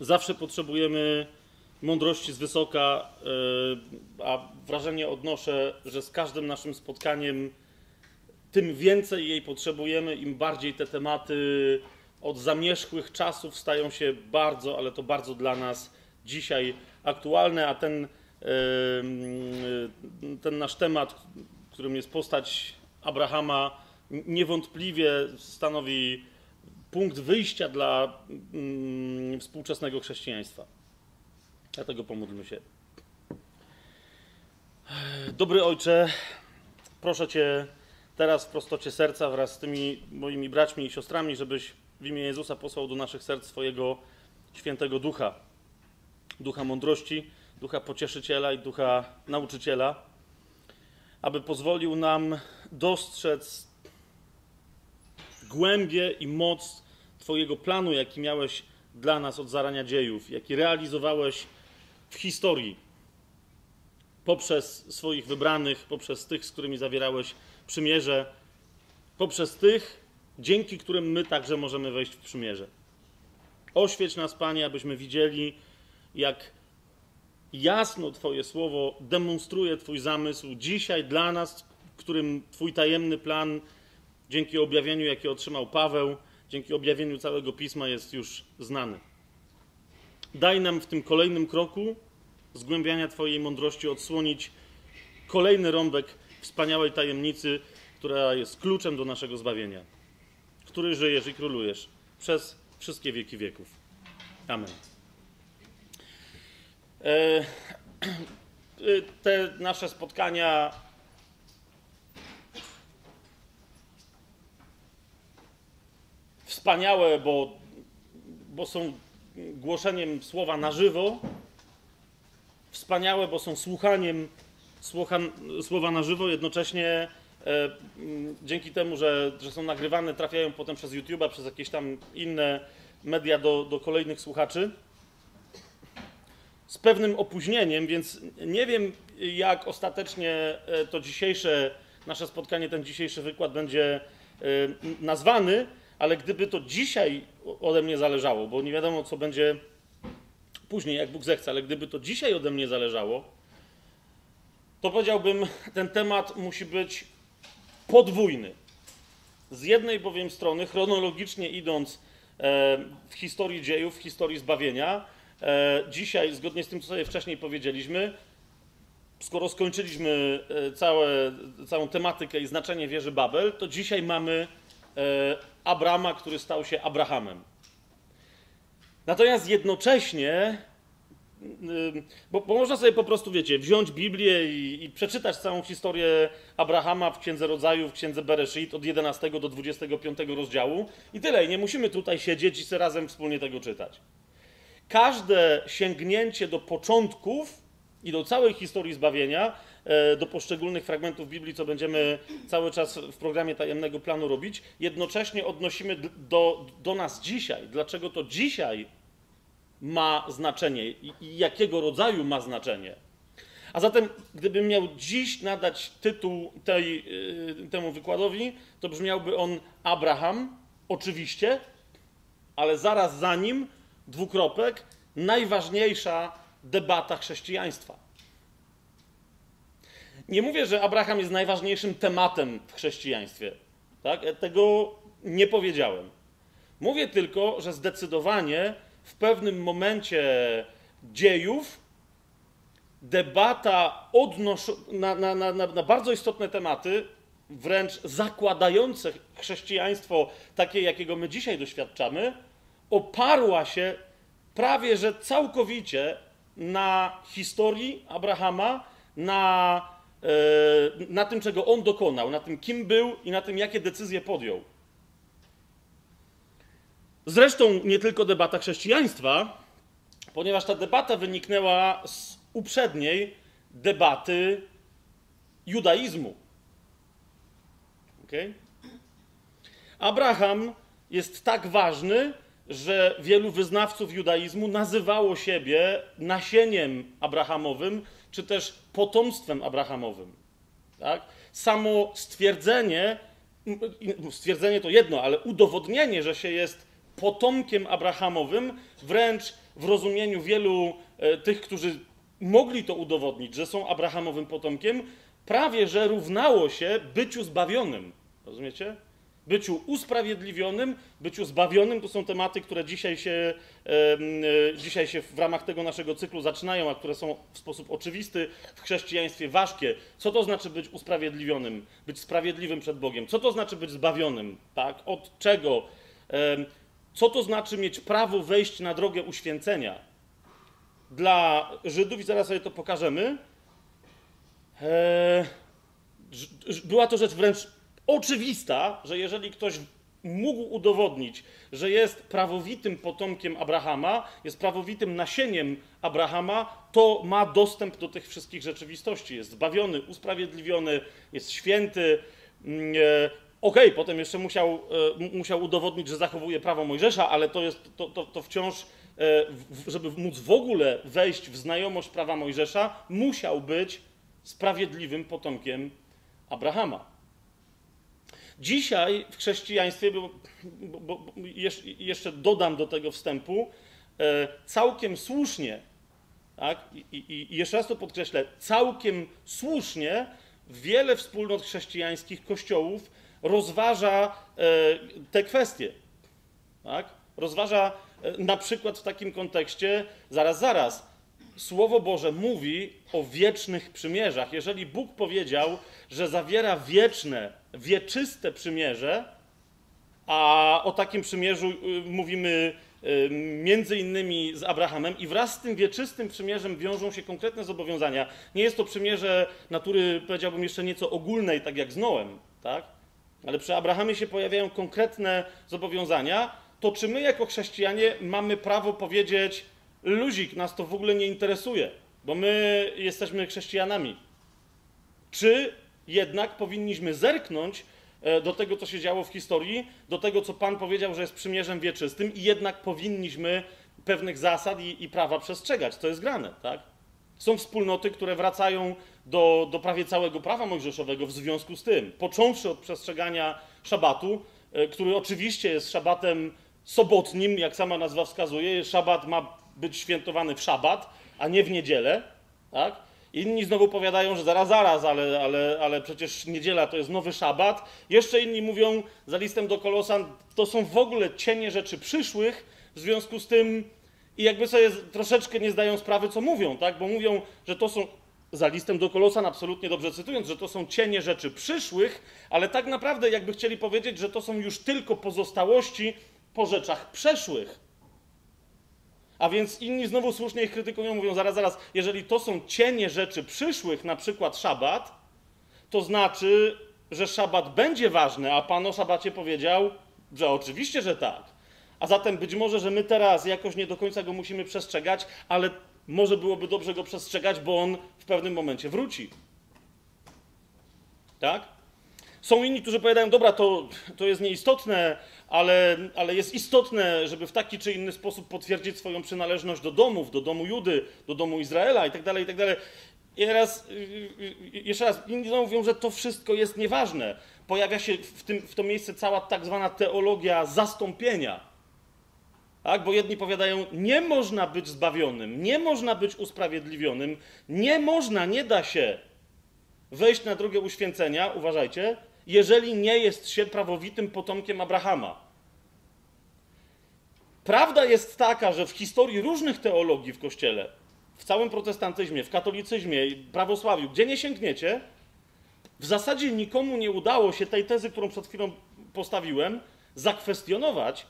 Zawsze potrzebujemy mądrości z wysoka, yy, a wrażenie odnoszę, że z każdym naszym spotkaniem tym więcej jej potrzebujemy, im bardziej te tematy od zamierzchłych czasów stają się bardzo, ale to bardzo dla nas dzisiaj aktualne, a ten, yy, ten nasz temat, którym jest postać Abrahama, niewątpliwie stanowi punkt wyjścia dla mm, współczesnego chrześcijaństwa. Dlatego pomódlmy się. Dobry Ojcze, proszę Cię teraz w prostocie serca wraz z tymi moimi braćmi i siostrami, żebyś w imię Jezusa posłał do naszych serc swojego świętego ducha. Ducha mądrości, ducha pocieszyciela i ducha nauczyciela, aby pozwolił nam dostrzec głębię i moc Twojego planu, jaki miałeś dla nas od zarania dziejów, jaki realizowałeś w historii poprzez swoich wybranych, poprzez tych, z którymi zawierałeś przymierze, poprzez tych, dzięki którym my także możemy wejść w przymierze. Oświeć nas, Panie, abyśmy widzieli, jak jasno Twoje słowo demonstruje Twój zamysł dzisiaj dla nas, którym Twój tajemny plan, dzięki objawieniu, jakie otrzymał Paweł, dzięki objawieniu całego pisma, jest już znany. Daj nam w tym kolejnym kroku zgłębiania Twojej mądrości odsłonić kolejny rąbek wspaniałej tajemnicy, która jest kluczem do naszego zbawienia, który żyjesz i królujesz przez wszystkie wieki wieków. Amen. E, te nasze spotkania wspaniałe, bo, bo są głoszeniem słowa na żywo, wspaniałe, bo są słuchaniem słucha, słowa na żywo, jednocześnie e, dzięki temu, że, że są nagrywane, trafiają potem przez YouTube'a, przez jakieś tam inne media do, do kolejnych słuchaczy. Z pewnym opóźnieniem, więc nie wiem, jak ostatecznie e, to dzisiejsze nasze spotkanie, ten dzisiejszy wykład będzie e, nazwany, ale gdyby to dzisiaj ode mnie zależało, bo nie wiadomo, co będzie później, jak Bóg zechce, ale gdyby to dzisiaj ode mnie zależało, to powiedziałbym, ten temat musi być podwójny. Z jednej bowiem strony, chronologicznie idąc e, w historii dziejów, w historii zbawienia, e, dzisiaj, zgodnie z tym, co sobie wcześniej powiedzieliśmy, skoro skończyliśmy e, całe, całą tematykę i znaczenie wieży Babel, to dzisiaj mamy Abrama, który stał się Abrahamem. Natomiast jednocześnie, bo, bo, można sobie po prostu, wiecie, wziąć Biblię i, i, przeczytać całą historię Abrahama w Księdze Rodzaju, w Księdze Bereshit od 11 do 25 rozdziału i tyle. Nie musimy tutaj siedzieć i sobie razem wspólnie tego czytać. Każde sięgnięcie do początków i do całej historii zbawienia E, do poszczególnych fragmentów Biblii, co będziemy cały czas w programie tajemnego planu robić, jednocześnie odnosimy do, do nas dzisiaj. Dlaczego to dzisiaj ma znaczenie i, i jakiego rodzaju ma znaczenie? A zatem, gdybym miał dziś nadać tytuł tej, e, temu wykładowi, to brzmiałby on Abraham, oczywiście, ale zaraz za nim dwukropek, najważniejsza debata chrześcijaństwa. Nie mówię, że Abraham jest najważniejszym tematem w chrześcijaństwie. Tak? Tego nie powiedziałem. Mówię tylko, że zdecydowanie w pewnym momencie dziejów debata na, na, na, na bardzo istotne tematy, wręcz zakładające chrześcijaństwo takie, jakiego my dzisiaj doświadczamy, oparła się prawie że całkowicie na historii Abrahama, na na tym, czego on dokonał, na tym, kim był i na tym, jakie decyzje podjął. Zresztą nie tylko debata chrześcijaństwa, ponieważ ta debata wyniknęła z uprzedniej debaty judaizmu. Okay? Abraham jest tak ważny, że wielu wyznawców judaizmu nazywało siebie nasieniem abrahamowym, czy też potomstwem Abrahamowym. Tak? Samo stwierdzenie, stwierdzenie to jedno, ale udowodnienie, że się jest potomkiem Abrahamowym, wręcz w rozumieniu wielu e, tych, którzy mogli to udowodnić, że są Abrahamowym potomkiem, prawie że równało się byciu zbawionym. Rozumiecie? Byciu usprawiedliwionym, byciu zbawionym to są tematy, które dzisiaj się, e, dzisiaj się w ramach tego naszego cyklu zaczynają, a które są w sposób oczywisty w chrześcijaństwie ważkie. Co to znaczy być usprawiedliwionym, być sprawiedliwym przed Bogiem? Co to znaczy być zbawionym? Tak? Od czego? Co to znaczy mieć prawo wejść na drogę uświęcenia? Dla Żydów, i zaraz sobie to pokażemy, e, była to rzecz wręcz oczywista, że jeżeli ktoś mógł udowodnić, że jest prawowitym potomkiem Abrahama, jest prawowitym nasieniem Abrahama, to ma dostęp do tych wszystkich rzeczywistości. Jest zbawiony, usprawiedliwiony, jest święty. Mm, e, Okej, okay, potem jeszcze musiał, e, musiał udowodnić, że zachowuje prawo Mojżesza, ale to, jest, to, to, to wciąż, e, żeby móc w ogóle wejść w znajomość prawa Mojżesza, musiał być sprawiedliwym potomkiem Abrahama. Dzisiaj w chrześcijaństwie, bo, bo, bo jeszcze dodam do tego wstępu, e, całkiem słusznie, tak, i, i jeszcze raz to podkreślę, całkiem słusznie wiele wspólnot chrześcijańskich kościołów rozważa e, te kwestie. Tak? Rozważa e, na przykład w takim kontekście, zaraz, zaraz, Słowo Boże mówi o wiecznych przymierzach. Jeżeli Bóg powiedział, że zawiera wieczne, wieczyste przymierze, a o takim przymierzu y, mówimy y, między innymi z Abrahamem i wraz z tym wieczystym przymierzem wiążą się konkretne zobowiązania. Nie jest to przymierze natury, powiedziałbym, jeszcze nieco ogólnej, tak jak z Noem, tak? ale przy Abrahamie się pojawiają konkretne zobowiązania, to czy my jako chrześcijanie mamy prawo powiedzieć, luzik, nas to w ogóle nie interesuje, bo my jesteśmy chrześcijanami? Czy jednak powinniśmy zerknąć e, do tego, co się działo w historii, do tego, co Pan powiedział, że jest przymierzem wieczystym, i jednak powinniśmy pewnych zasad i, i prawa przestrzegać. To jest grane, tak? Są wspólnoty, które wracają do, do prawie całego prawa mojżeszowego w związku z tym. Począwszy od przestrzegania szabatu, e, który oczywiście jest szabatem sobotnim, jak sama nazwa wskazuje. Szabat ma być świętowany w szabat, a nie w niedzielę. Tak? Inni znowu powiadają, że zaraz, zaraz, ale, ale, ale przecież niedziela to jest nowy szabat. Jeszcze inni mówią za listem do Kolosan, to są w ogóle cienie rzeczy przyszłych, w związku z tym i jakby sobie troszeczkę nie zdają sprawy, co mówią, tak? Bo mówią, że to są, za listem do Kolosan absolutnie dobrze cytując, że to są cienie rzeczy przyszłych, ale tak naprawdę jakby chcieli powiedzieć, że to są już tylko pozostałości po rzeczach przeszłych. A więc inni znowu słusznie ich krytykują, mówią, zaraz, zaraz, jeżeli to są cienie rzeczy przyszłych, na przykład szabat, to znaczy, że szabat będzie ważny, a Pan o szabacie powiedział, że oczywiście, że tak. A zatem być może, że my teraz jakoś nie do końca go musimy przestrzegać, ale może byłoby dobrze go przestrzegać, bo on w pewnym momencie wróci. Tak? Są inni, którzy powiadają, dobra, to, to jest nieistotne, ale, ale jest istotne, żeby w taki czy inny sposób potwierdzić swoją przynależność do domów, do domu Judy, do domu Izraela i tak dalej, i tak. I teraz, jeszcze raz, inni mówią, że to wszystko jest nieważne. Pojawia się w, tym, w to miejsce cała tak zwana teologia zastąpienia. Tak? Bo jedni powiadają, nie można być zbawionym, nie można być usprawiedliwionym, nie można, nie da się wejść na drogę uświęcenia, uważajcie, jeżeli nie jest się prawowitym potomkiem Abrahama. Prawda jest taka, że w historii różnych teologii w Kościele, w całym protestantyzmie, w katolicyzmie i prawosławiu, gdzie nie sięgniecie, w zasadzie nikomu nie udało się tej tezy, którą przed chwilą postawiłem, zakwestionować,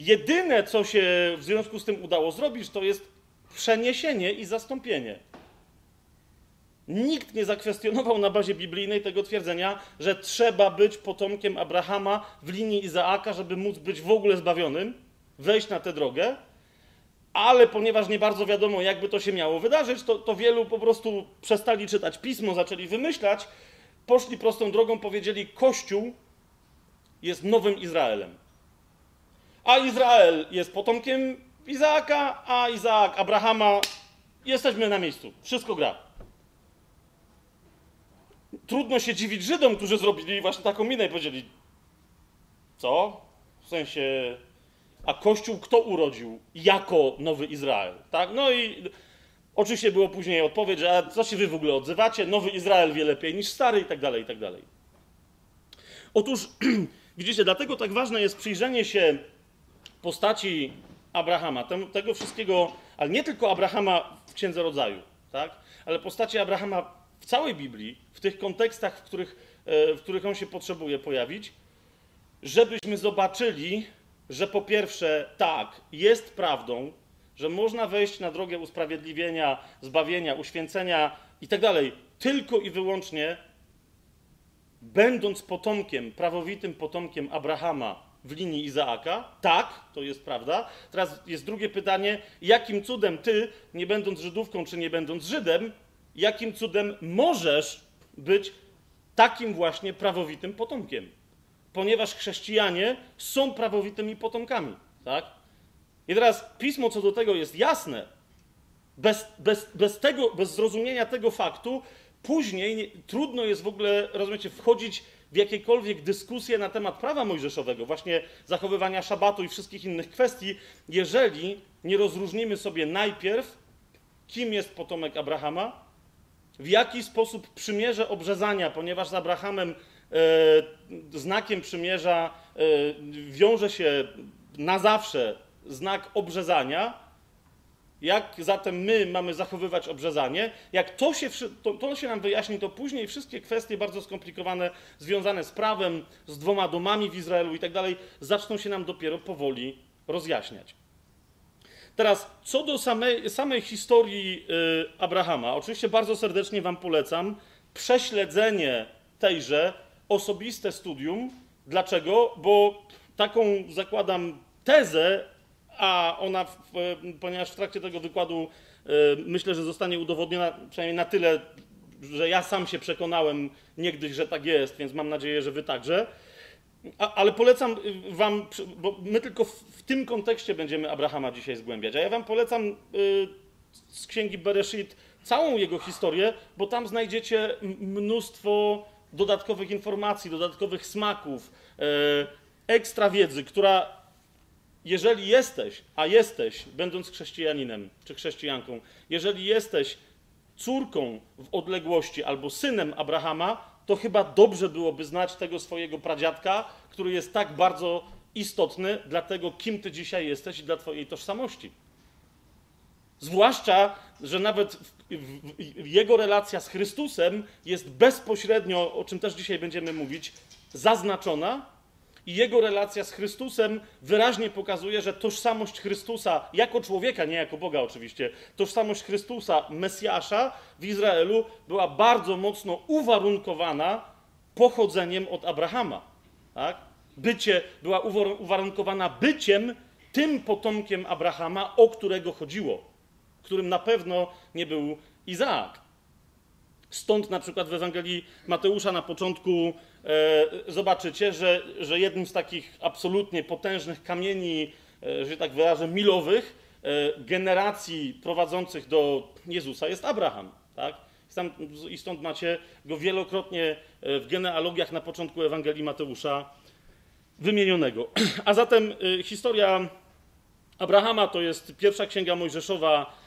Jedyne, co się w związku z tym udało zrobić, to jest przeniesienie i zastąpienie. Nikt nie zakwestionował na bazie biblijnej tego twierdzenia, że trzeba być potomkiem Abrahama w linii Izaaka, żeby móc być w ogóle zbawionym, wejść na tę drogę, ale ponieważ nie bardzo wiadomo, jakby to się miało wydarzyć, to, to wielu po prostu przestali czytać pismo, zaczęli wymyślać, poszli prostą drogą, powiedzieli: Kościół jest nowym Izraelem a Izrael jest potomkiem Izaaka, a Izaak Abrahama. Jesteśmy na miejscu. Wszystko gra. Trudno się dziwić Żydom, którzy zrobili właśnie taką minę i powiedzieli: Co? W sensie A Kościół kto urodził jako nowy Izrael? Tak? No i oczywiście było później odpowiedź, że a co się wy w ogóle odzywacie? Nowy Izrael wie lepiej niż stary i tak dalej, i tak dalej. Otóż, widzicie, dlatego tak ważne jest przyjrzenie się postaci Abrahama, tego wszystkiego, ale nie tylko Abrahama w Księdze Rodzaju, tak? ale postaci Abrahama w całej Biblii, w tych kontekstach, w których, e, w których on się potrzebuje pojawić, żebyśmy zobaczyli, że po pierwsze, tak, jest prawdą, że można wejść na drogę usprawiedliwienia, zbawienia, uświęcenia i tak tylko i wyłącznie będąc potomkiem, prawowitym potomkiem Abrahama w linii Izaaka. Tak, to jest prawda. Teraz jest drugie pytanie: jakim cudem ty, nie będąc Żydówką czy nie będąc Żydem, jakim cudem możesz być takim właśnie prawowitym potomkiem? Ponieważ chrześcijanie są prawowitymi potomkami, tak? I teraz pismo co do tego jest jasne. Bez, bez, bez, tego, bez zrozumienia tego faktu, później nie, trudno jest w ogóle, rozumiecie, wchodzić w jakiekolwiek dyskusje na temat prawa mojżeszowego, właśnie zachowywania szabatu i wszystkich innych kwestii, jeżeli nie rozróżnimy sobie najpierw, kim jest potomek Abrahama, w jaki sposób przymierze obrzezania, ponieważ z Abrahamem e, znakiem przymierza e, wiąże się na zawsze znak obrzezania, jak zatem my mamy zachowywać obrzezanie? Jak to się, to, to się nam wyjaśni, to później wszystkie kwestie bardzo skomplikowane, związane z prawem, z dwoma domami w Izraelu i tak dalej, zaczną się nam dopiero powoli rozjaśniać. Teraz, co do samej, samej historii y, Abrahama, oczywiście bardzo serdecznie Wam polecam prześledzenie tejże, osobiste studium. Dlaczego? Bo taką zakładam tezę a ona, ponieważ w trakcie tego wykładu e, myślę, że zostanie udowodniona przynajmniej na tyle, że ja sam się przekonałem niegdyś, że tak jest, więc mam nadzieję, że wy także. A, ale polecam wam, bo my tylko w, w, tym kontekście będziemy Abrahama dzisiaj zgłębiać, a ja wam polecam y, z księgi Bereshit całą jego historię, bo tam znajdziecie mnóstwo dodatkowych informacji, dodatkowych smaków, y, ekstra wiedzy, która jeżeli jesteś, a jesteś, będąc chrześcijaninem czy chrześcijanką, jeżeli jesteś córką w odległości albo synem Abrahama, to chyba dobrze byłoby znać tego swojego pradziadka, który jest tak bardzo istotny dla tego, kim ty dzisiaj jesteś i dla twojej tożsamości. Zwłaszcza, że nawet jego relacja z Chrystusem jest bezpośrednio, o czym też dzisiaj będziemy mówić, zaznaczona i jego relacja z Chrystusem wyraźnie pokazuje, że tożsamość Chrystusa, jako człowieka, nie jako Boga oczywiście, tożsamość Chrystusa, Mesjasza w Izraelu była bardzo mocno uwarunkowana pochodzeniem od Abrahama. Tak? Bycie, była uwarunkowana byciem tym potomkiem Abrahama, o którego chodziło, którym na pewno nie był Izaak. Stąd na przykład w Ewangelii Mateusza na początku zobaczycie, że, że jednym z takich absolutnie potężnych kamieni, e, że tak wyrażę, milowych e, generacji prowadzących do Jezusa jest Abraham. Tak? I stąd macie go wielokrotnie w genealogiach na początku Ewangelii Mateusza wymienionego. A zatem historia Abrahama to jest pierwsza księga Mojżeszowa,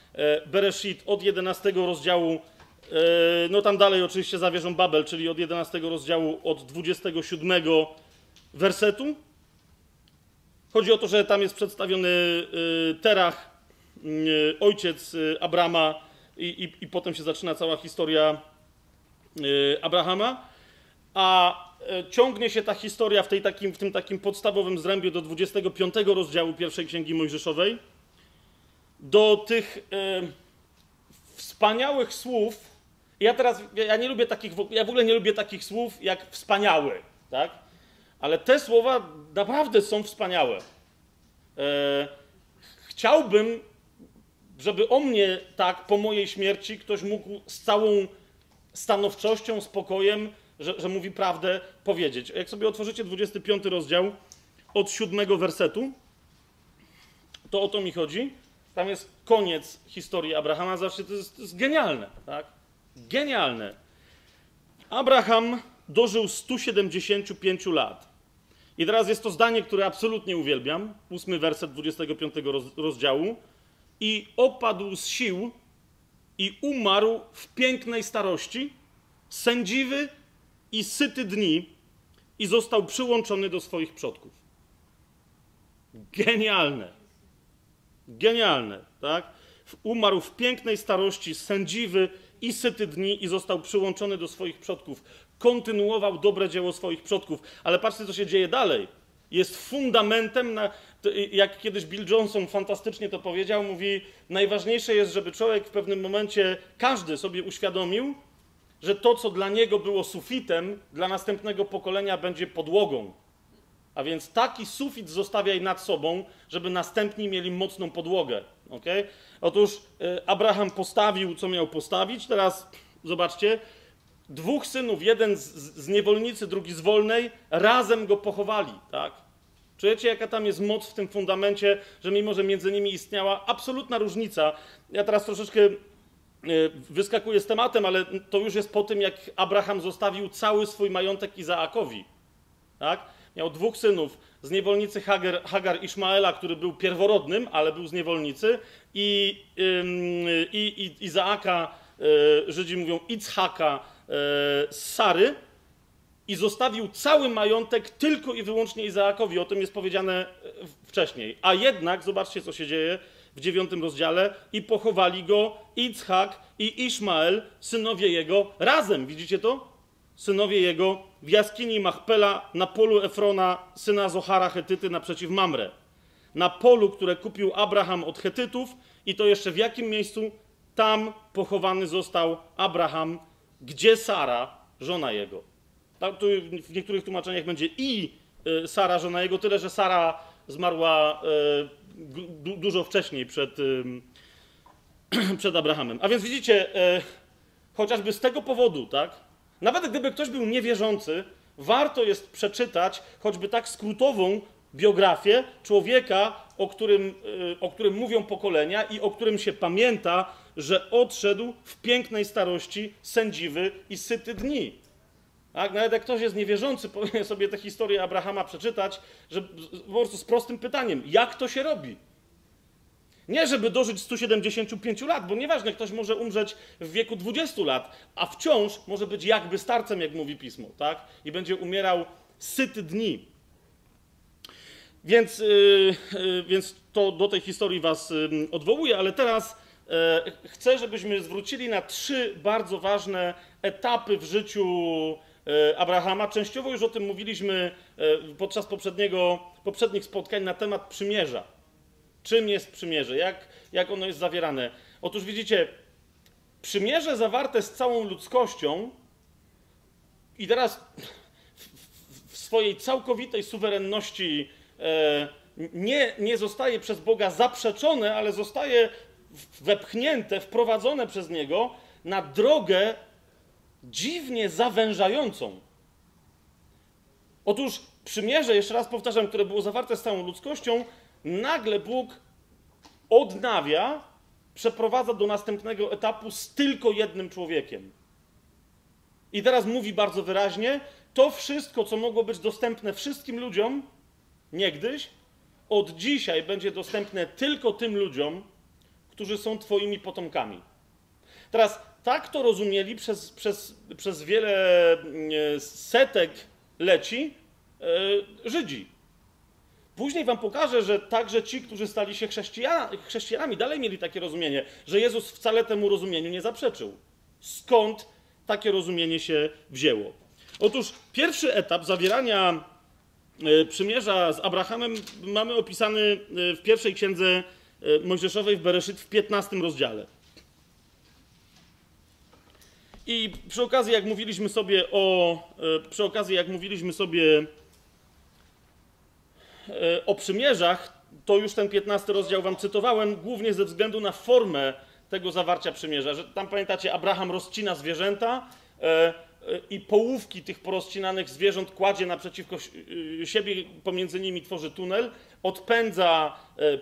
Bereshit od 11 rozdziału E, no tam dalej oczywiście zawierzą Babel, czyli od 11 rozdziału, od 27 wersetu. Chodzi o to, że tam jest przedstawiony e, Terach, e, ojciec Abrama i, i, i potem się zaczyna cała historia Abrahama. A ciągnie się ta historia w, tej takim, w tym takim podstawowym zrębie do 25 rozdziału pierwszej Księgi Mojżeszowej, do tych wspaniałych słów, ja teraz, ja nie lubię takich, ja w ogóle nie lubię takich słów jak wspaniały, tak? Ale te słowa naprawdę są wspaniałe. E, chciałbym, żeby o mnie tak po mojej śmierci ktoś mógł z całą stanowczością, spokojem, że, że mówi prawdę, powiedzieć. Jak sobie otworzycie 25 rozdział od siódmego wersetu, to o to mi chodzi. Tam jest koniec historii Abrahama. Zawsze to jest, to jest genialne, tak? Genialne. Abraham dożył 175 lat I teraz jest to zdanie, które absolutnie uwielbiam. Ósmy werset 25 rozdziału. I opadł z sił i umarł w pięknej starości, sędziwy i syty dni, i został przyłączony do swoich przodków. Genialne. Genialne, tak? Umarł w pięknej starości, sędziwy i syty dni i został przyłączony do swoich przodków. Kontynuował dobre dzieło swoich przodków. Ale patrzcie, co się dzieje dalej. Jest fundamentem, na, jak kiedyś Bill Johnson fantastycznie to powiedział, mówi, najważniejsze jest, żeby człowiek w pewnym momencie, każdy sobie uświadomił, że to, co dla niego było sufitem, dla następnego pokolenia będzie podłogą. A więc taki sufit zostawiaj nad sobą, żeby następni mieli mocną podłogę. Okay? Otóż y, Abraham postawił, co miał postawić. Teraz zobaczcie, dwóch synów, jeden z, z niewolnicy, drugi z wolnej, razem go pochowali. Tak? Czujecie, jaka tam jest moc w tym fundamencie, że mimo, że między nimi istniała absolutna różnica. Ja teraz troszeczkę y, wyskakuję z tematem, ale to już jest po tym, jak Abraham zostawił cały swój majątek Izaakowi. Tak? Miał dwóch synów z niewolnicy Hagar, Hagar Ishmaela, który był pierworodnym, ale był z niewolnicy, i, i, i Izaaka, e, Żydzi mówią Ichaka e, z Sary, i zostawił cały majątek tylko i wyłącznie Izaakowi. O tym jest powiedziane e, wcześniej. A jednak, zobaczcie, co się dzieje w dziewiątym rozdziale, i pochowali go Ichak i Ishmael, synowie jego, razem. Widzicie to? Synowie jego, w jaskini Machpela na polu Efrona, syna Zohara Hetyty naprzeciw Mamre. Na polu, które kupił Abraham od Hetytów i to jeszcze w jakim miejscu? Tam pochowany został Abraham, gdzie Sara, żona jego. Tak, tu w niektórych tłumaczeniach będzie i y, Sara, żona jego, tyle że Sara zmarła y, dużo wcześniej przed, przed Abrahamem. A więc widzicie, chociażby z tego powodu, tak, nawet gdyby ktoś był niewierzący, warto jest przeczytać choćby tak skrótową biografię człowieka, o którym, y, o którym mówią pokolenia i o którym się pamięta, że odszedł w pięknej starości, sędziwy i syty dni. Tak? Nawet jak ktoś jest niewierzący, powinien sobie tę historię Abrahama przeczytać, że po prostu z prostym pytaniem, jak to się robi? Nie, żeby dożyć 175 lat, bo nieważne, ktoś może umrzeć w wieku 20 lat, a wciąż może być jakby starcem, jak mówi pismo, tak? I będzie umierał syty dni. Więc, yy, yy, więc to do tej historii was yy, odwołuję, ale teraz yy, chcę, żebyśmy zwrócili na trzy bardzo ważne etapy w życiu yy, Abrahama. Częściowo już o tym mówiliśmy yy, podczas poprzedniego, poprzednich spotkań na temat przymierza. Czym jest przymierze? Jak, jak ono jest zawierane? Otóż widzicie, przymierze zawarte z całą ludzkością i teraz w, swojej całkowitej suwerenności e, nie, nie zostaje przez Boga zaprzeczone, ale zostaje wepchnięte, wprowadzone przez Niego na drogę dziwnie zawężającą. Otóż przymierze, jeszcze raz powtarzam, które było zawarte z całą ludzkością, nagle Bóg odnawia, przeprowadza do następnego etapu z tylko jednym człowiekiem. I teraz mówi bardzo wyraźnie: to wszystko, co mogło być dostępne wszystkim ludziom niegdyś, od dzisiaj będzie dostępne tylko tym ludziom, którzy są Twoimi potomkami. Teraz tak to rozumieli przez, przez, przez wiele mm, setek leci yy, Żydzi. Później wam pokażę, że także ci, którzy stali się chrześcijanami, dalej mieli takie rozumienie, że Jezus wcale temu rozumieniu nie zaprzeczył. Skąd takie rozumienie się wzięło? Otóż pierwszy etap zawierania e, przymierza z Abrahamem mamy opisany e, w pierwszej księdze e, Mojżeszowej w Bereszyt w 15 rozdziale. I przy okazji, jak mówiliśmy sobie o, przy okazji, jak mówiliśmy sobie o przymierzach, to już ten 15 rozdział wam cytowałem, głównie ze względu na formę tego zawarcia przymierza. Że tam pamiętacie, Abraham rozcina zwierzęta e, e, i połówki tych porozcinanych zwierząt kładzie naprzeciwko siebie, pomiędzy nimi tworzy tunel, odpędza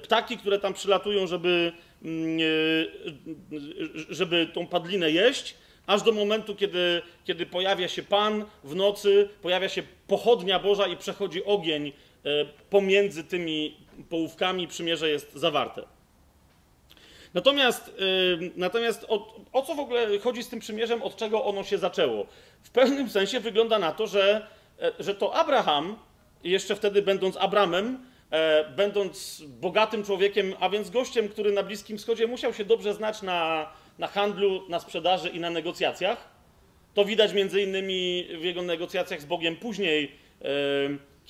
ptaki, które tam przylatują, żeby, mm, żeby tą padlinę jeść, aż do momentu, kiedy, kiedy pojawia się Pan w nocy, pojawia się pochodnia Boża i przechodzi ogień e, pomiędzy tymi połówkami, przymierze jest zawarte. Natomiast, yy, natomiast o, o, co w ogóle chodzi z tym przymierzem, od czego ono się zaczęło? W pewnym sensie wygląda na to, że, e, że to Abraham, jeszcze wtedy będąc Abramem, e, będąc bogatym człowiekiem, a więc gościem, który na Bliskim Wschodzie musiał się dobrze znać na, na handlu, na sprzedaży i na negocjacjach. To widać między innymi w jego negocjacjach z Bogiem później, e,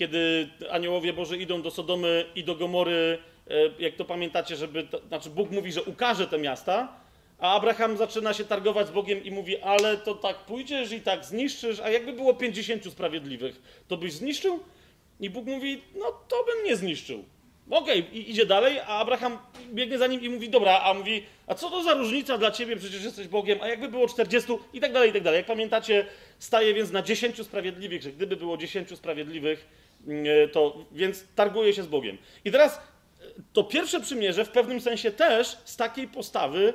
kiedy aniołowie Boże idą do Sodomy i do Gomory E, jak to pamiętacie, żeby, to, znaczy Bóg mówi, że ukaże te miasta, a Abraham zaczyna się targować z Bogiem i mówi, ale to tak pójdziesz i tak zniszczysz, a jakby było 50 sprawiedliwych, to byś zniszczył? I Bóg mówi, no to bym nie zniszczył. Okej, okay, idzie dalej, a Abraham biegnie za nim i mówi, dobra, a mówi, a co to za różnica dla ciebie, przecież jesteś Bogiem, a jakby było 40 i tak dalej, i tak dalej. Jak pamiętacie, staje więc na 10 sprawiedliwych, że gdyby było 10 sprawiedliwych, to więc targuje się z Bogiem. I teraz to pierwsze przymierze w pewnym sensie też z takiej postawy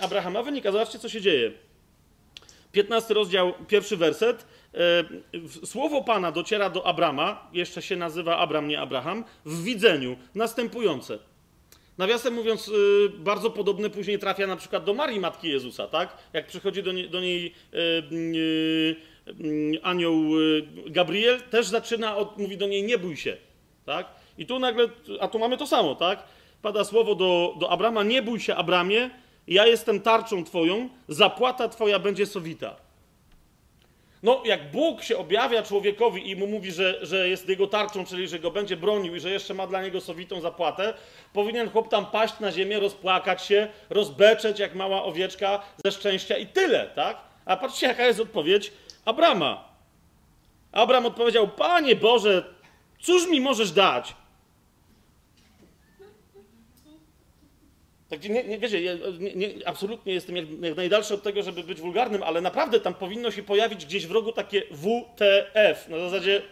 Abrahama wynika. Zobaczcie, co się dzieje. 15 rozdział, pierwszy werset. Słowo Pana dociera do Abrama, jeszcze się nazywa Abram, nie Abraham, w widzeniu następujące. Nawiasem mówiąc, bardzo podobne później trafia na przykład do Marii, matki Jezusa, tak? Jak przychodzi do niej, do niej yy, anioł Gabriel, też zaczyna od, mówi do niej, nie bój się, tak? I tu nagle, a tu mamy to samo, tak? Pada słowo do, do Abrama: Nie bój się, Abramie, ja jestem tarczą twoją, zapłata twoja będzie sowita. No, jak Bóg się objawia człowiekowi i mu mówi, że, że jest jego tarczą, czyli że go będzie bronił i że jeszcze ma dla niego sowitą zapłatę, powinien chłop tam paść na ziemię, rozpłakać się, rozbeczeć jak mała owieczka ze szczęścia i tyle, tak? A patrzcie, jaka jest odpowiedź Abrama. Abram odpowiedział: Panie Boże, cóż mi możesz dać? Tak, nie, nie, wiecie, ja nie, absolutnie jestem jak, jak, najdalszy od tego, żeby być wulgarnym, ale naprawdę tam powinno się pojawić gdzieś w rogu takie WTF. Na zasadzie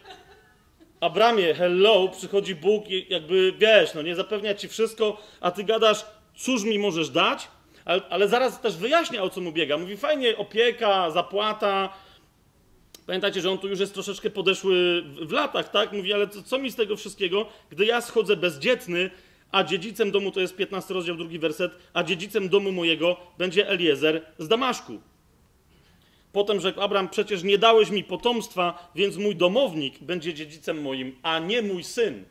Abramie, hello, przychodzi Bóg i jakby, wiesz, no nie zapewnia ci wszystko, a ty gadasz, cóż mi możesz dać? Ale, ale zaraz też wyjaśnia, o co mu biega. Mówi, fajnie, opieka, zapłata. Pamiętacie, że on tu już jest troszeczkę podeszły w, latach, tak? Mówi, ale co, co mi z tego wszystkiego, gdy ja schodzę bezdzietny, a dziedzicem domu, to jest 15 rozdział, drugi werset, a dziedzicem domu mojego będzie Eliezer z Damaszku. Potem rzekł Abraham, przecież nie dałeś mi potomstwa, więc mój domownik będzie dziedzicem moim, a nie mój syn.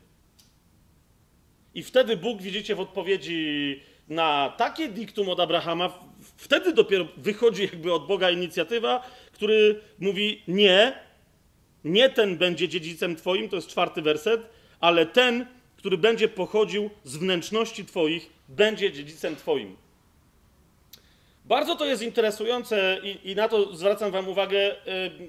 I wtedy Bóg, widzicie, w odpowiedzi na takie diktum od Abrahama, wtedy dopiero wychodzi jakby od Boga inicjatywa, który mówi nie, nie ten będzie dziedzicem twoim, to jest czwarty werset, ale ten, który będzie pochodził z wnętrzności Twoich, będzie dziedzicem Twoim. Bardzo to jest interesujące i, i na to zwracam Wam uwagę y,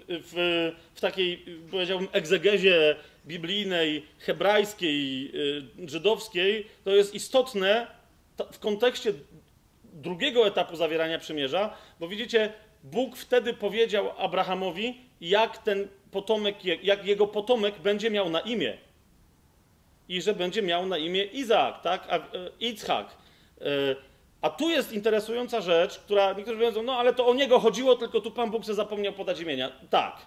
w, w takiej, powiedziałbym, egzegezie biblijnej, hebrajskiej, y, żydowskiej. To jest istotne w kontekście drugiego etapu zawierania przymierza, bo widzicie, Bóg wtedy powiedział Abrahamowi, jak ten potomek, jak jego potomek będzie miał na imię i że będzie miał na imię Izaak, tak? A, e. E, a tu jest interesująca rzecz, która niektórzy powiedzą, no ale to o niego chodziło, tylko tu Pan Bóg sobie zapomniał podać imienia. Tak,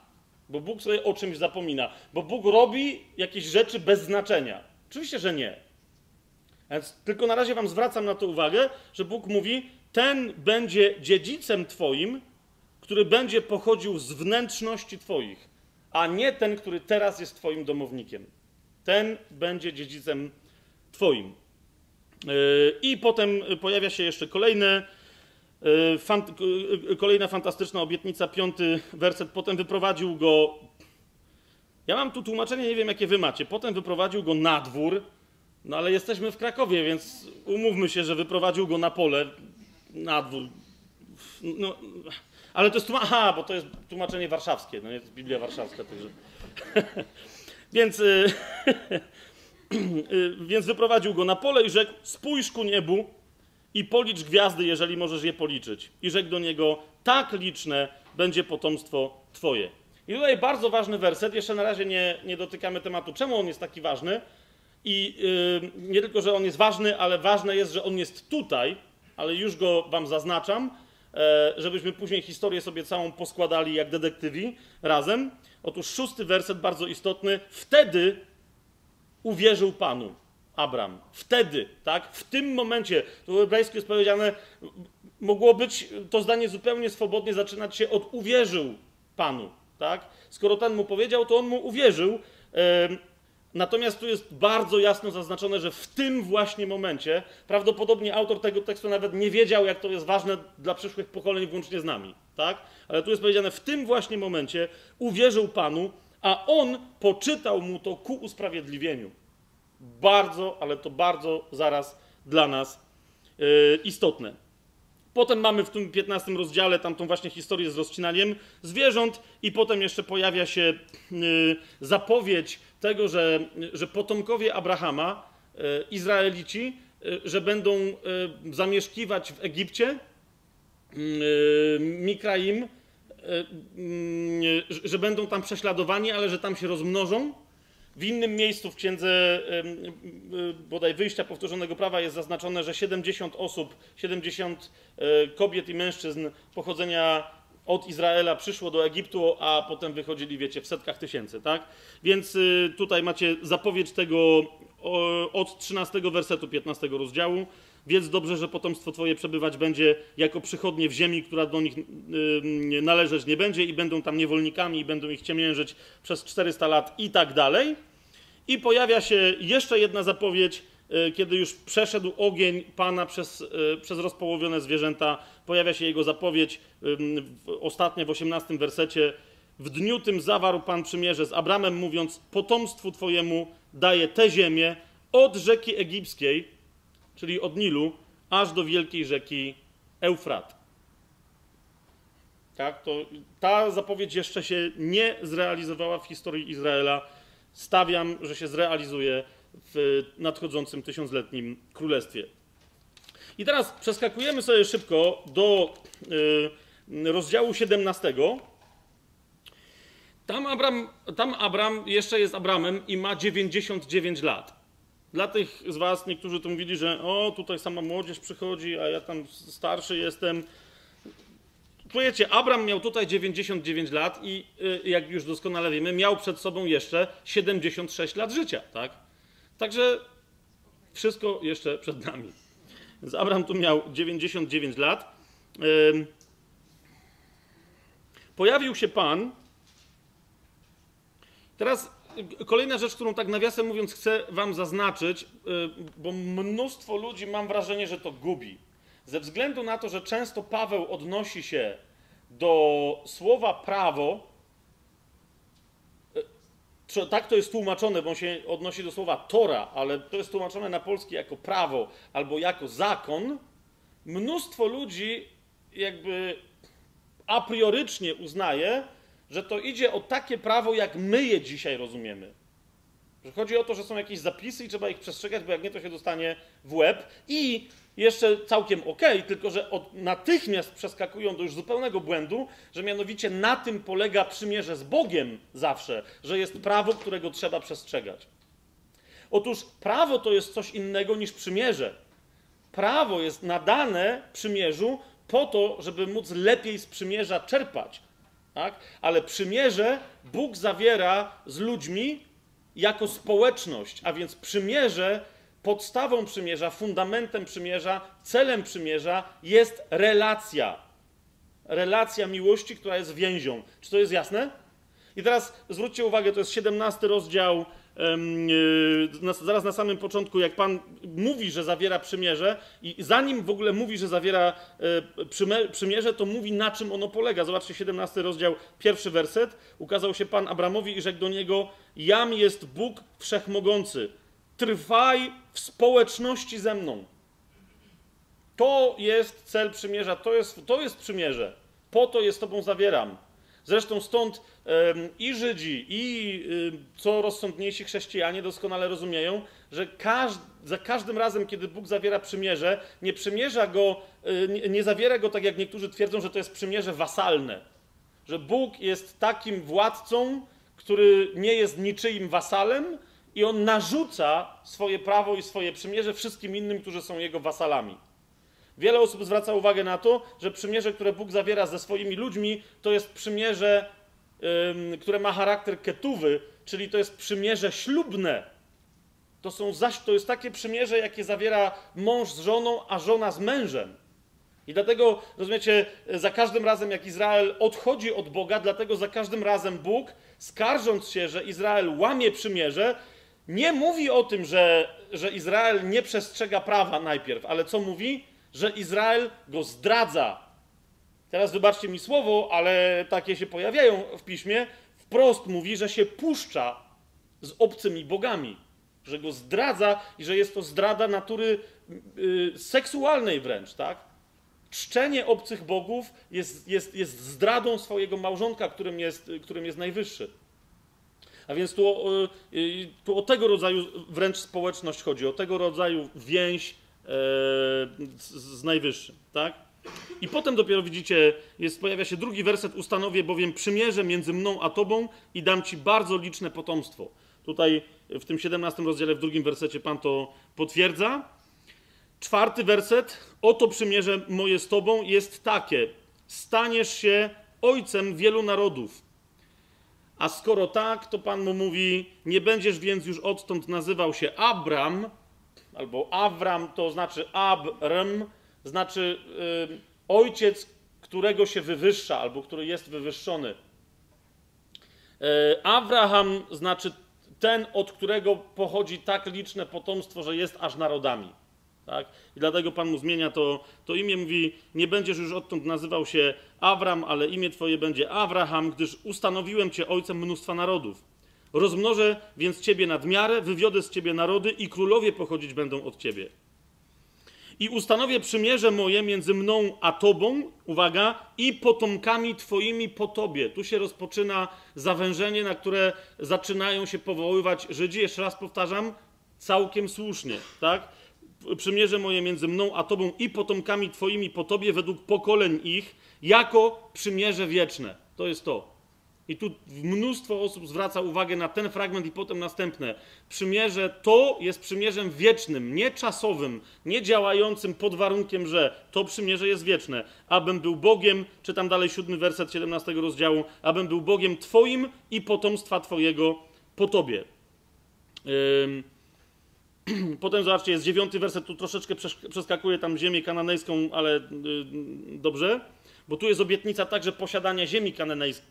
bo Bóg sobie o czymś zapomina, bo Bóg robi jakieś rzeczy bez znaczenia. Oczywiście, że nie. Więc tylko na razie Wam zwracam na to uwagę, że Bóg mówi, ten będzie dziedzicem Twoim, który będzie pochodził z wnętrzności Twoich, a nie ten, który teraz jest Twoim domownikiem ten będzie dziedzicem Twoim. E, I potem pojawia się jeszcze e, fant e, kolejna fantastyczna obietnica, piąty werset. Potem wyprowadził go. Ja mam tu tłumaczenie, nie wiem jakie wy macie. Potem wyprowadził go na dwór, no ale jesteśmy w Krakowie, więc umówmy się, że wyprowadził go na pole, na dwór. No, ale to jest tłumaczenie, aha, bo to jest tłumaczenie warszawskie, no jest Biblia warszawska, także. Więc, y, y, więc wyprowadził go na pole i rzekł: Spójrz ku niebu i policz gwiazdy, jeżeli możesz je policzyć. I rzekł do niego: Tak liczne będzie potomstwo Twoje. I tutaj bardzo ważny werset. Jeszcze na razie nie, nie dotykamy tematu, czemu on jest taki ważny. I yy, nie tylko, że on jest ważny, ale ważne jest, że on jest tutaj, ale już go Wam zaznaczam. E, żebyśmy później historię sobie całą poskładali jak detektywi razem. Otóż szósty werset, bardzo istotny. Wtedy uwierzył Panu Abram. Wtedy, tak? W tym momencie, to w hebrajsku jest powiedziane, mogło być to zdanie zupełnie swobodnie zaczynać się od uwierzył Panu, tak? Skoro ten mu powiedział, to on mu uwierzył. Natomiast tu jest bardzo jasno zaznaczone, że w tym właśnie momencie, prawdopodobnie autor tego tekstu nawet nie wiedział, jak to jest ważne dla przyszłych pokoleń, włącznie z nami, tak? Ale tu jest powiedziane, w tym właśnie momencie uwierzył Panu, a on poczytał mu to ku usprawiedliwieniu. Bardzo, ale to bardzo zaraz dla nas yy, istotne. Potem mamy w tym 15 rozdziale tamtą właśnie historię z rozcinaniem zwierząt i potem jeszcze pojawia się yy, zapowiedź tego, że, że potomkowie Abrahama, yy, Izraelici, yy, że będą zamieszkiwać w Egipcie, Mikraim, że będą tam prześladowani, ale że tam się rozmnożą. W innym miejscu w księdze bodaj wyjścia powtórzonego prawa jest zaznaczone, że 70 osób, 70 e, kobiet i mężczyzn pochodzenia od Izraela przyszło do Egiptu, a potem wychodzili, wiecie, w setkach tysięcy, tak? Więc y, tutaj macie zapowiedź tego od 13 wersetu 15 rozdziału. Wiedz dobrze, że potomstwo Twoje przebywać będzie jako przychodnie w ziemi, która do nich należeć nie będzie i będą tam niewolnikami i będą ich ciemiężyć przez 400 lat i tak dalej. I pojawia się jeszcze jedna zapowiedź, y, kiedy już przeszedł ogień Pana przez, y, przez rozpołowione zwierzęta. Pojawia się jego zapowiedź, ostatnia w 18 wersecie. W dniu tym zawarł Pan przymierze z Abramem, mówiąc: Potomstwu Twojemu daje tę ziemię od rzeki egipskiej, czyli od Nilu, aż do wielkiej rzeki Eufrat. Tak, to ta zapowiedź jeszcze się nie zrealizowała w historii Izraela. Stawiam, że się zrealizuje w nadchodzącym tysiącletnim królestwie. I teraz przeskakujemy sobie szybko do y, rozdziału 17. Tam Abram, tam Abram jeszcze jest Abramem i ma 99 lat. Dla tych z Was, niektórzy tu mówili, że o, tutaj sama młodzież przychodzi, a ja tam starszy jestem. Czujecie, Abram miał tutaj 99 lat i y, jak już doskonale wiemy, miał przed sobą jeszcze 76 lat życia, tak? Także wszystko jeszcze przed nami. Więc Abram tu miał 99 lat. Pojawił się Pan. Teraz Kolejna rzecz, którą tak nawiasem mówiąc chcę wam zaznaczyć, y, bo mnóstwo ludzi mam wrażenie, że to gubi. Ze względu na to, że często Paweł odnosi się do słowa prawo, tak to jest tłumaczone, bo on się odnosi do słowa Tora, ale to jest tłumaczone na polski jako prawo albo jako zakon. Mnóstwo ludzi jakby a priorycznie uznaje, że to idzie o takie prawo, jak my je dzisiaj rozumiemy. Że chodzi o to, że są jakieś zapisy i trzeba ich przestrzegać, bo jak nie, to się dostanie w łeb. I jeszcze całkiem ok, tylko że od, natychmiast przeskakują do już zupełnego błędu, że mianowicie na tym polega przymierze z Bogiem zawsze, że jest prawo, którego trzeba przestrzegać. Otóż prawo to jest coś innego niż przymierze. Prawo jest nadane przymierzu po to, żeby móc lepiej z przymierza czerpać. Tak? Ale przymierze Bóg zawiera z ludźmi jako społeczność, a więc przymierze, podstawą przymierza, fundamentem przymierza, celem przymierza jest relacja. Relacja miłości, która jest więzią. Czy to jest jasne? I teraz zwróćcie uwagę, to jest 17 rozdział E, zaraz na samym początku, jak Pan mówi, że zawiera przymierze, i zanim w ogóle mówi, że zawiera e, przymierze, to mówi, na czym ono polega. Zobaczcie, 17 rozdział, pierwszy werset. Ukazał się Pan Abramowi i rzekł do niego: Jam jest Bóg wszechmogący. Trwaj w społeczności ze mną. To jest cel przymierza, to jest, to jest przymierze. Po to je z Tobą zawieram. Zresztą stąd i Żydzi, i co rozsądniejsi chrześcijanie doskonale rozumieją, że za każdym razem, kiedy Bóg zawiera przymierze, nie przymierza go, y, nie, nie zawiera go tak jak niektórzy twierdzą, że to jest przymierze wasalne. Że Bóg jest takim władcą, który nie jest niczyim wasalem i on narzuca swoje prawo i swoje przymierze wszystkim innym, którzy są jego wasalami. Wiele osób zwraca uwagę na to, że przymierze, które Bóg zawiera ze swoimi ludźmi, to jest przymierze, ym, które ma charakter ketuwy, czyli to jest przymierze ślubne. To, są zaś, to jest takie przymierze, jakie zawiera mąż z żoną, a żona z mężem. I dlatego, rozumiecie, za każdym razem, jak Izrael odchodzi od Boga, dlatego za każdym razem Bóg, skarżąc się, że Izrael łamie przymierze, nie mówi o tym, że, że Izrael nie przestrzega prawa najpierw, ale co mówi? Że Izrael go zdradza. Teraz wybaczcie mi słowo, ale takie się pojawiają w piśmie. Wprost mówi, że się puszcza z obcymi bogami, że go zdradza i że jest to zdrada natury yy, seksualnej wręcz, tak? Czczenie obcych bogów jest, jest, jest zdradą swojego małżonka, którym jest, którym jest najwyższy. A więc tu o, tu o tego rodzaju wręcz społeczność chodzi, o tego rodzaju więź e, z, z najwyższym, tak? I potem dopiero widzicie, jest, pojawia się drugi werset, ustanowię bowiem przymierze między mną a tobą i dam ci bardzo liczne potomstwo. Tutaj w tym 17 rozdziale, w drugim wersecie Pan to potwierdza. Czwarty werset, oto przymierze moje z tobą jest takie, staniesz się ojcem wielu narodów. A skoro tak, to Pan mu mówi, nie będziesz więc już odtąd nazywał się Abram, albo Avram to znaczy Abram, znaczy yy, ojciec, którego się wywyższa, albo który jest wywyższony. Yy, Abraham znaczy ten, od którego pochodzi tak liczne potomstwo, że jest aż narodami. Tak? I dlatego Pan mu zmienia to, to imię, mówi, nie będziesz już odtąd nazywał się Awram, ale imię Twoje będzie Abraham, gdyż ustanowiłem Cię ojcem mnóstwa narodów. Rozmnożę więc Ciebie nad miarę, wywiodę z Ciebie narody i królowie pochodzić będą od Ciebie. I ustanowię przymierze moje między mną a Tobą, uwaga, i potomkami Twoimi po Tobie. Tu się rozpoczyna zawężenie, na które zaczynają się powoływać Żydzi. Jeszcze raz powtarzam, całkiem słusznie, tak? Przymierze moje między mną a tobą i potomkami twoimi po tobie według pokoleń ich, jako przymierze wieczne. To jest to. I tu mnóstwo osób zwraca uwagę na ten fragment i potem następne. Przymierze to jest przymierzem wiecznym, nie czasowym, nie działającym pod warunkiem, że to przymierze jest wieczne. Abym był Bogiem, czytam dalej siódmy werset 17 rozdziału, abym był Bogiem Twoim i potomstwa Twojego po Tobie. Yy. Potem zobaczcie, jest dziewiąty werset, tu troszeczkę przeskakuje tam ziemię kananejską, ale yy, dobrze, bo tu jest obietnica także posiadania ziemi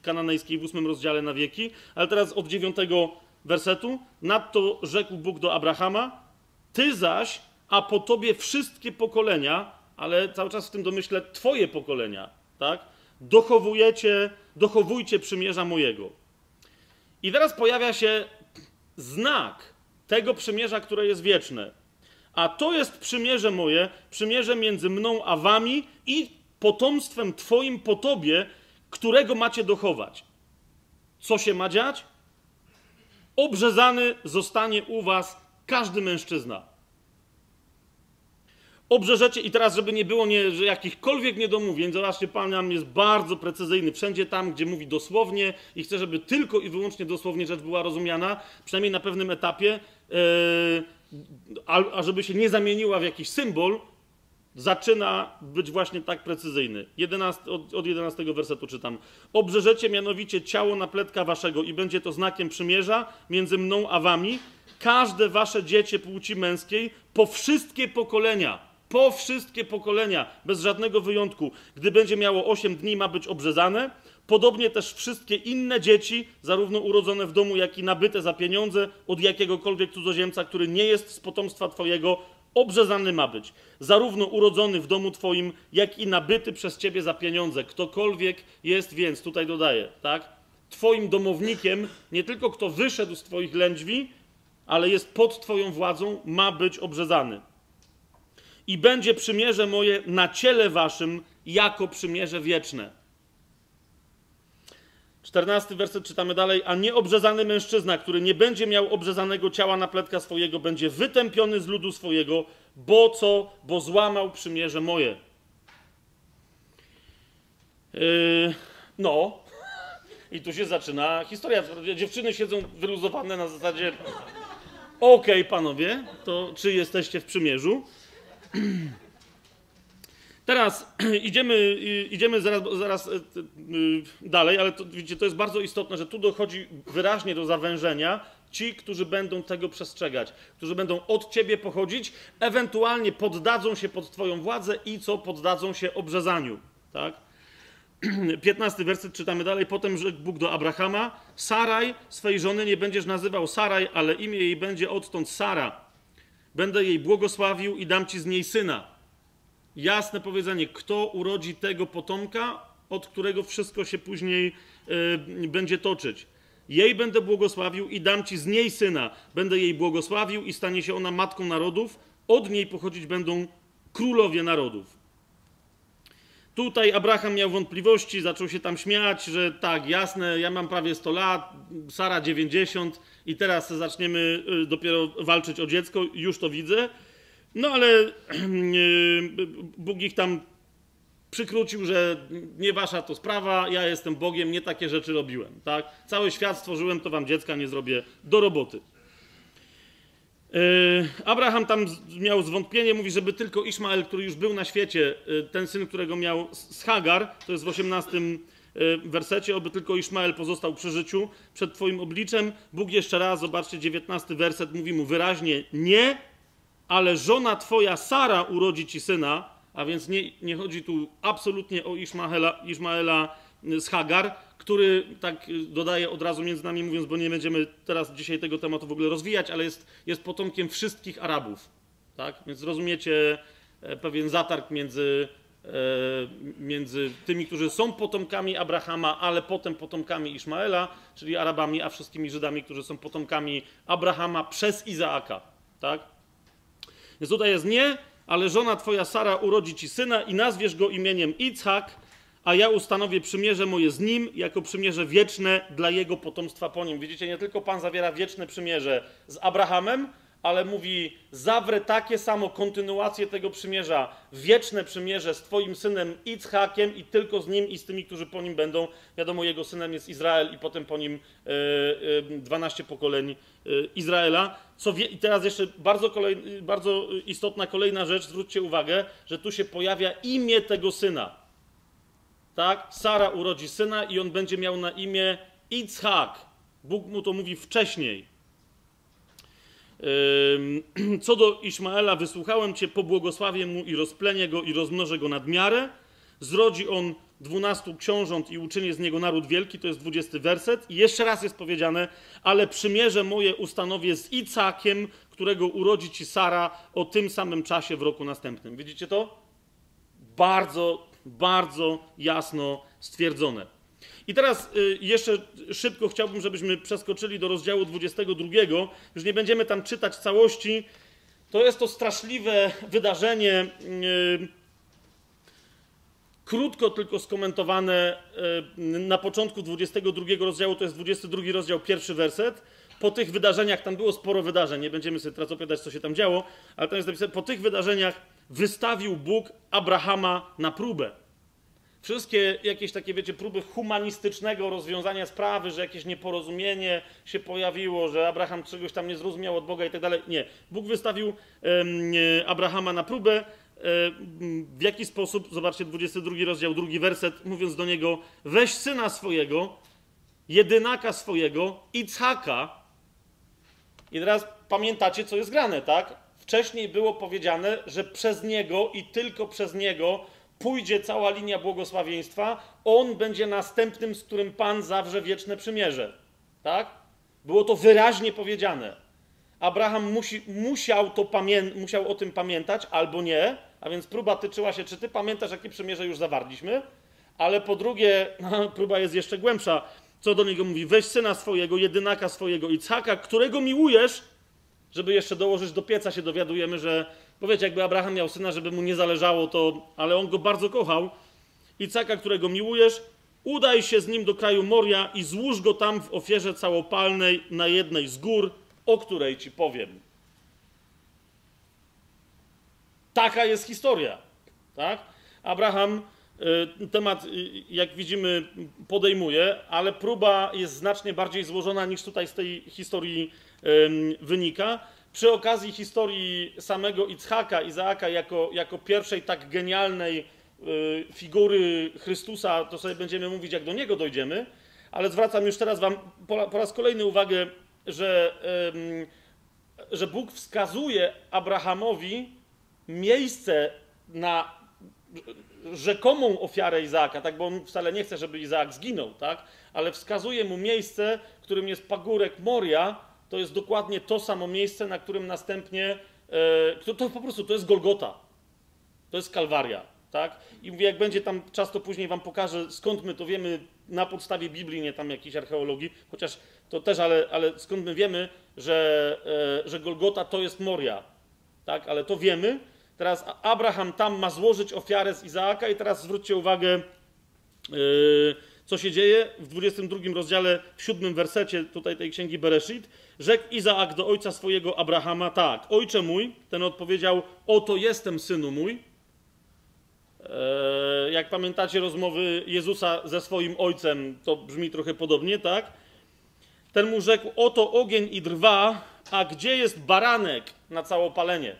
kananejskiej w ósmym rozdziale na wieki, ale teraz od dziewiątego wersetu, nadto rzekł Bóg do Abrahama, ty zaś, a po tobie wszystkie pokolenia, ale cały czas w tym domyśle twoje pokolenia, tak, dochowujecie, dochowujcie przymierza mojego. I teraz pojawia się znak, tego przymierza, które jest wieczne. A to jest przymierze moje, przymierze między mną a wami i potomstwem twoim po tobie, którego macie dochować. Co się ma dziać? Obrzezany zostanie u was każdy mężczyzna. Obrzeżecie, i teraz, żeby nie było nie, że jakichkolwiek niedomówień, zobaczcie, Pan nam jest bardzo precyzyjny. Wszędzie tam, gdzie mówi dosłownie i chce, żeby tylko i wyłącznie dosłownie rzecz była rozumiana, przynajmniej na pewnym etapie, Yy, a żeby się nie zamieniła w jakiś symbol, zaczyna być właśnie tak precyzyjny. 11, od, od 11 wersetu czytam. Obrzeżecie mianowicie ciało napletka waszego i będzie to znakiem przymierza między mną a wami. Każde wasze dziecię płci męskiej po wszystkie pokolenia, po wszystkie pokolenia, bez żadnego wyjątku, gdy będzie miało 8 dni, ma być obrzezane Podobnie też wszystkie inne dzieci, zarówno urodzone w domu, jak i nabyte za pieniądze od jakiegokolwiek cudzoziemca, który nie jest z potomstwa Twojego, obrzezany ma być. Zarówno urodzony w domu Twoim, jak i nabyty przez Ciebie za pieniądze. Ktokolwiek jest więc, tutaj dodaję, tak? Twoim domownikiem, nie tylko kto wyszedł z Twoich lędźwi, ale jest pod Twoją władzą, ma być obrzezany. I będzie przymierze moje na ciele Waszym jako przymierze wieczne 14 werset czytamy dalej. A nieobrzezany mężczyzna, który nie będzie miał obrzezanego ciała na pletka swojego, będzie wytępiony z ludu swojego, bo co? Bo złamał przymierze moje. Yy, no. I tu się zaczyna historia. Dziewczyny siedzą wyluzowane na zasadzie okej, okay, panowie, to czy jesteście w przymierzu? Teraz idziemy, idziemy zaraz, zaraz y, y, dalej, ale to, widzicie, to jest bardzo istotne, że tu dochodzi wyraźnie do zawężenia. Ci, którzy będą tego przestrzegać, którzy będą od ciebie pochodzić, ewentualnie poddadzą się pod twoją władzę i co poddadzą się obrzezaniu. Tak? 15 werset czytamy dalej. Potem rzekł Bóg do Abrahama: Saraj, swej żony nie będziesz nazywał Saraj, ale imię jej będzie odtąd Sara. Będę jej błogosławił i dam ci z niej syna. Jasne powiedzenie, kto urodzi tego potomka, od którego wszystko się później y, będzie toczyć. Jej będę błogosławił i dam ci z niej syna. Będę jej błogosławił i stanie się ona matką narodów. Od niej pochodzić będą królowie narodów. Tutaj Abraham miał wątpliwości, zaczął się tam śmiać, że tak, jasne, ja mam prawie 100 lat, Sara 90 i teraz zaczniemy y, dopiero walczyć o dziecko, już to widzę. No ale y, Bóg ich tam przykrócił, że nie wasza to sprawa, ja jestem Bogiem, nie takie rzeczy robiłem, tak? Cały świat stworzyłem, to wam dziecka nie zrobię do roboty. Yy, Abraham tam miał zwątpienie, mówi, żeby tylko Ismael, który już był na świecie, yy, ten syn, którego miał z Hagar, to jest w 18 yy, wersecie, oby tylko Ismael pozostał przy życiu przed Twoim obliczem. Bóg jeszcze raz, zobaczcie, 19 werset mówi mu wyraźnie: Nie, ale żona Twoja Sara urodzi Ci syna, a więc nie, nie chodzi tu absolutnie o Ismaela, Ismaela z Hagar, który, tak dodaję od razu między nami mówiąc, bo nie będziemy teraz dzisiaj tego tematu w ogóle rozwijać, ale jest, jest potomkiem wszystkich Arabów. Tak? Więc rozumiecie e, pewien zatarg między, e, między tymi, którzy są potomkami Abrahama, ale potem potomkami Ismaela, czyli Arabami, a wszystkimi Żydami, którzy są potomkami Abrahama przez Izaaka. Tak? Więc tutaj jest nie, ale żona twoja Sara urodzi ci syna i nazwiesz go imieniem Itzhak, a ja ustanowię przymierze moje z nim jako przymierze wieczne dla jego potomstwa po nim. Widzicie, nie tylko Pan zawiera wieczne przymierze z Abrahamem, ale mówi: Zawrę takie samo kontynuację tego przymierza, wieczne przymierze z Twoim synem Itzhakiem i tylko z nim i z tymi, którzy po nim będą. Wiadomo, jego synem jest Izrael i potem po nim e, e, 12 pokoleń e, Izraela. Co wie, I teraz jeszcze bardzo, kolej, bardzo istotna kolejna rzecz, zwróćcie uwagę, że tu się pojawia imię tego syna. Tak? Sara urodzi syna i on będzie miał na imię Itzhak. Bóg mu to mówi wcześniej. Co do Ismaela, wysłuchałem cię, pobłogosławię mu i rozplenię go i rozmnożę go nad miarę. Zrodzi on dwunastu książąt i uczynię z niego naród wielki, to jest dwudziesty werset. I jeszcze raz jest powiedziane, ale przymierze moje ustanowię z Icakiem, którego urodzi ci Sara o tym samym czasie w roku następnym. Widzicie to? Bardzo, bardzo jasno stwierdzone. I teraz y, jeszcze szybko chciałbym, żebyśmy przeskoczyli do rozdziału 22. Już nie będziemy tam czytać całości. To jest to straszliwe wydarzenie, y, krótko tylko skomentowane y, na początku 22 rozdziału, to jest 22 rozdział, pierwszy werset. Po tych wydarzeniach, tam było sporo wydarzeń, nie będziemy sobie teraz opowiadać, co się tam działo, ale tam jest napisane, po tych wydarzeniach wystawił Bóg Abrahama na próbę. Wszystkie jakieś takie, wiecie, próby humanistycznego rozwiązania sprawy, że jakieś nieporozumienie się pojawiło, że Abraham czegoś tam nie zrozumiał od Boga i tak dalej. Nie. Bóg wystawił Abrahama na próbę. W jaki sposób? Zobaczcie, 22 rozdział, drugi werset, mówiąc do niego: weź syna swojego, jedynaka swojego, Itzhaka. I teraz pamiętacie, co jest grane, tak? Wcześniej było powiedziane, że przez niego i tylko przez niego pójdzie cała linia błogosławieństwa, on będzie następnym, z którym Pan zawrze wieczne przymierze. Tak? Było to wyraźnie powiedziane. Abraham musi, musiał, to pamię- musiał o tym pamiętać, albo nie, a więc próba tyczyła się, czy ty pamiętasz, jakie przymierze już zawarliśmy, ale po drugie, próba jest jeszcze głębsza. Co do niego mówi? Weź syna swojego, jedynaka swojego Icaka, którego miłujesz, żeby jeszcze dołożyć do pieca, się dowiadujemy, że bo wiecie, jakby Abraham miał syna, żeby mu nie zależało, to, ale on go bardzo kochał. Icaka, którego miłujesz, udaj się z nim do kraju Moria i złóż go tam w ofierze całopalnej na jednej z gór, o której ci powiem. Taka jest historia. Tak? Abraham y, temat, y, jak widzimy, podejmuje, ale próba jest znacznie bardziej złożona niż tutaj z tej historii wynika. Przy okazji historii samego Ichaka, Izaaka, jako, jako pierwszej tak genialnej y, figury Chrystusa, to sobie będziemy mówić, jak do Niego dojdziemy, ale zwracam już teraz Wam po, po raz kolejny uwagę, że, że Bóg wskazuje Abrahamowi miejsce na rzekomą ofiarę Izaaka, tak, bo on wcale nie chce, żeby Izaak zginął, tak, ale wskazuje mu miejsce, którym jest pagórek Moria, to jest dokładnie to samo miejsce, na którym następnie, e, to, to po prostu, to jest Golgota, to jest Kalwaria, tak, i mówię, jak będzie tam czas, to później wam pokażę, skąd my to wiemy na podstawie Biblii, nie tam jakiejś archeologii, chociaż to też, ale, ale skąd my wiemy, że, e, że Golgota to jest Moria, tak, ale to wiemy, Teraz Abraham tam ma złożyć ofiarę z Izaaka i teraz zwróćcie uwagę, yy, co się dzieje w 22 rozdziale, w 7 wersecie tutaj tej księgi Bereshit. Rzekł Izaak do ojca swojego Abrahama tak, ojcze mój, ten odpowiedział, oto jestem synu mój. Yy, jak pamiętacie rozmowy Jezusa ze swoim ojcem, to brzmi trochę podobnie, tak? Ten mu rzekł, oto ogień i drwa, a gdzie jest baranek na całopalenie?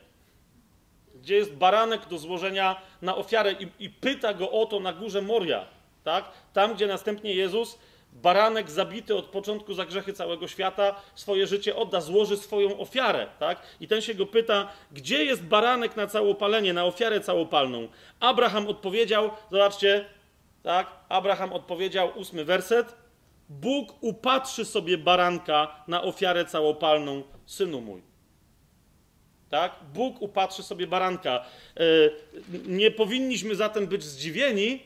gdzie jest baranek do złożenia na ofiarę i, i pyta go o to na górze Moria, tak? Tam, gdzie następnie Jezus, baranek zabity od początku za grzechy całego świata, swoje życie odda, złoży swoją ofiarę, tak? I ten się go pyta, gdzie jest baranek na całopalenie, na ofiarę całopalną? Abraham odpowiedział, zobaczcie, tak? Abraham odpowiedział, ósmy werset, Bóg upatrzy sobie baranka na ofiarę całopalną, synu mój. Tak? Bóg upatrzy sobie baranka. E, nie powinniśmy zatem być zdziwieni,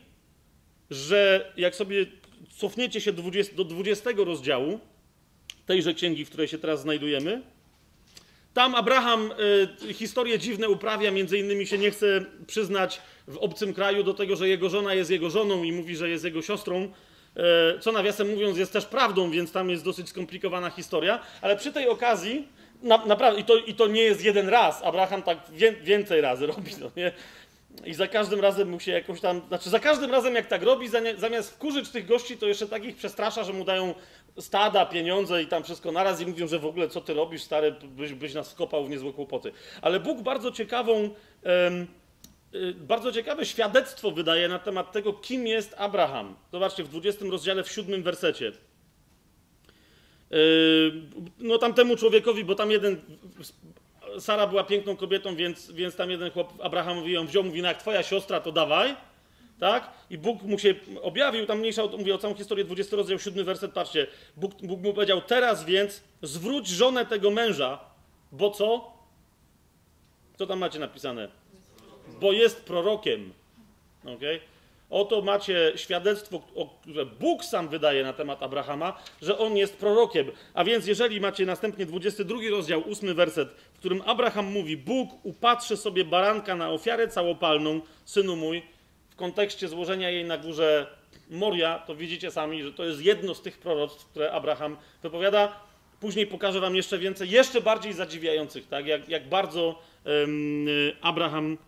że jak sobie cofniecie się do 20 rozdziału tejże księgi, w której się teraz znajdujemy, tam Abraham y, historie dziwne uprawia, między innymi się nie chce przyznać w obcym kraju do tego, że jego żona jest jego żoną i mówi, że jest jego siostrą, y, co nawiasem mówiąc jest też prawdą, więc tam jest dosyć skomplikowana historia, ale przy tej okazji na, naprawdę, i to, i to nie jest jeden raz. Abraham tak wie, więcej razy robi, no nie? I za każdym razem mu się jakoś tam. Znaczy, za każdym razem, jak tak robi, zamiast wkurzyć tych gości, to jeszcze takich przestrasza, że mu dają stada, pieniądze i tam wszystko naraz i mówią, że w ogóle co ty robisz, stary, byś, byś nas wkopał w niezłe kłopoty. Ale Bóg bardzo ciekawą. Um, bardzo ciekawe świadectwo wydaje na temat tego, kim jest Abraham. Zobaczcie, w 20 rozdziale, w 7 wersecie. Yy, no tamtemu człowiekowi, bo tam jeden, Sara była piękną kobietą, więc, więc tam jeden chłop Abrahamowi ją wziął, mówi, no jak twoja siostra, to dawaj, tak? I Bóg mu się objawił, tam mniejsza, mówię o całą historię, 20 rozdział, 7 werset, patrzcie, Bóg, Bóg mu powiedział, teraz więc zwróć żonę tego męża, bo co? Co tam macie napisane? Bo jest prorokiem? Okay? Oto macie świadectwo, które Bóg sam wydaje na temat Abrahama, że on jest prorokiem. A więc, jeżeli macie następnie 22 rozdział, 8 werset, w którym Abraham mówi: Bóg upatrzy sobie baranka na ofiarę całopalną, synu mój, w kontekście złożenia jej na górze Moria, to widzicie sami, że to jest jedno z tych proroctw, które Abraham wypowiada. Później pokażę Wam jeszcze więcej, jeszcze bardziej zadziwiających, tak? jak, jak bardzo um, Abraham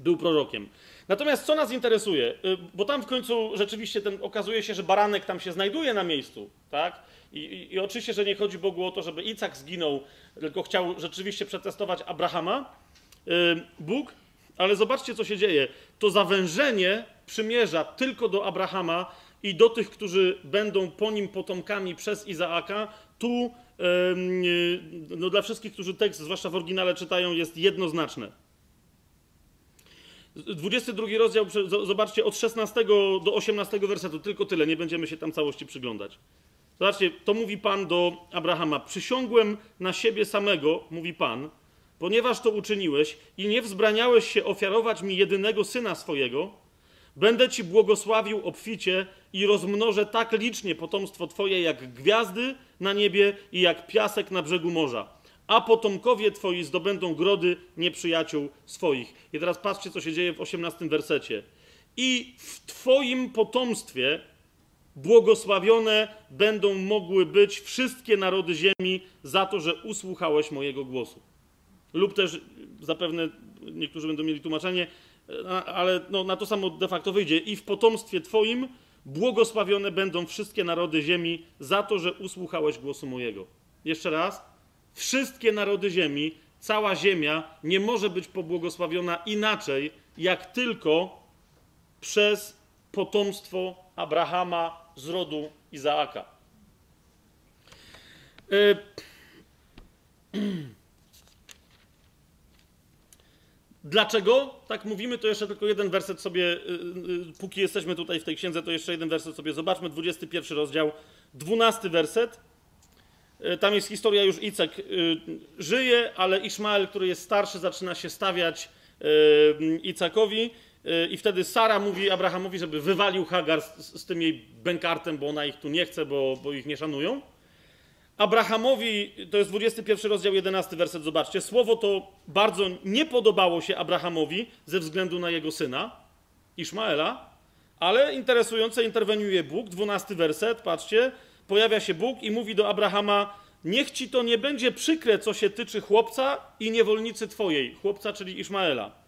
był prorokiem. Natomiast co nas interesuje? Y, bo tam w końcu rzeczywiście ten, okazuje się, że baranek tam się znajduje na miejscu, tak? I, i, I, oczywiście, że nie chodzi Bogu o to, żeby Icak zginął, tylko chciał rzeczywiście przetestować Abrahama, yy, Bóg, ale zobaczcie, co się dzieje. To zawężenie przymierza tylko do Abrahama i do tych, którzy będą po nim potomkami przez Izaaka, tu yy, no, dla wszystkich, którzy tekst, zwłaszcza w oryginale czytają, jest jednoznaczne. 22 rozdział, zobaczcie, od 16 do 18 wersetu, tylko tyle, nie będziemy się tam całości przyglądać. Zobaczcie, to mówi Pan do Abrahama: Przysiągłem na siebie samego, mówi Pan, ponieważ to uczyniłeś i nie wzbraniałeś się ofiarować mi jedynego syna swojego, będę ci błogosławił obficie i rozmnożę tak licznie potomstwo Twoje, jak gwiazdy na niebie i jak piasek na brzegu morza a potomkowie twoi zdobędą grody nieprzyjaciół swoich. I teraz patrzcie, co się dzieje w 18 wersecie. I w twoim potomstwie błogosławione będą mogły być wszystkie narody ziemi za to, że usłuchałeś mojego głosu. Lub też zapewne niektórzy będą mieli tłumaczenie, ale no, na to samo de facto wyjdzie. I w potomstwie twoim błogosławione będą wszystkie narody ziemi za to, że usłuchałeś głosu mojego. Jeszcze raz. Wszystkie narody ziemi, cała ziemia nie może być pobłogosławiona inaczej, jak tylko przez potomstwo Abrahama z rodu Izaaka. Y, Dlaczego tak mówimy? To jeszcze tylko jeden werset sobie, y, y, póki jesteśmy tutaj w tej księdze, to jeszcze jeden werset sobie zobaczmy. 21 rozdział, 12 werset. Tam jest historia już Icek żyje, ale Ishmael, który jest starszy, zaczyna się stawiać Icakowi i wtedy Sara mówi Abrahamowi, żeby wywalił Hagar z, z tym jej bękartem, bo ona ich tu nie chce, bo, bo ich nie szanują. Abrahamowi, to jest 21 rozdział, 11 werset, zobaczcie, słowo to bardzo nie podobało się Abrahamowi ze względu na jego syna, Ishmaela, ale interesujące interweniuje Bóg, 12 werset, patrzcie, pojawia się Bóg i mówi do Abrahama, niech ci to nie będzie przykre, co się tyczy chłopca i niewolnicy twojej, chłopca, czyli Ishmaela.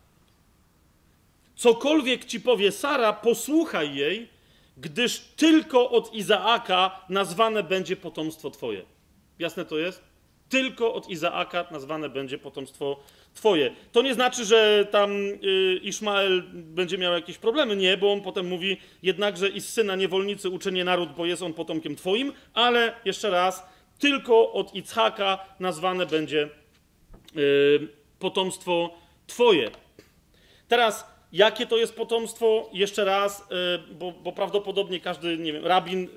Cokolwiek ci powie Sara, posłuchaj jej, gdyż tylko od Izaaka nazwane będzie potomstwo twoje. Jasne to jest? Tylko od Izaaka nazwane będzie potomstwo Twoje. To nie znaczy, że tam y, Ishmael będzie miał jakieś problemy. Nie, bo on potem mówi, jednakże i z syna niewolnicy uczynię naród, bo jest on potomkiem Twoim, ale jeszcze raz, tylko od Ichaka nazwane będzie y, potomstwo Twoje. Teraz, jakie to jest potomstwo? Jeszcze raz, y, bo, bo prawdopodobnie każdy, nie wiem, rabin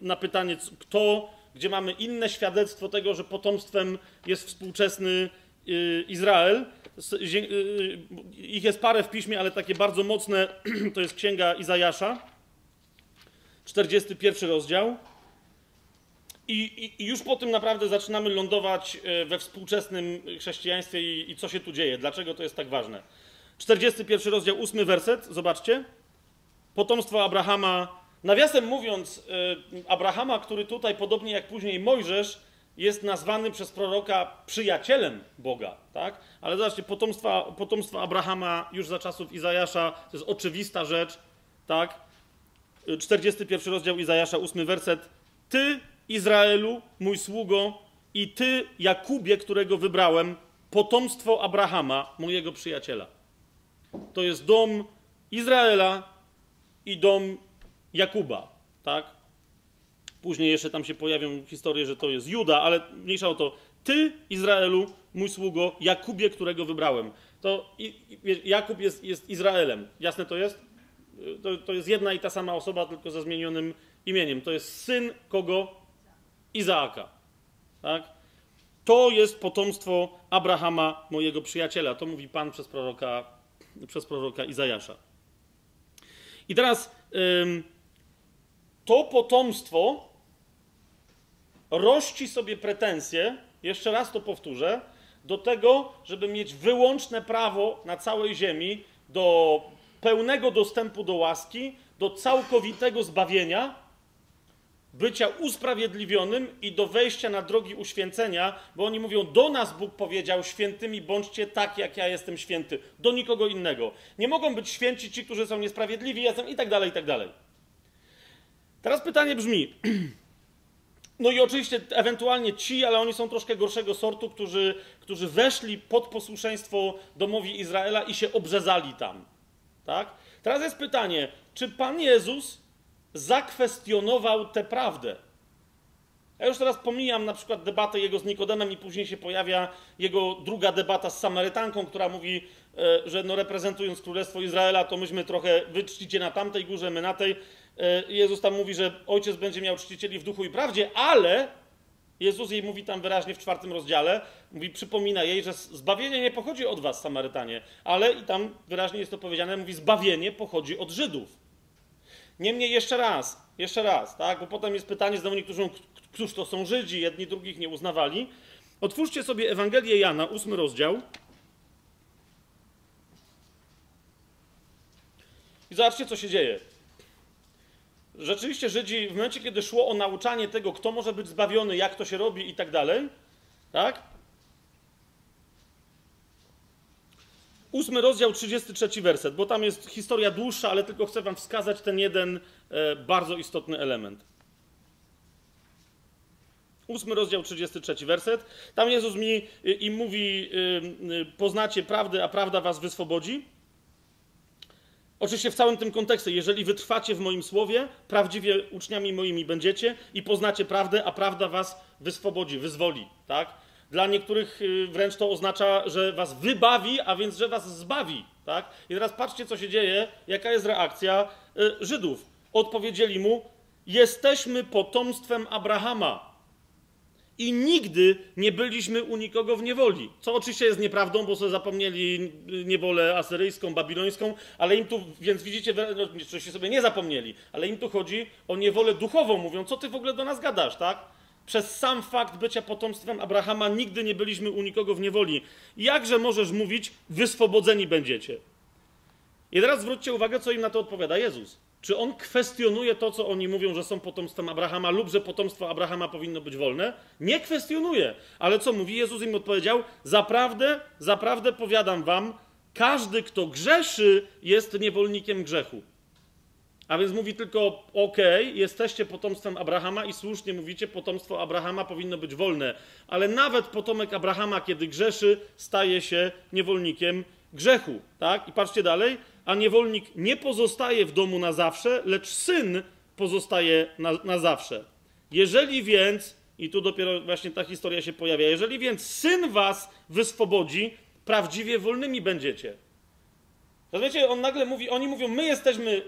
na pytanie, kto gdzie mamy inne świadectwo tego, że potomstwem jest współczesny y, Izrael. Y, ich jest parę w piśmie, ale takie bardzo mocne to jest księga Izajasza, 41 rozdział. I, i, już po tym naprawdę zaczynamy lądować y, we współczesnym chrześcijaństwie i, i co się tu dzieje, dlaczego to jest tak ważne. 41 rozdział, 8 werset, zobaczcie. Potomstwo Abrahama Nawiasem mówiąc, y, Abrahama, który tutaj, podobnie jak później Mojżesz, jest nazwany przez proroka przyjacielem Boga, tak? Ale zobaczcie, potomstwa, potomstwa Abrahama już za czasów Izajasza, to jest oczywista rzecz, tak? 41 y, rozdział Izajasza, 8 werset. Ty, Izraelu, mój sługo, i ty, Jakubie, którego wybrałem, potomstwo Abrahama, mojego przyjaciela. To jest dom Izraela i dom Jakuba, tak? Później jeszcze tam się pojawią historie, że to jest Juda, ale mniejsza o to. Ty, Izraelu, mój sługo, Jakubie, którego wybrałem. To Jakub jest, jest Izraelem. Jasne to jest? To, to jest jedna i ta sama osoba, tylko ze zmienionym imieniem. To jest syn kogo? Izaaka. Tak? To jest potomstwo Abrahama, mojego przyjaciela. To mówi Pan przez proroka, przez proroka Izajasza. I teraz to potomstwo rości sobie pretensje, jeszcze raz to powtórzę, do tego, żeby mieć wyłączne prawo na całej ziemi do pełnego dostępu do łaski, do całkowitego zbawienia, bycia usprawiedliwionym i do wejścia na drogi uświęcenia, bo oni mówią: Do nas Bóg powiedział, świętymi bądźcie tak, jak ja jestem święty, do nikogo innego. Nie mogą być święci ci, którzy są niesprawiedliwi, jestem i tak dalej, i tak dalej. Teraz pytanie brzmi. No i oczywiście ewentualnie ci, ale oni są troszkę gorszego sortu, którzy, którzy weszli pod posłuszeństwo domowi Izraela i się obrzezali tam. Tak? Teraz jest pytanie, czy Pan Jezus zakwestionował tę prawdę? Ja już teraz pomijam na przykład debatę jego z Nikodemem i później się pojawia jego druga debata z Samarytanką, która mówi, e, że no reprezentując Królestwo Izraela, to myśmy trochę, wy czcicie na tamtej górze, my na tej. E, Jezus tam mówi, że ojciec będzie miał czcicieli w duchu i prawdzie, ale Jezus jej mówi tam wyraźnie w czwartym rozdziale, mówi, przypomina jej, że zbawienie nie pochodzi od was, Samarytanie, ale i tam wyraźnie jest to powiedziane, mówi, zbawienie pochodzi od Żydów. Niemniej jeszcze raz, jeszcze raz, tak, bo potem jest pytanie, znowu niektórzy któż to są Żydzi, jedni drugich nie uznawali. Otwórzcie sobie Ewangelię Jana, ósmy rozdział. I zobaczcie, co się dzieje. Rzeczywiście Żydzi, w momencie, kiedy szło o nauczanie tego, kto może być zbawiony, jak to się robi i tak dalej, tak? Ósmy rozdział, 33 werset, bo tam jest historia dłuższa, ale tylko chcę wam wskazać ten jeden e, bardzo istotny element. Ósmy rozdział, 33 werset. Tam Jezus mi im mówi, y, poznacie prawdę, a prawda was wyswobodzi. Oczywiście w całym tym kontekście, jeżeli wytrwacie w moim słowie, prawdziwie uczniami moimi będziecie i poznacie prawdę, a prawda was wyswobodzi, wyzwoli, tak? Dla niektórych y, wręcz to oznacza, że was wybawi, a więc, że was zbawi, tak? I teraz patrzcie, co się dzieje, jaka jest reakcja y, Żydów. Odpowiedzieli mu, jesteśmy potomstwem Abrahama i nigdy nie byliśmy u nikogo w niewoli. Co oczywiście jest nieprawdą, bo sobie zapomnieli niewolę asyryjską, babilońską, ale im tu, więc widzicie, no, oczywiście sobie nie zapomnieli, ale im tu chodzi o niewolę duchową. Mówią, co ty w ogóle do nas gadasz, tak? Przez sam fakt bycia potomstwem Abrahama nigdy nie byliśmy u nikogo w niewoli. Jakże możesz mówić, wyswobodzeni będziecie? I teraz zwróćcie uwagę, co im na to odpowiada Jezus. Czy on kwestionuje to, co oni mówią, że są potomstwem Abrahama, lub że potomstwo Abrahama powinno być wolne? Nie kwestionuje. Ale co mówi? Jezus im odpowiedział: Zaprawdę, zaprawdę powiadam wam, każdy, kto grzeszy, jest niewolnikiem grzechu. A więc mówi tylko: OK, jesteście potomstwem Abrahama i słusznie mówicie, potomstwo Abrahama powinno być wolne. Ale nawet potomek Abrahama, kiedy grzeszy, staje się niewolnikiem grzechu. Tak? I patrzcie dalej a niewolnik nie pozostaje w domu na zawsze, lecz syn pozostaje na, na zawsze. Jeżeli więc, i tu dopiero właśnie ta historia się pojawia, jeżeli więc syn was wyswobodzi, prawdziwie wolnymi będziecie. Rozumiecie, on nagle mówi, oni mówią, my jesteśmy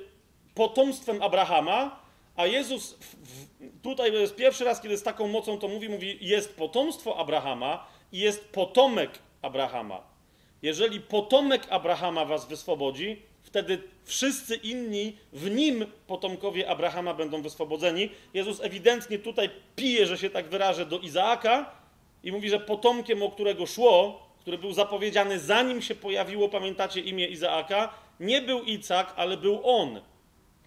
potomstwem Abrahama, a Jezus w, tutaj to jest pierwszy raz, kiedy z taką mocą to mówi, mówi, jest potomstwo Abrahama i jest potomek Abrahama. Jeżeli potomek Abrahama was wyswobodzi, wtedy wszyscy inni w nim potomkowie Abrahama będą wyswobodzeni. Jezus ewidentnie tutaj pije, że się tak wyrażę, do Izaaka i mówi, że potomkiem, o którego szło, który był zapowiedziany zanim się pojawiło, pamiętacie imię Izaaka, nie był Icak, ale był on.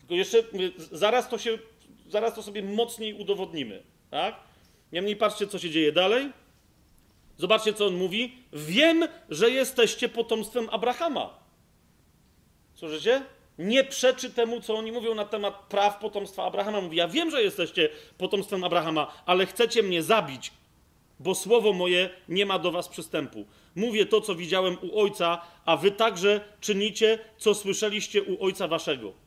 Tylko jeszcze zaraz to, się, zaraz to sobie mocniej udowodnimy. Tak? Niemniej patrzcie, co się dzieje dalej. Zobaczcie, co on mówi. Wiem, że jesteście potomstwem Abrahama. Słyszycie? Nie przeczy temu, co oni mówią na temat praw potomstwa Abrahama. Mówi, ja wiem, że jesteście potomstwem Abrahama, ale chcecie mnie zabić, bo słowo moje nie ma do was przystępu. Mówię to, co widziałem u ojca, a wy także czynicie, co słyszeliście u ojca waszego.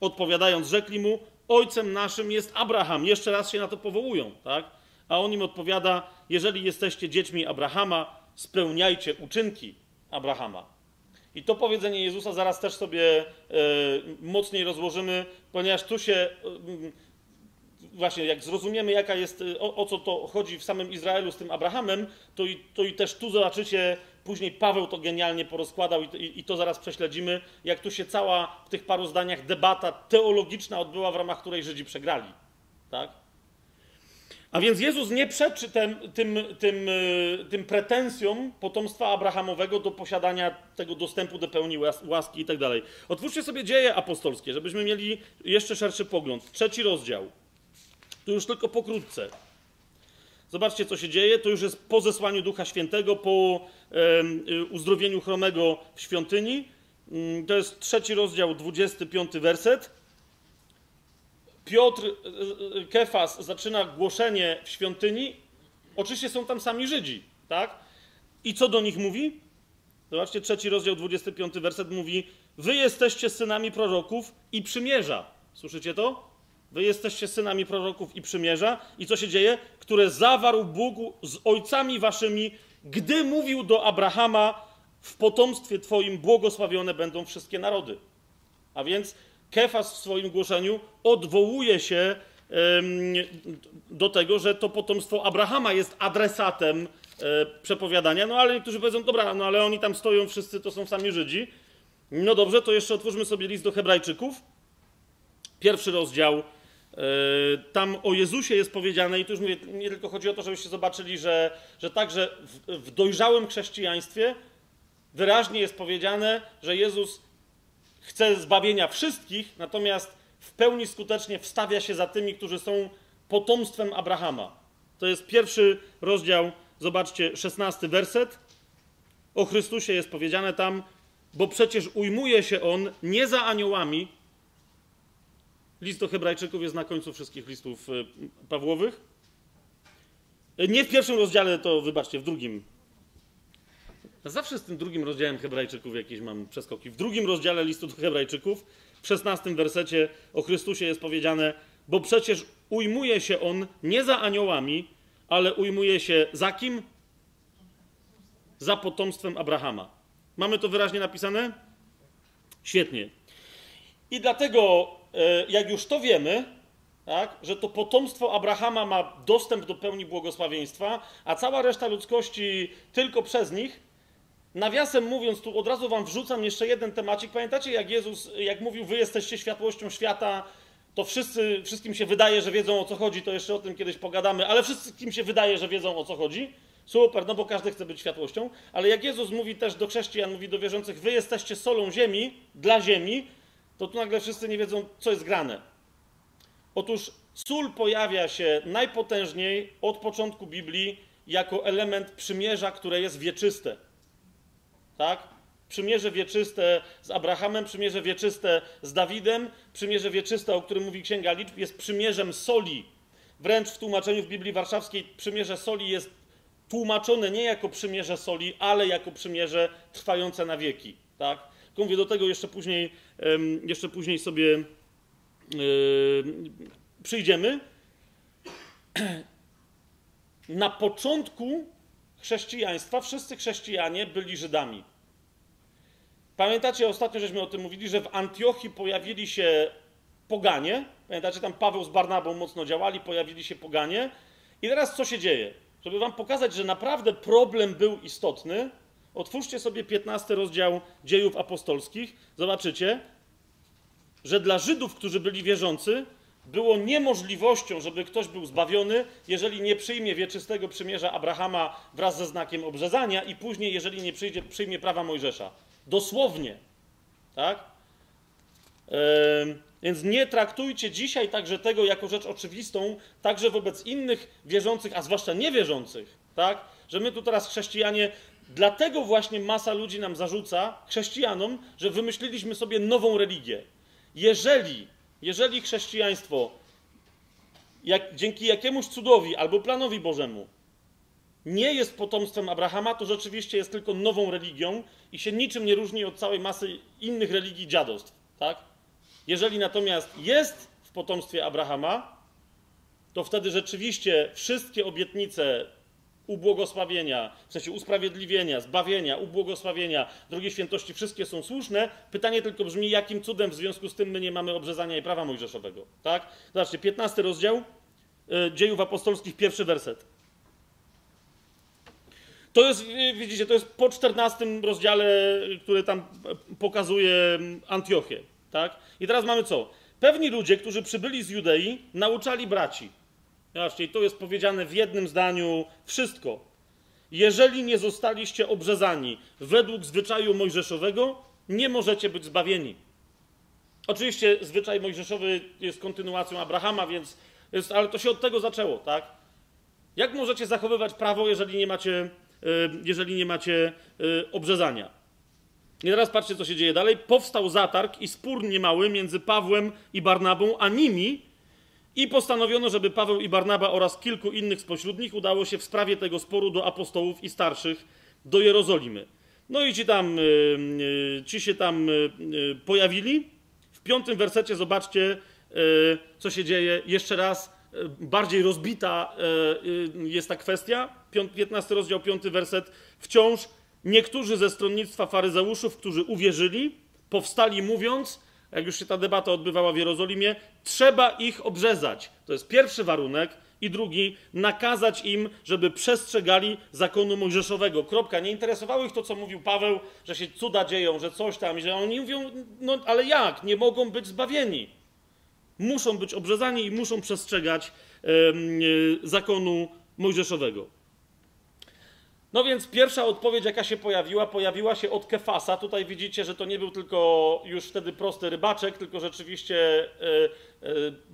Odpowiadając, rzekli mu, ojcem naszym jest Abraham. Jeszcze raz się na to powołują, tak? A on im odpowiada: Jeżeli jesteście dziećmi Abrahama, spełniajcie uczynki Abrahama. I to powiedzenie Jezusa zaraz też sobie e, mocniej rozłożymy, ponieważ tu się e, właśnie jak zrozumiemy, jaka jest, o, o, co to chodzi w samym Izraelu z tym Abrahamem, to i, to i też tu zobaczycie, później Paweł to genialnie porozkładał i, i, i, to zaraz prześledzimy, jak tu się cała w tych paru zdaniach debata teologiczna odbyła, w ramach której Żydzi przegrali. Tak? A więc Jezus nie przeczy tym, tym, tym, tym pretensjom potomstwa Abrahamowego do posiadania tego dostępu do pełni łaski i tak dalej. Otwórzcie sobie dzieje apostolskie, żebyśmy mieli jeszcze szerszy pogląd. Trzeci rozdział. Tu już tylko pokrótce. Zobaczcie, co się dzieje. To już jest po zesłaniu Ducha Świętego, po uzdrowieniu chromego w świątyni. Mm, to jest trzeci rozdział, 25 werset. Piotr, e, e, Kefas zaczyna głoszenie w świątyni, oczywiście są tam sami Żydzi, tak? I co do nich mówi? Zobaczcie, trzeci rozdział, 25 werset mówi: Wy jesteście synami proroków i przymierza. Słyszycie to? Wy jesteście synami proroków i przymierza. I co się dzieje? Które zawarł Bóg z ojcami waszymi, gdy mówił do Abrahama: W potomstwie Twoim błogosławione będą wszystkie narody. A więc Kefas w swoim głoszeniu odwołuje się do tego, że to potomstwo Abrahama jest adresatem e, przepowiadania. No ale niektórzy powiedzą, dobra, no ale oni tam stoją wszyscy, to są sami Żydzi. No dobrze, to jeszcze otwórzmy sobie list do Hebrajczyków. Pierwszy rozdział. E, tam o Jezusie jest powiedziane, i tu już mówię, nie tylko chodzi o to, żebyście zobaczyli, że, że także w, w dojrzałym chrześcijaństwie wyraźnie jest powiedziane, że Jezus chce zbawienia wszystkich, natomiast w pełni skutecznie wstawia się za tymi, którzy są potomstwem Abrahama. To jest pierwszy rozdział, zobaczcie, szesnasty werset. O Chrystusie jest powiedziane tam, bo przecież ujmuje się on nie za aniołami. List do Hebrajczyków jest na końcu wszystkich listów e, Pawłowych. Nie w pierwszym rozdziale, to wybaczcie, w drugim. Zawsze z tym drugim rozdziałem Hebrajczyków jakieś mam przeskoki. W drugim rozdziale listu do Hebrajczyków, w szesnastym wersecie o Chrystusie jest powiedziane, bo przecież ujmuje się on nie za aniołami, ale ujmuje się za kim? Za potomstwem Abrahama. Mamy to wyraźnie napisane? Świetnie. I dlatego, jak już to wiemy, tak, że to potomstwo Abrahama ma dostęp do pełni błogosławieństwa, a cała reszta ludzkości tylko przez nich, nawiasem mówiąc, tu od razu wam wrzucam jeszcze jeden temacik. Pamiętacie, jak Jezus, jak mówił, wy jesteście światłością świata, to wszyscy, wszystkim się wydaje, że wiedzą o co chodzi, to jeszcze o tym kiedyś pogadamy, ale wszystkim się wydaje, że wiedzą o co chodzi. Super, no bo każdy chce być światłością, ale jak Jezus mówi też do chrześcijan, mówi do wierzących, wy jesteście solą ziemi, dla ziemi, to tu nagle wszyscy nie wiedzą, co jest grane. Otóż sól pojawia się najpotężniej od początku Biblii jako element przymierza, które jest wieczyste. Tak? Przymierze wieczyste z Abrahamem, przymierze wieczyste z Dawidem, przymierze wieczyste, o którym mówi Księga Liczb, jest przymierzem soli. Wręcz w tłumaczeniu w Biblii Warszawskiej przymierze soli jest tłumaczone nie jako przymierze soli, ale jako przymierze trwające na wieki. Tak? Tylko mówię, do tego jeszcze później, jeszcze później sobie przyjdziemy. Na początku chrześcijaństwa wszyscy chrześcijanie byli Żydami. Pamiętacie, ostatnio żeśmy o tym mówili, że w Antiochii pojawili się poganie. Pamiętacie, tam Paweł z Barnabą mocno działali, pojawili się poganie. I teraz co się dzieje? Żeby wam pokazać, że naprawdę problem był istotny, otwórzcie sobie 15 rozdział dziejów apostolskich. Zobaczycie, że dla Żydów, którzy byli wierzący, było niemożliwością, żeby ktoś był zbawiony, jeżeli nie przyjmie wieczystego przymierza Abrahama wraz ze znakiem obrzezania i później, jeżeli nie przyjdzie, przyjmie prawa Mojżesza. Dosłownie. Tak? Yy, więc nie traktujcie dzisiaj także tego jako rzecz oczywistą, także wobec innych wierzących, a zwłaszcza niewierzących, tak? Że my tu teraz chrześcijanie, dlatego właśnie masa ludzi nam zarzuca, chrześcijanom, że wymyśliliśmy sobie nową religię. Jeżeli, jeżeli chrześcijaństwo jak, dzięki jakiemuś cudowi albo planowi Bożemu nie jest potomstwem Abrahama, to rzeczywiście jest tylko nową religią i się niczym nie różni od całej masy innych religii dziadostw. Tak? Jeżeli natomiast jest w potomstwie Abrahama, to wtedy rzeczywiście wszystkie obietnice ubłogosławienia, w sensie usprawiedliwienia, zbawienia, ubłogosławienia, drogie świętości, wszystkie są słuszne. Pytanie tylko brzmi, jakim cudem w związku z tym my nie mamy obrzezania i prawa mojżeszowego. Tak? Zobaczcie, 15 rozdział y, Dziejów Apostolskich, pierwszy werset. To jest, y, widzicie, to jest po 14 rozdziale, który tam pokazuje mm, Antiochię. Tak? I teraz mamy co? Pewni ludzie, którzy przybyli z Judei, nauczali braci. Zobaczcie, to jest powiedziane w jednym zdaniu wszystko. Jeżeli nie zostaliście obrzezani według zwyczaju mojżeszowego, nie możecie być zbawieni. Oczywiście zwyczaj mojżeszowy jest kontynuacją Abrahama, więc jest, ale to się od tego zaczęło, tak? Jak możecie zachowywać prawo, jeżeli nie macie, y, jeżeli nie macie y, obrzezania? I teraz patrzcie, co się dzieje dalej. Powstał zatarg i spór niemały między Pawłem i Barnabą, a nimi i postanowiono, żeby Paweł i Barnaba oraz kilku innych spośród nich udało się w sprawie tego sporu do apostołów i starszych do Jerozolimy. No i ci tam, yy, ci się tam yy, pojawili. W piątym wersecie zobaczcie, co się dzieje. Jeszcze raz, bardziej rozbita jest ta kwestia. 15 rozdział, 5 werset. Wciąż niektórzy ze stronnictwa faryzeuszów, którzy uwierzyli, powstali mówiąc, jak już się ta debata odbywała w Jerozolimie, trzeba ich obrzezać. To jest pierwszy warunek. I drugi, nakazać im, żeby przestrzegali zakonu mojżeszowego. Kropka. Nie interesowało ich to, co mówił Paweł, że się cuda dzieją, że coś tam, że oni mówią, no ale jak? Nie mogą być zbawieni. Muszą być obrzezani i muszą przestrzegać yy, zakonu mojżeszowego. No więc pierwsza odpowiedź, jaka się pojawiła, pojawiła się od Kefasa. Tutaj widzicie, że to nie był tylko już wtedy prosty rybaczek, tylko rzeczywiście e,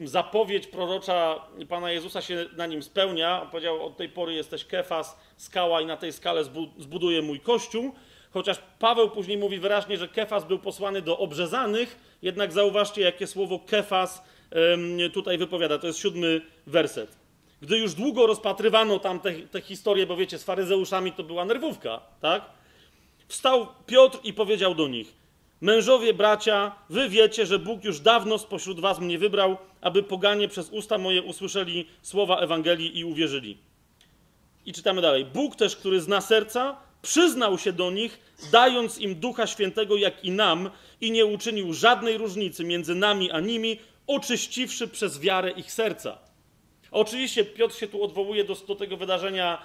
e, zapowiedź prorocza Pana Jezusa się na nim spełnia. On powiedział, od tej pory jesteś Kefas, skała i na tej skale zbuduję mój kościół. Chociaż Paweł później mówi wyraźnie, że Kefas był posłany do obrzezanych, jednak zauważcie, jakie słowo Kefas tutaj wypowiada. To jest siódmy werset. Gdy już długo rozpatrywano tam te, te historie, bo wiecie, z faryzeuszami to była nerwówka, tak? Wstał Piotr i powiedział do nich: Mężowie, bracia, wy wiecie, że Bóg już dawno spośród was mnie wybrał, aby poganie przez usta moje usłyszeli słowa Ewangelii i uwierzyli. I czytamy dalej. Bóg też, który zna serca, przyznał się do nich, dając im Ducha Świętego, jak i nam, i nie uczynił żadnej różnicy między nami a nimi, oczyściwszy przez wiarę ich serca. Oczywiście Piotr się tu odwołuje do, do tego wydarzenia,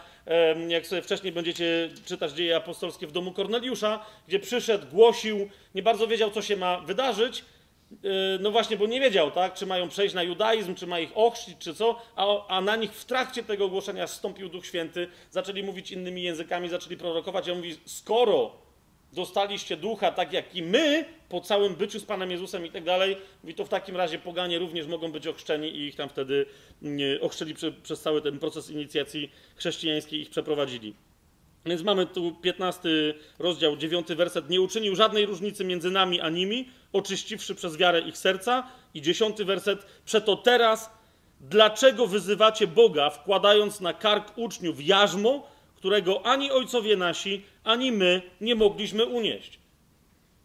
jak sobie wcześniej będziecie czytać dzieje apostolskie w domu Korneliusza, gdzie przyszedł, głosił, nie bardzo wiedział, co się ma wydarzyć. E, no właśnie, bo nie wiedział, tak, czy mają przejść na judaizm, czy ma ich ochrzcić, czy co, a, a na nich w trakcie tego ogłoszenia zstąpił Duch Święty, zaczęli mówić innymi językami, zaczęli prorokować. A on mówi, skoro dostaliście ducha, tak jak i my, po całym byciu z Panem Jezusem i tak dalej, mówi, to w takim razie poganie również mogą być ochrzczeni i ich tam wtedy ochrzczeli prze, przez cały ten proces inicjacji chrześcijańskiej, ich przeprowadzili. Więc mamy tu 15 rozdział, 9 werset. Nie uczynił żadnej różnicy między nami a nimi, oczyściwszy przez wiarę ich serca. I 10 werset. Przeto teraz, dlaczego wyzywacie Boga, wkładając na kark uczniów jarzmo, którego ani ojcowie nasi, ani my nie mogliśmy unieść.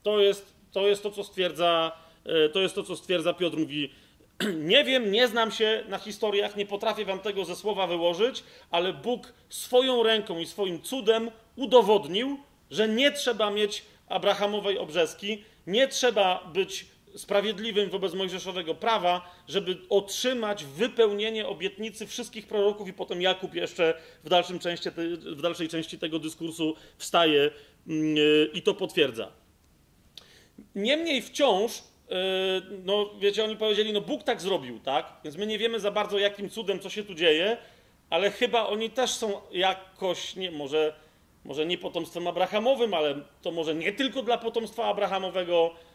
To jest to, jest to co stwierdza, e, to jest to, co stwierdza Piotr. Mówi, nie wiem, nie znam się na historiach, nie potrafię wam tego ze słowa wyłożyć, ale Bóg swoją ręką i swoim cudem udowodnił, że nie trzeba mieć Abrahamowej obrzeski, nie trzeba być sprawiedliwym wobec mojżeszowego prawa, żeby otrzymać wypełnienie obietnicy wszystkich proroków i potem Jakub jeszcze w, dalszym części, w dalszej części tego dyskursu wstaje mm, i to potwierdza. Niemniej wciąż, yy, no wiecie, oni powiedzieli, no Bóg tak zrobił, tak? Więc my nie wiemy za bardzo jakim cudem, co się tu dzieje, ale chyba oni też są jakoś, nie, może, może nie potomstwem Abrahamowym, ale to może nie tylko dla potomstwa Abrahamowego E,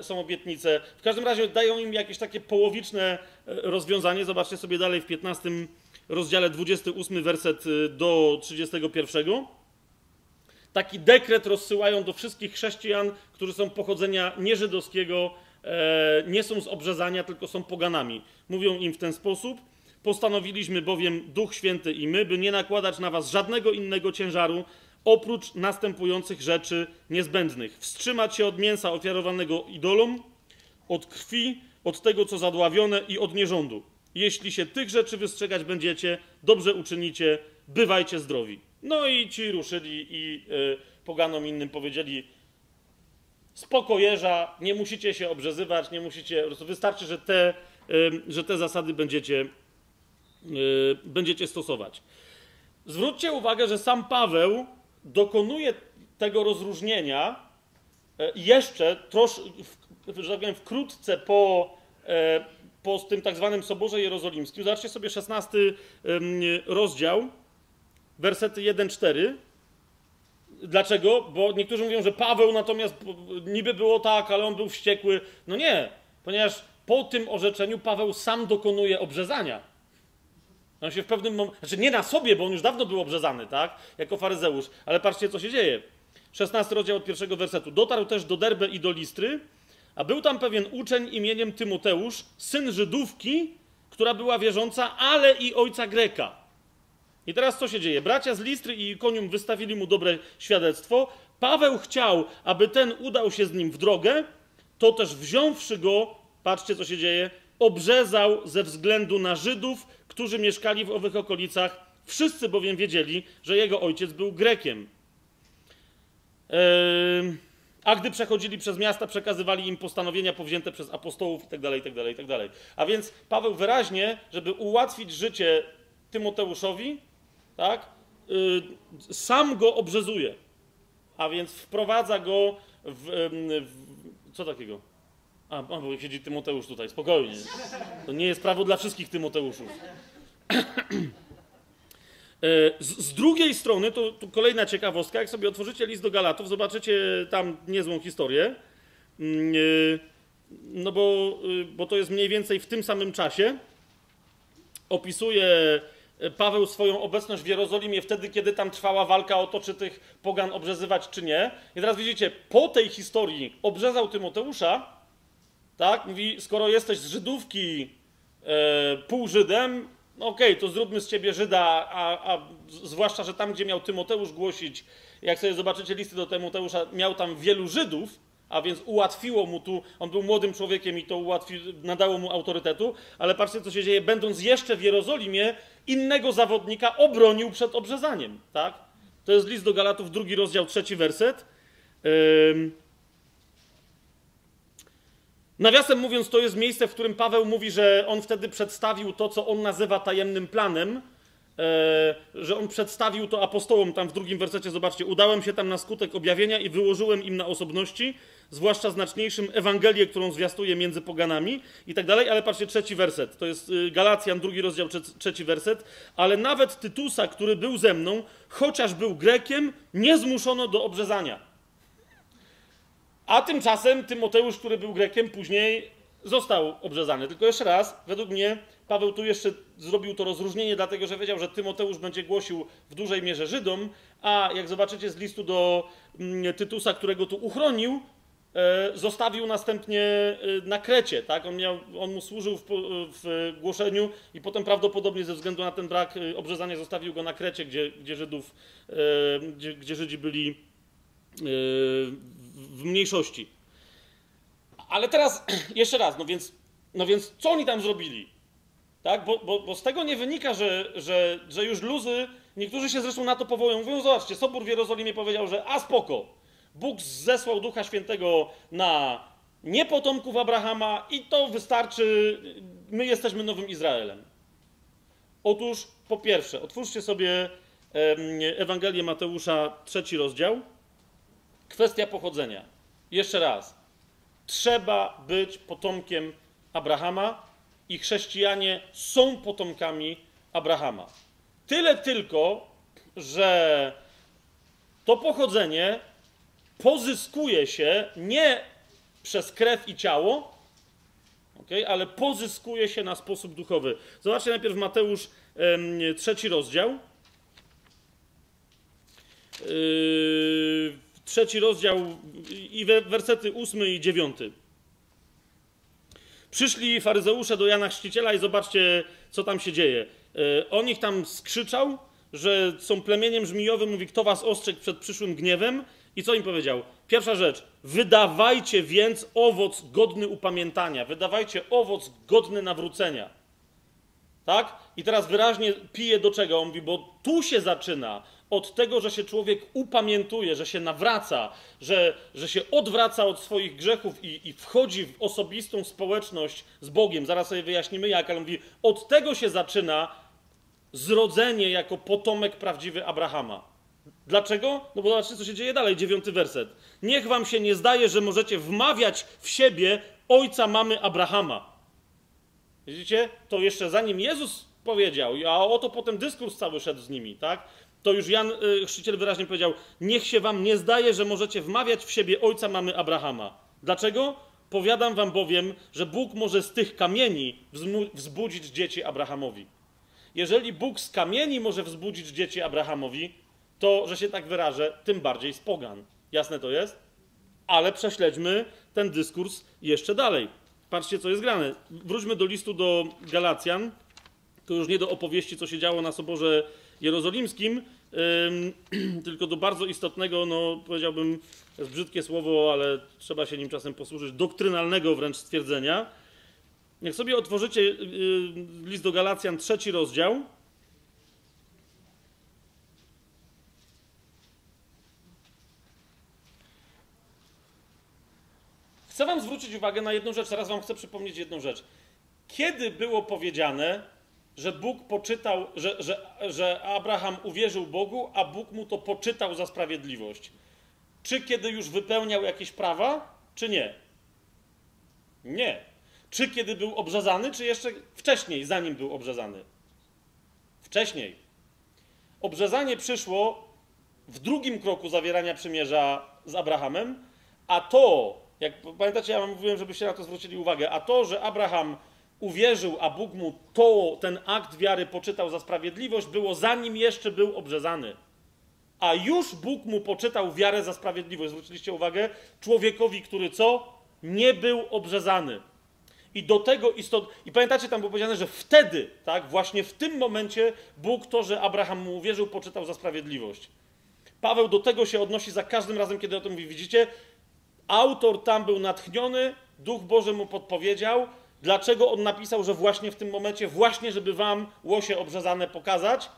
są obietnice. W każdym razie dają im jakieś takie połowiczne e, rozwiązanie. Zobaczcie sobie dalej w 15 rozdziale 28 werset e, do 31. Taki dekret rozsyłają do wszystkich chrześcijan, którzy są pochodzenia nieżydowskiego, nie są z obrzezania, tylko są poganami. Mówią im w ten sposób: Postanowiliśmy bowiem Duch Święty i my, by nie nakładać na was żadnego innego ciężaru, oprócz następujących rzeczy niezbędnych: wstrzymać się od mięsa ofiarowanego idolom, od krwi, od tego, co zadławione i od nierządu. Jeśli się tych rzeczy wystrzegać będziecie, dobrze uczynicie, bywajcie zdrowi. No i ci ruszyli i y, poganom innym powiedzieli: Spoko jeża, nie musicie się obrzezywać, nie musicie, wystarczy, że te, y, że te zasady będziecie, y, będziecie stosować. Zwróćcie uwagę, że sam Paweł dokonuje tego rozróżnienia e, jeszcze trosz, że tak powiem, wkrótce po, e, po tym tak zwanym Soborze Jerozolimskim. Zobaczcie sobie 16 rozdział, wersety 1-4. Dlaczego? Bo niektórzy mówią, że Paweł natomiast niby było tak, ale on był wściekły. No nie, ponieważ po tym orzeczeniu Paweł sam dokonuje obrzezania. On się w pewnym momencie, znaczy nie na sobie, bo on już dawno był obrzezany, tak? Jako faryzeusz, ale patrzcie, co się dzieje. 16 rozdział od pierwszego wersetu. Dotarł też do Derbe i do Listry, a był tam pewien uczeń imieniem Tymoteusz, syn Żydówki, która była wierząca, ale i ojca Greka. I teraz co się dzieje? Bracia z Listry i Ikonium wystawili mu dobre świadectwo. Paweł chciał, aby ten udał się z nim w drogę, to też wziąwszy go, patrzcie co się dzieje, obrzezał ze względu na Żydów, którzy mieszkali w owych okolicach. Wszyscy bowiem wiedzieli, że jego ojciec był Grekiem. A gdy przechodzili przez miasta, przekazywali im postanowienia powzięte przez apostołów itd., itd., itd. A więc Paweł wyraźnie, żeby ułatwić życie Tymoteuszowi, tak, yy, sam go obrzezuje. A więc wprowadza go w, w co takiego? A, bo siedzi Tymoteusz tutaj, spokojnie. To nie jest prawo dla wszystkich Tymoteuszów. E, z, drugiej strony, to, to, kolejna ciekawostka, jak sobie otworzycie list do Galatów, zobaczycie tam niezłą historię. Mm, e, no bo, e, bo to jest mniej więcej w tym samym czasie. Opisuje Paweł swoją obecność w Jerozolimie wtedy, kiedy tam trwała walka o to, czy tych pogan obrzezywać, czy nie. I teraz widzicie, po tej historii obrzezał Tymoteusza, tak? Mówi, skoro jesteś z Żydówki e, pół Żydem, no okej, okay, to zróbmy z ciebie Żyda, a, a zwłaszcza, że tam, gdzie miał Tymoteusz głosić jak sobie zobaczycie listy do Tymoteusza, miał tam wielu Żydów, a więc ułatwiło mu tu, on był młodym człowiekiem i to ułatwi, nadało mu autorytetu, ale patrzcie, co się dzieje, będąc jeszcze w Jerozolimie, innego zawodnika obronił przed obrzezaniem, tak? To jest list do Galatów, drugi rozdział, trzeci werset. Ym... Nawiasem mówiąc, to jest miejsce, w którym Paweł mówi, że on wtedy przedstawił to, co on nazywa tajemnym planem, e, że on przedstawił to apostołom tam w drugim wersecie, zobaczcie, udałem się tam na skutek objawienia i wyłożyłem im na osobności, zwłaszcza znaczniejszym Ewangelię, którą zwiastuje między poganami i tak dalej, ale patrzcie, trzeci werset, to jest y, Galacjan, drugi rozdział, trzeci werset, ale nawet Tytusa, który był ze mną, chociaż był Grekiem, nie zmuszono do obrzezania. A tymczasem Tymoteusz, który był Grekiem, później został obrzezany. Tylko jeszcze raz, według mnie Paweł tu jeszcze zrobił to rozróżnienie, dlatego że wiedział, że Tymoteusz będzie głosił w dużej mierze Żydom, a jak zobaczycie z listu do mm, Tytusa, którego tu uchronił, e, zostawił następnie e, na Krecie, tak? On, miał, on mu służył w, w, głoszeniu i potem prawdopodobnie ze względu na ten brak e, obrzezania zostawił go na Krecie, gdzie, gdzie Żydów, gdzie, gdzie Żydzi byli w mniejszości. Ale teraz jeszcze raz, no więc, no więc co oni tam zrobili? Tak? Bo, bo, bo z tego nie wynika, że, że, że już luzy, niektórzy się zresztą na to powołują. Mówią, zobaczcie, Sobór w Jerozolimie powiedział, że a spoko, Bóg zesłał Ducha Świętego na niepotomków Abrahama i to wystarczy, my jesteśmy nowym Izraelem. Otóż, po pierwsze, otwórzcie sobie Ewangelię Mateusza, trzeci rozdział. Kwestia pochodzenia. Jeszcze raz. Trzeba być potomkiem Abrahama i chrześcijanie są potomkami Abrahama. Tyle tylko, że to pochodzenie pozyskuje się nie przez krew i ciało, okay, ale pozyskuje się na sposób duchowy. Zobaczcie najpierw Mateusz trzeci rozdział. Yy, trzeci rozdział i wersety ósmy i dziewiąty. Przyszli faryzeusze do Jana Chrzciciela i zobaczcie, co tam się dzieje. E, on ich tam skrzyczał, że są plemieniem żmijowym, mówi, kto was ostrzegł przed przyszłym gniewem. I co im powiedział? Pierwsza rzecz, wydawajcie więc owoc godny upamiętania, wydawajcie owoc godny nawrócenia. Tak? I teraz wyraźnie pije do czego? On mówi, bo tu się zaczyna od tego, że się człowiek upamiętuje, że się nawraca, że, że się odwraca od swoich grzechów i, i wchodzi w osobistą społeczność z Bogiem. Zaraz sobie wyjaśnimy jak, ale mówi, od tego się zaczyna zrodzenie jako potomek prawdziwy Abrahama. Dlaczego? No bo zobaczcie, co się dzieje dalej, dziewiąty werset. Niech wam się nie zdaje, że możecie wmawiać w siebie ojca mamy Abrahama. Widzicie? To jeszcze zanim Jezus powiedział, a oto potem dyskurs cały szedł z nimi, tak? To już Jan y, Chrzciciel wyraźnie powiedział: Niech się wam nie zdaje, że możecie wmawiać w siebie ojca mamy Abrahama. Dlaczego? Powiadam wam bowiem, że Bóg może z tych kamieni wzbudzić dzieci Abrahamowi. Jeżeli Bóg z kamieni może wzbudzić dzieci Abrahamowi, to, że się tak wyrażę, tym bardziej z pogan. Jasne to jest? Ale prześledźmy ten dyskurs jeszcze dalej. Patrzcie, co jest grane. Wróćmy do listu do Galacjan. To już nie do opowieści, co się działo na Soborze Jerozolimskim, tylko do bardzo istotnego, no powiedziałbym, jest brzydkie słowo, ale trzeba się nim czasem posłużyć, doktrynalnego wręcz stwierdzenia. Jak sobie otworzycie y, list do Galacjan, trzeci rozdział. Chcę Wam zwrócić uwagę na jedną rzecz, teraz Wam chcę przypomnieć jedną rzecz. Kiedy było powiedziane, że Bóg poczytał, że, że, że Abraham uwierzył Bogu, a Bóg mu to poczytał za sprawiedliwość. Czy kiedy już wypełniał jakieś prawa, czy nie? Nie. Czy kiedy był obrzezany, czy jeszcze wcześniej, zanim był obrzezany? Wcześniej. Obrzezanie przyszło w drugim kroku zawierania przymierza z Abrahamem, a to, jak pamiętacie, ja wam mówiłem, żebyście na to zwrócili uwagę, a to, że Abraham uwierzył, a Bóg mu to, ten akt wiary poczytał za sprawiedliwość, było zanim jeszcze był obrzezany. A już Bóg mu poczytał wiarę za sprawiedliwość. Zwróciliście uwagę? Człowiekowi, który co? Nie był obrzezany. I do tego istot... I pamiętacie, tam było powiedziane, że wtedy, tak, właśnie w tym momencie Bóg to, że Abraham mu uwierzył, poczytał za sprawiedliwość. Paweł do tego się odnosi za każdym razem, kiedy o tym mówi. Widzicie? Autor tam był natchniony, Duch Boży mu podpowiedział, dlaczego on napisał, że właśnie w tym momencie, właśnie żeby wam łosie obrzezane pokazać,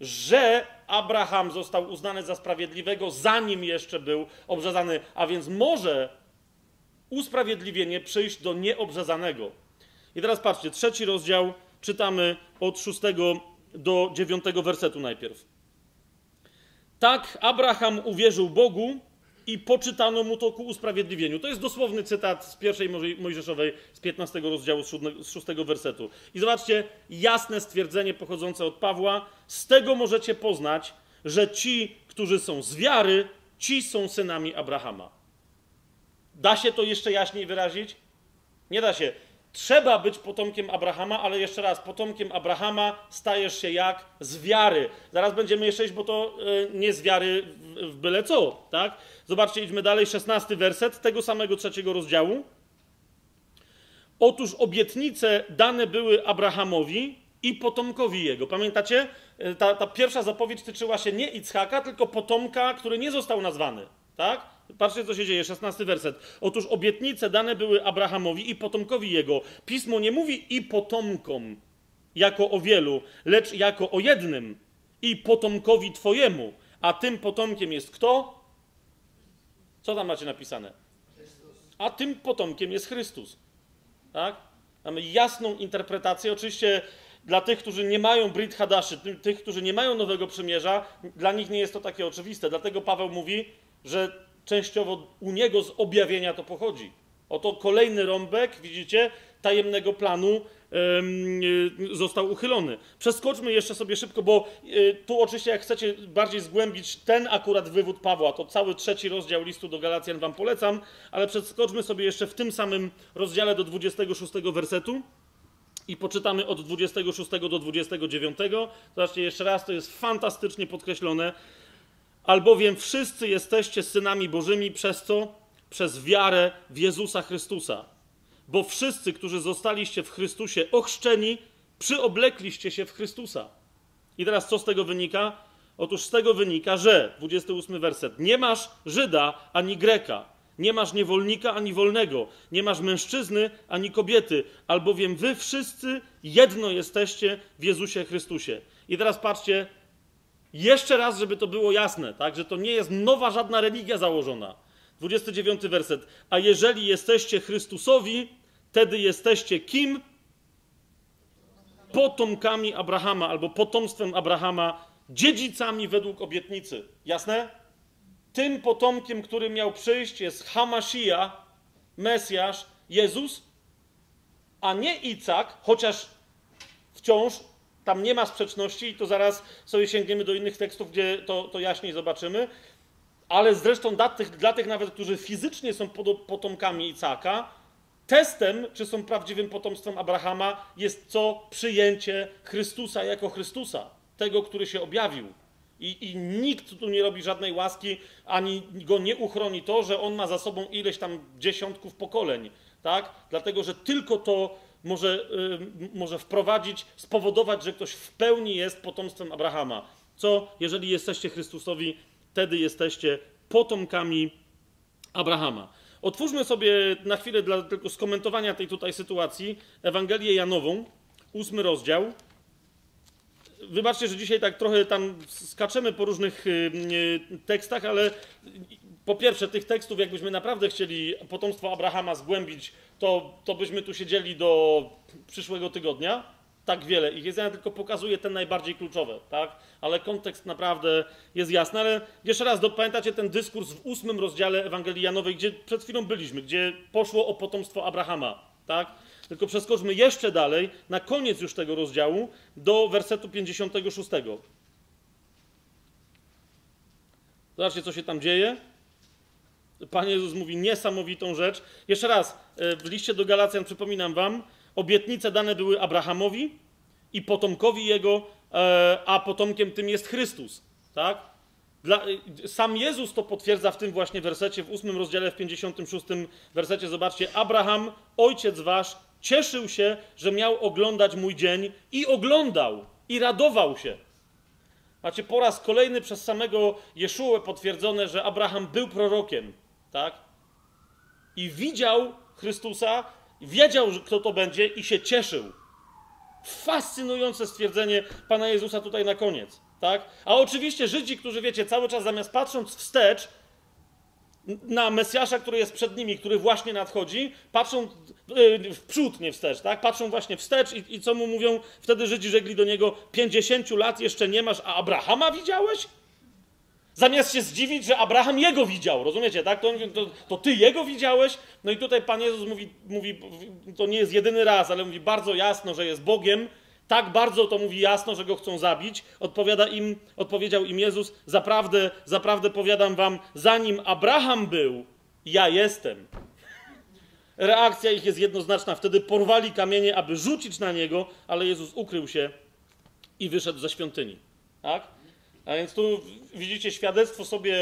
że Abraham został uznany za sprawiedliwego, zanim jeszcze był obrzezany, a więc może usprawiedliwienie przyjść do nieobrzezanego. I teraz patrzcie, trzeci rozdział, czytamy od szóstego do dziewiątego wersetu najpierw. Tak Abraham uwierzył Bogu i poczytano mu to ku usprawiedliwieniu. To jest dosłowny cytat z pierwszej Mojżeszowej z 15 rozdziału z 6 wersetu. I zobaczcie, jasne stwierdzenie pochodzące od Pawła. Z tego możecie poznać, że ci, którzy są z wiary, ci są synami Abrahama. Da się to jeszcze jaśniej wyrazić? Nie da się. Trzeba być potomkiem Abrahama, ale jeszcze raz, potomkiem Abrahama stajesz się jak? Z wiary. Zaraz będziemy jeszcze iść, bo to e, nie z wiary w byle co, tak? Zobaczcie, idźmy dalej, szesnasty werset tego samego trzeciego rozdziału. Otóż obietnice dane były Abrahamowi i potomkowi jego. Pamiętacie? E, ta, ta pierwsza zapowiedź tyczyła się nie Ichaka, tylko potomka, który nie został nazwany, tak? Patrzcie, co się dzieje, szesnasty werset. Otóż obietnice dane były Abrahamowi i potomkowi jego. Pismo nie mówi i potomkom jako o wielu, lecz jako o jednym i potomkowi twojemu. A tym potomkiem jest kto? Co tam macie napisane? A tym potomkiem jest Chrystus. Tak? Mamy jasną interpretację. Oczywiście dla tych, którzy nie mają Brit Hadaszy, tych, którzy nie mają Nowego Przymierza, dla nich nie jest to takie oczywiste. Dlatego Paweł mówi, że częściowo u niego z objawienia to pochodzi. Oto kolejny rąbek, widzicie, tajemnego planu yy, został uchylony. Przeskoczmy jeszcze sobie szybko, bo yy, tu oczywiście, jak chcecie bardziej zgłębić ten akurat wywód Pawła, to cały trzeci rozdział listu do Galacjan wam polecam, ale przeskoczmy sobie jeszcze w tym samym rozdziale do 26 wersetu i poczytamy od 26 do 29. Zobaczcie jeszcze raz, to jest fantastycznie podkreślone. Albowiem wszyscy jesteście synami Bożymi przez co? Przez wiarę w Jezusa Chrystusa. Bo wszyscy, którzy zostaliście w Chrystusie ochrzczeni, przyoblekliście się w Chrystusa. I teraz co z tego wynika? Otóż z tego wynika, że, 28 werset, nie masz Żyda ani Greka, nie masz niewolnika ani wolnego, nie masz mężczyzny ani kobiety, albowiem wy wszyscy jedno jesteście w Jezusie Chrystusie. I teraz patrzcie, jeszcze raz, żeby to było jasne, tak, że to nie jest nowa żadna religia założona. 29 werset. A jeżeli jesteście Chrystusowi, wtedy jesteście kim? Potomkami Abrahama albo potomstwem Abrahama, dziedzicami według obietnicy. Jasne? Tym potomkiem, który miał przyjść, jest Hamashia, Mesjasz, Jezus, a nie Icak, chociaż wciąż tam nie ma sprzeczności i to zaraz sobie sięgniemy do innych tekstów, gdzie to, to jaśniej zobaczymy. Ale zresztą dla tych, dla tych nawet, którzy fizycznie są potomkami Icaka, testem, czy są prawdziwym potomstwem Abrahama, jest co? Przyjęcie Chrystusa jako Chrystusa, tego, który się objawił. I, I, nikt tu nie robi żadnej łaski, ani go nie uchroni to, że on ma za sobą ileś tam dziesiątków pokoleń, tak? Dlatego, że tylko to może, yy, może wprowadzić, spowodować, że ktoś w pełni jest potomstwem Abrahama. Co, jeżeli jesteście Chrystusowi, wtedy jesteście potomkami Abrahama. Otwórzmy sobie na chwilę dla tylko skomentowania tej tutaj sytuacji Ewangelię Janową, ósmy rozdział. Wybaczcie, że dzisiaj tak trochę tam skaczemy po różnych yy, tekstach, ale po pierwsze, tych tekstów, jakbyśmy naprawdę chcieli potomstwo Abrahama zgłębić, to, to byśmy tu siedzieli do przyszłego tygodnia. Tak wiele ich jest. Ja tylko pokazuję te najbardziej kluczowe, tak? Ale kontekst naprawdę jest jasny. Ale jeszcze raz, do, pamiętacie ten dyskurs w ósmym rozdziale Ewangelii Janowej, gdzie przed chwilą byliśmy, gdzie poszło o potomstwo Abrahama, tak? Tylko przeskoczmy jeszcze dalej, na koniec już tego rozdziału, do wersetu 56. Zobaczcie, co się tam dzieje. Pan Jezus mówi niesamowitą rzecz. Jeszcze raz, e, w liście do Galacjan przypominam wam, obietnice dane były Abrahamowi i potomkowi jego, e, a potomkiem tym jest Chrystus. Tak? Dla, e, sam Jezus to potwierdza w tym właśnie wersecie, w ósmym rozdziale, w 56 wersecie. Zobaczcie, Abraham, ojciec wasz, cieszył się, że miał oglądać mój dzień i oglądał i radował się. Macie po raz kolejny przez samego Jeszułę potwierdzone, że Abraham był prorokiem, tak? I widział Chrystusa, wiedział, kto to będzie i się cieszył. Fascynujące stwierdzenie Pana Jezusa tutaj na koniec, tak? A oczywiście Żydzi, którzy wiecie, cały czas zamiast patrząc wstecz, na Mesjasza, który jest przed nimi, który właśnie nadchodzi, patrzą yy, w przód, nie wstecz, tak? Patrzą właśnie wstecz i, i co mu mówią? Wtedy Żydzi rzekli do niego, 50 lat jeszcze nie masz, a Abrahama widziałeś? Zamiast się zdziwić, że Abraham jego widział, rozumiecie, tak? To, to, to, ty jego widziałeś? No i tutaj Pan Jezus mówi, mówi, to nie jest jedyny raz, ale mówi bardzo jasno, że jest Bogiem, tak bardzo to mówi jasno, że go chcą zabić. Odpowiada im, odpowiedział im Jezus: Zaprawdę, zaprawdę powiadam wam, zanim Abraham był, ja jestem. Reakcja ich jest jednoznaczna. Wtedy porwali kamienie, aby rzucić na niego, ale Jezus ukrył się i wyszedł ze świątyni. Tak? A więc tu widzicie, świadectwo sobie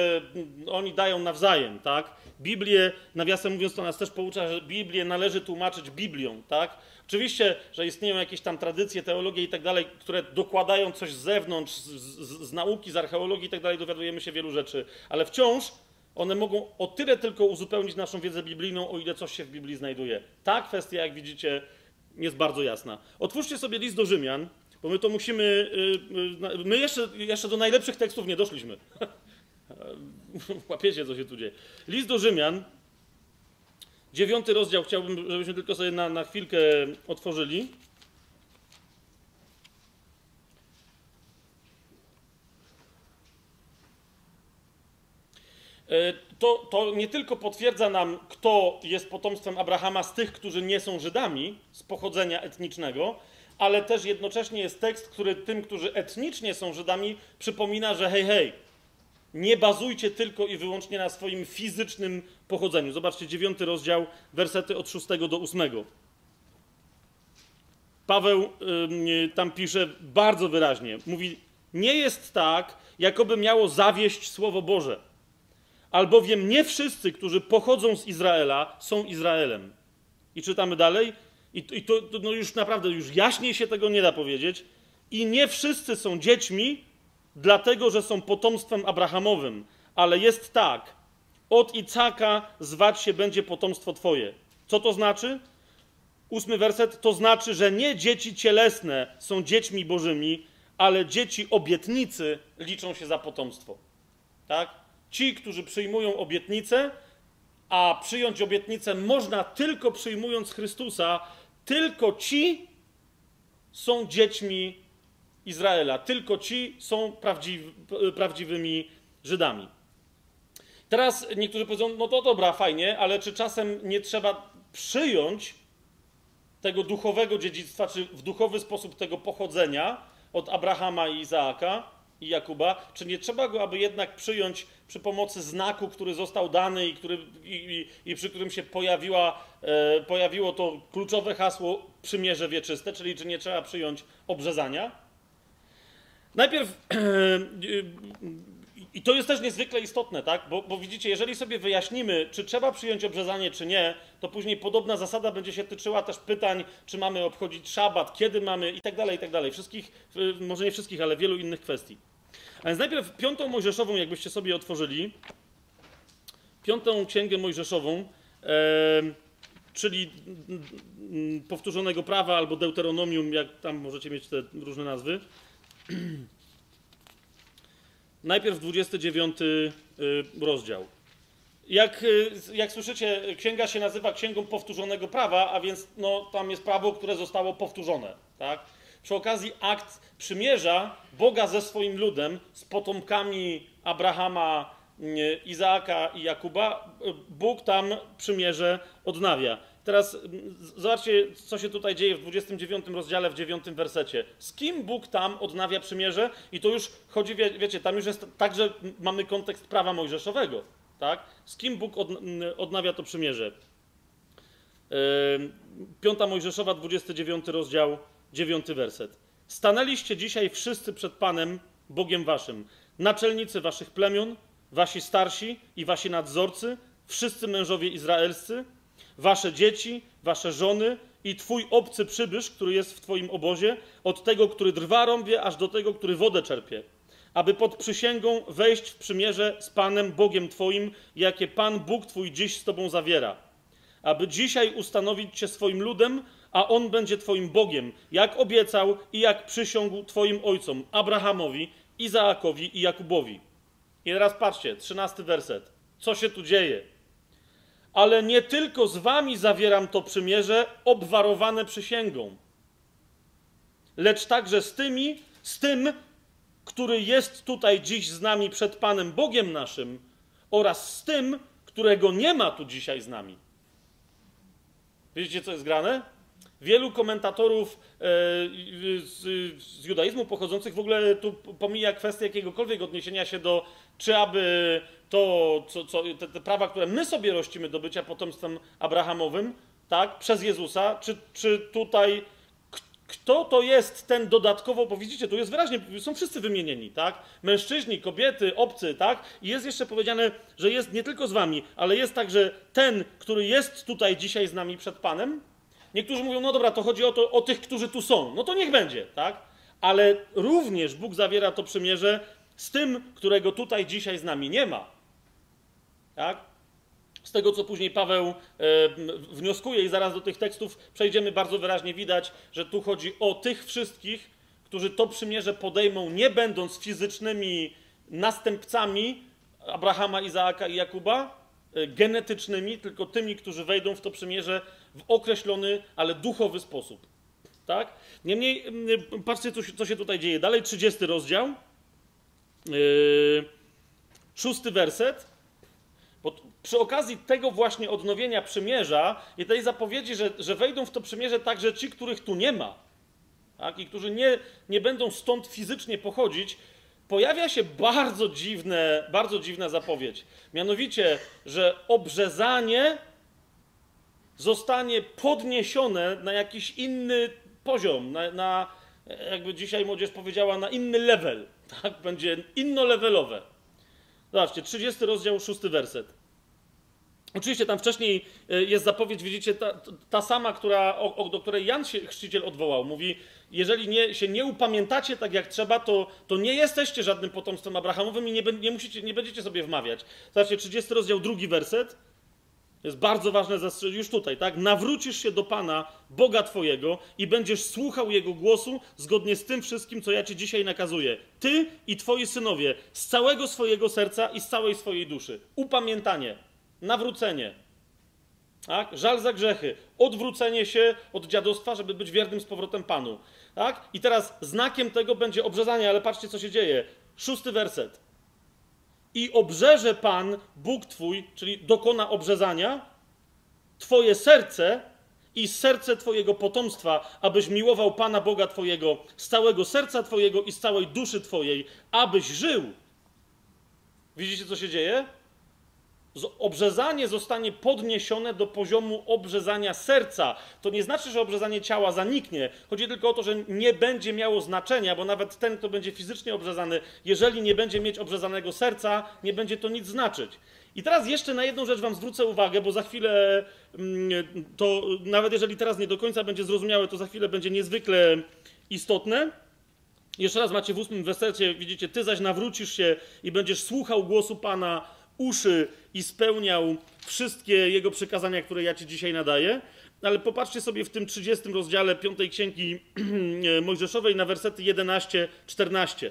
oni dają nawzajem, tak? Biblię, nawiasem mówiąc, to nas też poucza, że Biblię należy tłumaczyć Biblią, tak? Oczywiście, że istnieją jakieś tam tradycje, teologie i tak dalej, które dokładają coś z zewnątrz, z, z, nauki, z archeologii i tak dalej, dowiadujemy się wielu rzeczy, ale wciąż one mogą o tyle tylko uzupełnić naszą wiedzę biblijną, o ile coś się w Biblii znajduje. Ta kwestia, jak widzicie, jest bardzo jasna. Otwórzcie sobie list do Rzymian, bo my to musimy. Y, y, my jeszcze, jeszcze do najlepszych tekstów nie doszliśmy. Łapiecie, co się tu dzieje. List do Rzymian, Dziewiąty rozdział chciałbym, żebyśmy tylko sobie na, na chwilkę otworzyli. E, to, to nie tylko potwierdza nam, kto jest potomstwem Abrahama z tych, którzy nie są Żydami z pochodzenia etnicznego, ale też jednocześnie jest tekst, który tym, którzy etnicznie są Żydami, przypomina, że hej, hej, nie bazujcie tylko i wyłącznie na swoim fizycznym pochodzeniu. Zobaczcie, dziewiąty rozdział, wersety od szóstego do ósmego. Paweł yy, tam pisze bardzo wyraźnie. Mówi, nie jest tak, jakoby miało zawieść Słowo Boże. Albowiem nie wszyscy, którzy pochodzą z Izraela, są Izraelem. I czytamy dalej. I, i to, to no już naprawdę, już jaśniej się tego nie da powiedzieć. I nie wszyscy są dziećmi, dlatego że są potomstwem Abrahamowym, ale jest tak: od Icaka zwać się będzie potomstwo Twoje. Co to znaczy? Ósmy werset to znaczy, że nie dzieci cielesne są dziećmi bożymi, ale dzieci obietnicy liczą się za potomstwo. Tak? Ci, którzy przyjmują obietnicę, a przyjąć obietnicę można tylko przyjmując Chrystusa, tylko ci są dziećmi Izraela. Tylko ci są prawdziwi, prawdziwymi Żydami. Teraz niektórzy powiedzą, no to dobra, fajnie, ale czy czasem nie trzeba przyjąć tego duchowego dziedzictwa, czy w duchowy sposób tego pochodzenia od Abrahama i Izaaka i Jakuba, czy nie trzeba go, aby jednak przyjąć przy pomocy znaku, który został dany i, który, i, i, i przy którym się pojawiła, e, pojawiło to kluczowe hasło przymierze wieczyste, czyli czy nie trzeba przyjąć obrzezania? Najpierw, i to jest też niezwykle istotne, tak? Bo, bo, widzicie, jeżeli sobie wyjaśnimy, czy trzeba przyjąć obrzezanie, czy nie, to później podobna zasada będzie się tyczyła też pytań, czy mamy obchodzić szabat, kiedy mamy i tak dalej, i tak dalej. Wszystkich, może nie wszystkich, ale wielu innych kwestii. A więc najpierw piątą Mojżeszową, jakbyście sobie otworzyli, piątą księgę Mojżeszową, e, czyli powtórzonego prawa albo deuteronomium, jak tam możecie mieć te różne nazwy. Najpierw 29 y, rozdział. Jak, y, jak słyszycie, księga się nazywa Księgą Powtórzonego Prawa, a więc no, tam jest prawo, które zostało powtórzone. Tak? Przy okazji akt przymierza Boga ze swoim ludem, z potomkami Abrahama, y, Izaaka i Jakuba, Bóg tam przymierze odnawia. Teraz zobaczcie, co się tutaj dzieje w 29 rozdziale, w 9 wersecie. Z kim Bóg tam odnawia przymierze? I to już chodzi, wie, wiecie, tam już jest tak, że mamy kontekst prawa mojżeszowego. Tak? Z kim Bóg od, odnawia to przymierze? Piąta Mojżeszowa, 29 rozdział, 9 werset. Stanęliście dzisiaj wszyscy przed Panem, Bogiem waszym, naczelnicy waszych plemion, wasi starsi i wasi nadzorcy, wszyscy mężowie izraelscy, wasze dzieci, wasze żony i twój obcy przybysz, który jest w twoim obozie, od tego, który drwa rąbie, aż do tego, który wodę czerpie. aby pod przysięgą wejść w przymierze z Panem Bogiem Twoim, jakie Pan Bóg Twój dziś z Tobą zawiera. Aby dzisiaj ustanowić Cię swoim ludem, a On będzie Twoim Bogiem, jak obiecał i jak przysiągł Twoim ojcom, Abrahamowi, Izaakowi i Jakubowi. I teraz patrzcie, trzynasty werset. Co się tu dzieje? Ale nie tylko z Wami zawieram to przymierze obwarowane przysięgą, lecz także z tymi, z tym, który jest tutaj dziś z nami przed Panem Bogiem naszym oraz z tym, którego nie ma tu dzisiaj z nami. Wiecie, co jest grane? Wielu komentatorów e, z, z judaizmu pochodzących w ogóle tu pomija kwestię jakiegokolwiek odniesienia się do, czy aby to, co, co, te, te prawa, które my sobie rościmy do bycia potomstwem Abrahamowym, tak, przez Jezusa, czy, czy tutaj kto to jest ten dodatkowo, bo widzicie, tu jest wyraźnie, są wszyscy wymienieni, tak? Mężczyźni, kobiety, obcy, tak? I jest jeszcze powiedziane, że jest nie tylko z wami, ale jest także ten, który jest tutaj dzisiaj z nami przed Panem. Niektórzy mówią, no dobra, to chodzi o, to, o tych, którzy tu są. No to niech będzie, tak? Ale również Bóg zawiera to przymierze z tym, którego tutaj dzisiaj z nami nie ma. Tak? Z tego, co później Paweł e, wnioskuje, i zaraz do tych tekstów przejdziemy, bardzo wyraźnie widać, że tu chodzi o tych wszystkich, którzy to przymierze podejmą, nie będąc fizycznymi następcami Abrahama, Izaaka i Jakuba, e, genetycznymi, tylko tymi, którzy wejdą w to przymierze w określony, ale duchowy sposób. Tak? Niemniej, patrzcie, co się, co się tutaj dzieje. Dalej, 30 rozdział, yy, szósty werset. Bo przy okazji tego właśnie odnowienia przymierza i tej zapowiedzi, że, że wejdą w to przymierze także ci, których tu nie ma, tak? i którzy nie, nie będą stąd fizycznie pochodzić, pojawia się bardzo dziwne, bardzo dziwna zapowiedź. Mianowicie, że obrzezanie zostanie podniesione na jakiś inny poziom, na, na jakby dzisiaj młodzież powiedziała, na inny level. Tak? Będzie innolevelowe. Zobaczcie, 30 rozdział, 6 werset. Oczywiście tam wcześniej e, jest zapowiedź, widzicie, ta, ta sama, która, o, do której Jan się chrzciciel odwołał. Mówi, jeżeli nie, się nie upamiętacie tak jak trzeba, to, to nie jesteście żadnym potomstwem Abrahamowym i nie, nie, musicie, nie będziecie sobie wmawiać. Zobaczcie, 30 rozdział, drugi werset. Jest bardzo ważne już tutaj, tak? Nawrócisz się do Pana, Boga Twojego i będziesz słuchał Jego głosu zgodnie z tym wszystkim, co ja Ci dzisiaj nakazuję. Ty i Twoi synowie z całego swojego serca i z całej swojej duszy. Upamiętanie, nawrócenie. Tak? Żal za grzechy, odwrócenie się od dziadostwa, żeby być wiernym z powrotem Panu. Tak? I teraz znakiem tego będzie obrzezanie, ale patrzcie, co się dzieje. Szósty werset. I obrzeże Pan, Bóg Twój, czyli dokona obrzezania, Twoje serce i serce Twojego potomstwa, abyś miłował Pana Boga Twojego z całego serca Twojego i z całej duszy Twojej, abyś żył. Widzicie, co się dzieje? Obrzezanie zostanie podniesione do poziomu obrzezania serca. To nie znaczy, że obrzezanie ciała zaniknie. Chodzi tylko o to, że nie będzie miało znaczenia, bo nawet ten, kto będzie fizycznie obrzezany, jeżeli nie będzie mieć obrzezanego serca, nie będzie to nic znaczyć. I teraz jeszcze na jedną rzecz Wam zwrócę uwagę, bo za chwilę mm, to, nawet jeżeli teraz nie do końca będzie zrozumiałe, to za chwilę będzie niezwykle istotne. Jeszcze raz macie w ósmym wersecie, widzicie, Ty zaś nawrócisz się i będziesz słuchał głosu Pana, uszy i spełniał wszystkie jego przykazania, które ja ci dzisiaj nadaję. Ale popatrzcie sobie w tym 30 rozdziale 5 księgi Mojżeszowej na wersety 11-14.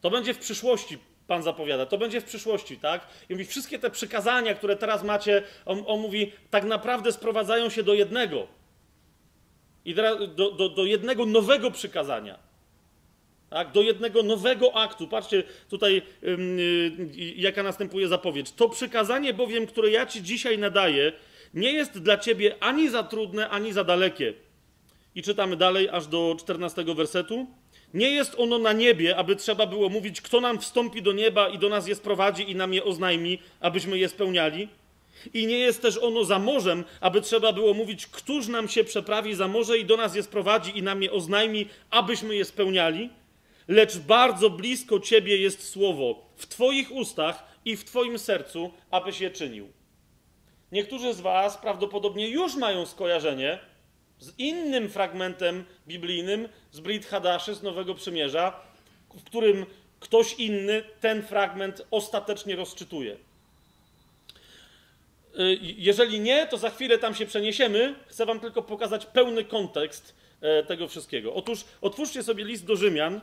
To będzie w przyszłości, Pan zapowiada. To będzie w przyszłości, tak? I mówi, wszystkie te przykazania, które teraz macie, on, on mówi, tak naprawdę sprowadzają się do jednego. I teraz do, do, do jednego nowego przykazania tak, do jednego nowego aktu. Patrzcie tutaj, yy, jaka następuje zapowiedź. To przykazanie bowiem, które ja ci dzisiaj nadaję, nie jest dla ciebie ani za trudne, ani za dalekie. I czytamy dalej, aż do 14 wersetu. Nie jest ono na niebie, aby trzeba było mówić, kto nam wstąpi do nieba i do nas je sprowadzi i nam je oznajmi, abyśmy je spełniali. I nie jest też ono za morzem, aby trzeba było mówić, któż nam się przeprawi za morze i do nas je sprowadzi i nam je oznajmi, abyśmy je spełniali lecz bardzo blisko Ciebie jest słowo w Twoich ustach i w Twoim sercu, abyś je czynił. Niektórzy z Was prawdopodobnie już mają skojarzenie z innym fragmentem biblijnym, z Brit Hadaszy, z Nowego Przymierza, w którym ktoś inny ten fragment ostatecznie rozczytuje. Y, jeżeli nie, to za chwilę tam się przeniesiemy. Chcę Wam tylko pokazać pełny kontekst e, tego wszystkiego. Otóż otwórzcie sobie list do Rzymian,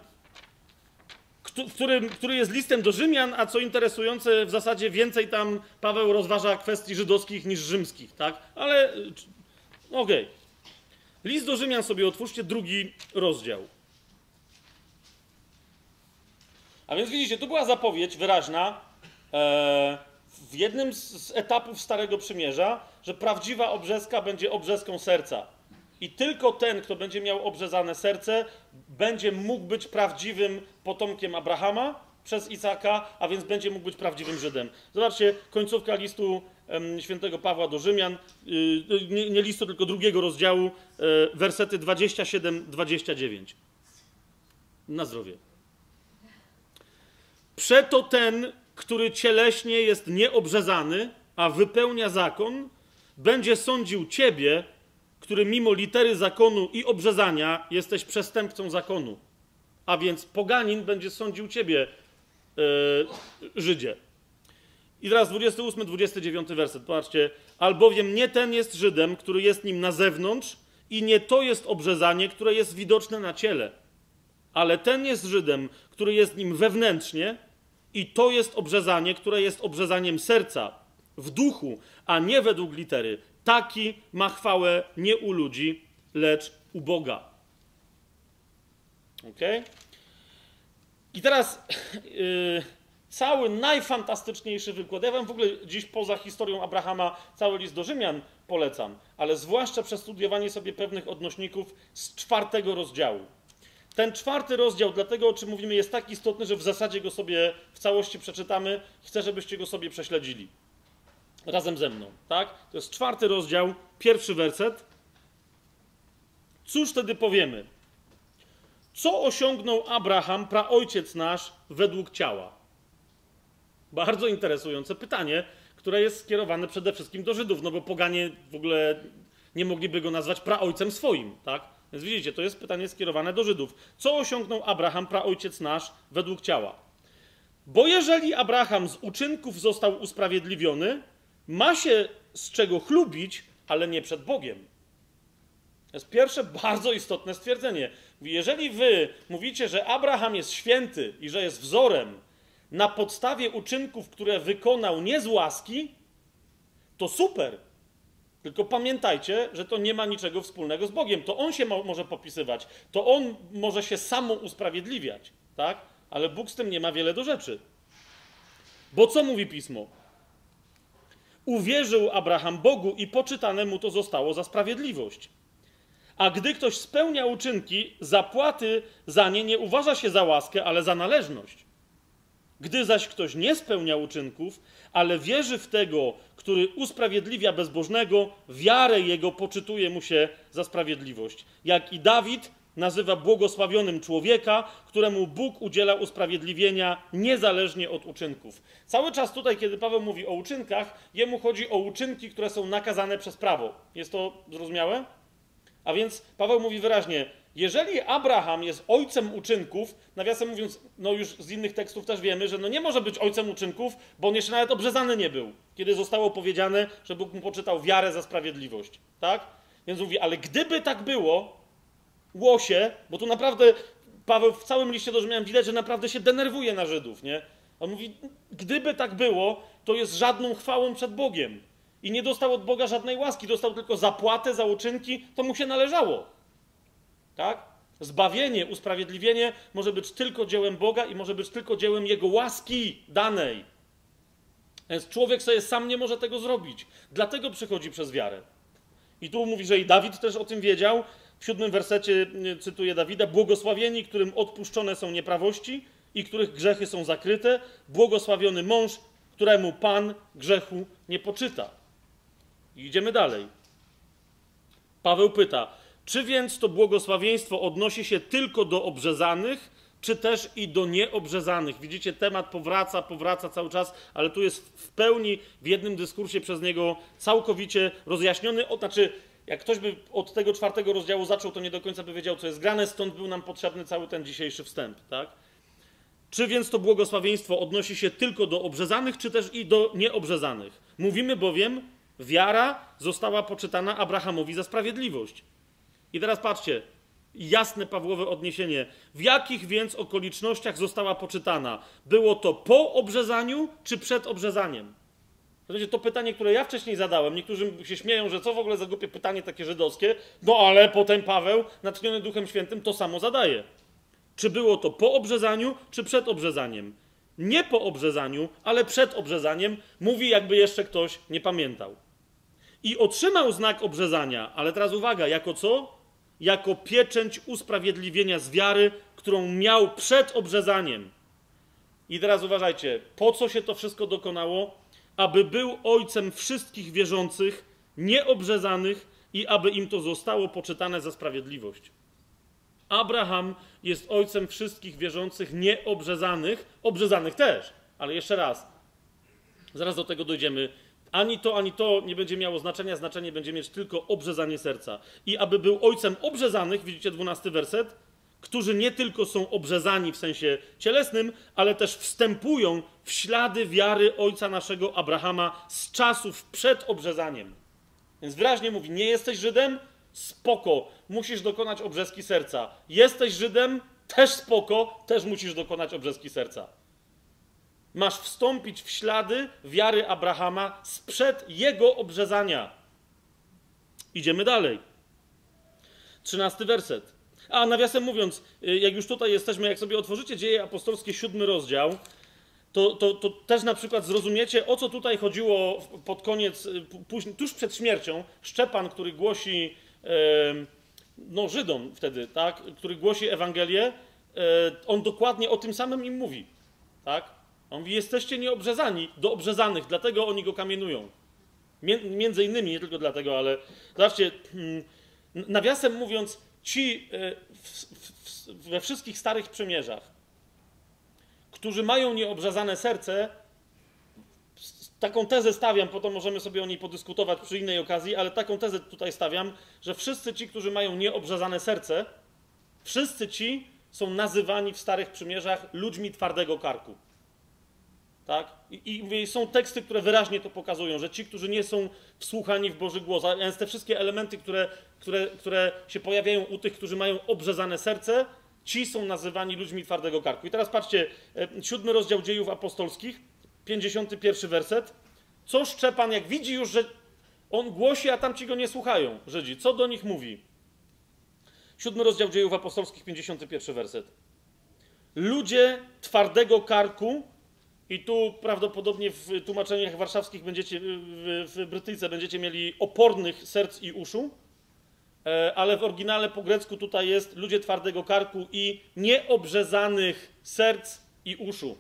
który, który jest listem do Rzymian, a co interesujące, w zasadzie więcej tam Paweł rozważa kwestii żydowskich niż rzymskich, tak? Ale y, okej. Okay. List do Rzymian sobie otwórzcie, drugi rozdział. A więc widzicie, tu była zapowiedź wyraźna e, w jednym z etapów Starego Przymierza, że prawdziwa obrzeska będzie obrzeską serca. I tylko ten, kto będzie miał obrzezane serce, będzie mógł być prawdziwym potomkiem Abrahama przez Izaka, a więc będzie mógł być prawdziwym Żydem. Zobaczcie, końcówka listu świętego Pawła do Rzymian, y, nie, nie listu, tylko drugiego rozdziału, e, wersety 27-29. Na zdrowie. Przeto ten, który cieleśnie jest nieobrzezany, a wypełnia zakon, będzie sądził ciebie, który mimo litery zakonu i obrzezania jesteś przestępcą zakonu. A więc poganin będzie sądził ciebie, yy, Żydzie. I teraz 28, 29 werset. Patrzcie. Albowiem nie ten jest Żydem, który jest nim na zewnątrz, i nie to jest obrzezanie, które jest widoczne na ciele, ale ten jest Żydem, który jest nim wewnętrznie, i to jest obrzezanie, które jest obrzezaniem serca, w duchu, a nie według litery. Taki ma chwałę nie u ludzi, lecz u Boga. Ok? I teraz yy, cały najfantastyczniejszy wykład. Ja wam w ogóle dziś poza historią Abrahama cały list do Rzymian polecam, ale zwłaszcza przestudiowanie sobie pewnych odnośników z czwartego rozdziału. Ten czwarty rozdział, dlatego o czym mówimy, jest tak istotny, że w zasadzie go sobie w całości przeczytamy. Chcę, żebyście go sobie prześledzili. Razem ze mną, tak? To jest czwarty rozdział, pierwszy werset. Cóż wtedy powiemy? Co osiągnął Abraham, praojciec nasz, według ciała? Bardzo interesujące pytanie, które jest skierowane przede wszystkim do Żydów, no bo poganie w ogóle nie mogliby go nazwać praojcem swoim, tak? Więc widzicie, to jest pytanie skierowane do Żydów. Co osiągnął Abraham, praojciec nasz, według ciała? Bo jeżeli Abraham z uczynków został usprawiedliwiony, ma się z czego chlubić, ale nie przed Bogiem. To jest pierwsze bardzo istotne stwierdzenie. Jeżeli wy mówicie, że Abraham jest święty i że jest wzorem na podstawie uczynków, które wykonał nie z łaski, to super. Tylko pamiętajcie, że to nie ma niczego wspólnego z Bogiem. To on się mo może popisywać, to on może się samo usprawiedliwiać, tak? Ale Bóg z tym nie ma wiele do rzeczy. Bo co mówi pismo? Uwierzył Abraham Bogu i poczytane mu to zostało za sprawiedliwość. A gdy ktoś spełnia uczynki, zapłaty za nie nie uważa się za łaskę, ale za należność. Gdy zaś ktoś nie spełnia uczynków, ale wierzy w tego, który usprawiedliwia bezbożnego, wiarę jego poczytuje mu się za sprawiedliwość. Jak i Dawid nazywa błogosławionym człowieka, któremu Bóg udziela usprawiedliwienia niezależnie od uczynków. Cały czas tutaj, kiedy Paweł mówi o uczynkach, jemu chodzi o uczynki, które są nakazane przez prawo. Jest to zrozumiałe? A więc Paweł mówi wyraźnie, jeżeli Abraham jest ojcem uczynków, nawiasem mówiąc, no już z innych tekstów też wiemy, że no nie może być ojcem uczynków, bo on jeszcze nawet obrzezany nie był, kiedy zostało powiedziane, że Bóg mu poczytał wiarę za sprawiedliwość. Tak? Więc mówi, ale gdyby tak było, łosie, bo tu naprawdę Paweł w całym liście do Rzymian widać, że naprawdę się denerwuje na Żydów, nie? On mówi, gdyby tak było, to jest żadną chwałą przed Bogiem. I nie dostał od Boga żadnej łaski, dostał tylko zapłatę za uczynki, to mu się należało. Tak? Zbawienie, usprawiedliwienie może być tylko dziełem Boga i może być tylko dziełem Jego łaski danej. Więc człowiek sobie sam nie może tego zrobić. Dlatego przychodzi przez wiarę. I tu mówi, że i Dawid też o tym wiedział. W siódmym wersecie cytuję Dawida: Błogosławieni, którym odpuszczone są nieprawości i których grzechy są zakryte, błogosławiony mąż, któremu Pan grzechu nie poczyta. I idziemy dalej. Paweł pyta: czy więc to błogosławieństwo odnosi się tylko do obrzezanych, czy też i do nieobrzezanych? Widzicie, temat powraca, powraca cały czas, ale tu jest w pełni w jednym dyskursie przez niego całkowicie rozjaśniony. O, znaczy, jak ktoś by od tego czwartego rozdziału zaczął, to nie do końca by wiedział, co jest grane, stąd był nam potrzebny cały ten dzisiejszy wstęp, tak? Czy więc to błogosławieństwo odnosi się tylko do obrzezanych, czy też i do nieobrzezanych? Mówimy bowiem, wiara została poczytana Abrahamowi za sprawiedliwość. I teraz patrzcie, jasne Pawłowe odniesienie. W jakich więc okolicznościach została poczytana? Było to po obrzezaniu, czy przed obrzezaniem? To pytanie, które ja wcześniej zadałem. Niektórzy się śmieją, że co w ogóle za głupie pytanie takie żydowskie. No ale potem Paweł, natchniony Duchem Świętym, to samo zadaje. Czy było to po obrzezaniu, czy przed obrzezaniem? Nie po obrzezaniu, ale przed obrzezaniem, mówi jakby jeszcze ktoś nie pamiętał. I otrzymał znak obrzezania, ale teraz uwaga, jako co? Jako pieczęć usprawiedliwienia z wiary, którą miał przed obrzezaniem. I teraz uważajcie, po co się to wszystko dokonało? Aby był ojcem wszystkich wierzących, nieobrzezanych i aby im to zostało poczytane za sprawiedliwość. Abraham jest ojcem wszystkich wierzących nieobrzezanych, obrzezanych też, ale jeszcze raz, zaraz do tego dojdziemy. Ani to, ani to nie będzie miało znaczenia, znaczenie będzie mieć tylko obrzezanie serca. I aby był ojcem obrzezanych, widzicie dwunasty werset, którzy nie tylko są obrzezani w sensie cielesnym, ale też wstępują w ślady wiary ojca naszego Abrahama z czasów przed obrzezaniem. Więc wyraźnie mówi: Nie jesteś Żydem? Spoko, musisz dokonać obrzeski serca. Jesteś Żydem? Też spoko, też musisz dokonać obrzeski serca. Masz wstąpić w ślady wiary Abrahama sprzed jego obrzezania. Idziemy dalej. Trzynasty werset. A nawiasem mówiąc, y, jak już tutaj jesteśmy, jak sobie otworzycie dzieje apostolskie, siódmy rozdział, to, to, to też na przykład zrozumiecie, o co tutaj chodziło pod koniec, y, tuż przed śmiercią. Szczepan, który głosi no, Żydom wtedy, tak, który głosi Ewangelię, e, on dokładnie o tym samym im mówi. Tak? On mówi, jesteście nieobrzezani, do obrzezanych, dlatego oni go kamienują. Między innymi, nie tylko dlatego, ale zobaczcie, hmm, nawiasem mówiąc, ci e, we wszystkich starych przymierzach, którzy mają nieobrzezane serce, taką tezę stawiam, potem możemy sobie o niej podyskutować przy innej okazji, ale taką tezę tutaj stawiam, że wszyscy ci, którzy mają nieobrzezane serce, wszyscy ci są nazywani w starych przymierzach ludźmi twardego karku. Tak? I, I, są teksty, które wyraźnie to pokazują, że ci, którzy nie są wsłuchani w Boży głos, a więc te wszystkie elementy, które, które, które się pojawiają u tych, którzy mają obrzezane serce, ci są nazywani ludźmi twardego karku. I teraz patrzcie, e, siódmy rozdział dziejów apostolskich, 51 werset. Co Szczepan, jak widzi już, że on głosi, a tamci go nie słuchają, Żydzi, co do nich mówi? Siódmy rozdział dziejów apostolskich, 51 werset. Ludzie twardego karku, i tu prawdopodobnie w tłumaczeniach warszawskich będziecie, w, Brytyjce będziecie mieli opornych serc i uszu, e, ale w oryginale po grecku tutaj jest ludzie twardego karku i nieobrzezanych serc i uszu.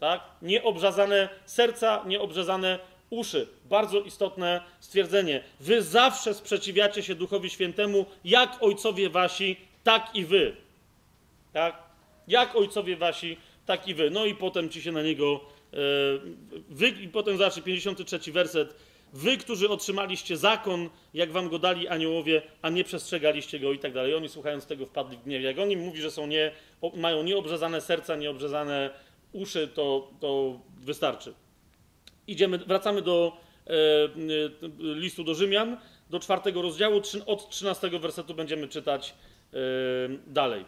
Tak? Nieobrzezane serca, nieobrzezane uszy. Bardzo istotne stwierdzenie. Wy zawsze sprzeciwiacie się Duchowi Świętemu, jak ojcowie wasi, tak i wy. Tak? Jak ojcowie wasi, tak i wy. No i potem ci się na niego. E, wy, I potem zobaczcie 53 werset. Wy, którzy otrzymaliście zakon, jak wam go dali aniołowie, a nie przestrzegaliście go i tak dalej. Oni słuchając tego wpadli w gniew. Jak on im mówi, że są nie, mają nieobrzezane serca, nieobrzezane uszy, to, to wystarczy. Idziemy, wracamy do e, e listu do Rzymian, do czwartego rozdziału, od trzynastego wersetu będziemy czytać e, dalej.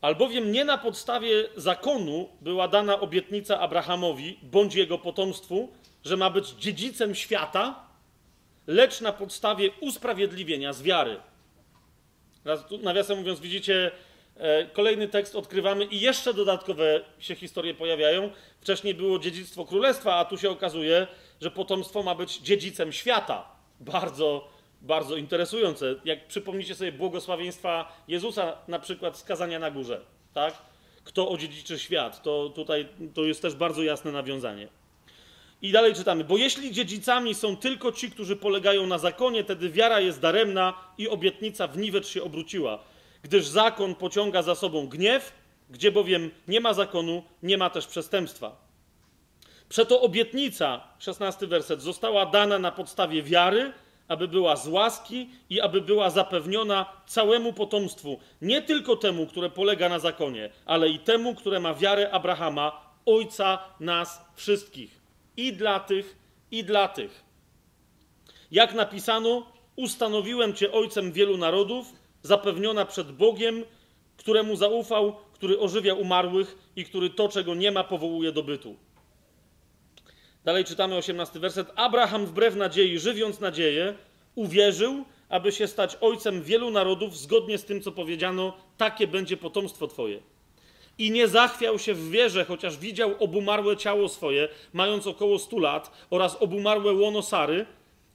Albowiem nie na podstawie zakonu była dana obietnica Abrahamowi bądź jego potomstwu, że ma być dziedzicem świata, lecz na podstawie usprawiedliwienia z wiary. Nawiasem mówiąc, widzicie E, kolejny tekst odkrywamy i jeszcze dodatkowe się historie pojawiają. Wcześniej było dziedzictwo królestwa, a tu się okazuje, że potomstwo ma być dziedzicem świata. Bardzo, bardzo interesujące. Jak przypomnicie sobie błogosławieństwa Jezusa, na przykład skazania na górze, tak? Kto odziedziczy świat, to tutaj to jest też bardzo jasne nawiązanie. I dalej czytamy, bo jeśli dziedzicami są tylko ci, którzy polegają na zakonie, wtedy wiara jest daremna i obietnica w niwecz się obróciła gdyż zakon pociąga za sobą gniew, gdzie bowiem nie ma zakonu, nie ma też przestępstwa. Przeto obietnica, 16 werset, została dana na podstawie wiary, aby była z łaski i aby była zapewniona całemu potomstwu, nie tylko temu, które polega na zakonie, ale i temu, które ma wiarę Abrahama, ojca nas wszystkich. I dla tych, i dla tych. Jak napisano, ustanowiłem cię ojcem wielu narodów, zapewniona przed Bogiem, któremu zaufał, który ożywia umarłych i który to, czego nie ma, powołuje do bytu. Dalej czytamy 18 werset. Abraham wbrew nadziei, żywiąc nadzieję, uwierzył, aby się stać ojcem wielu narodów, zgodnie z tym, co powiedziano, takie będzie potomstwo twoje. I nie zachwiał się w wierze, chociaż widział obumarłe ciało swoje, mając około stu lat, oraz obumarłe łono Sary,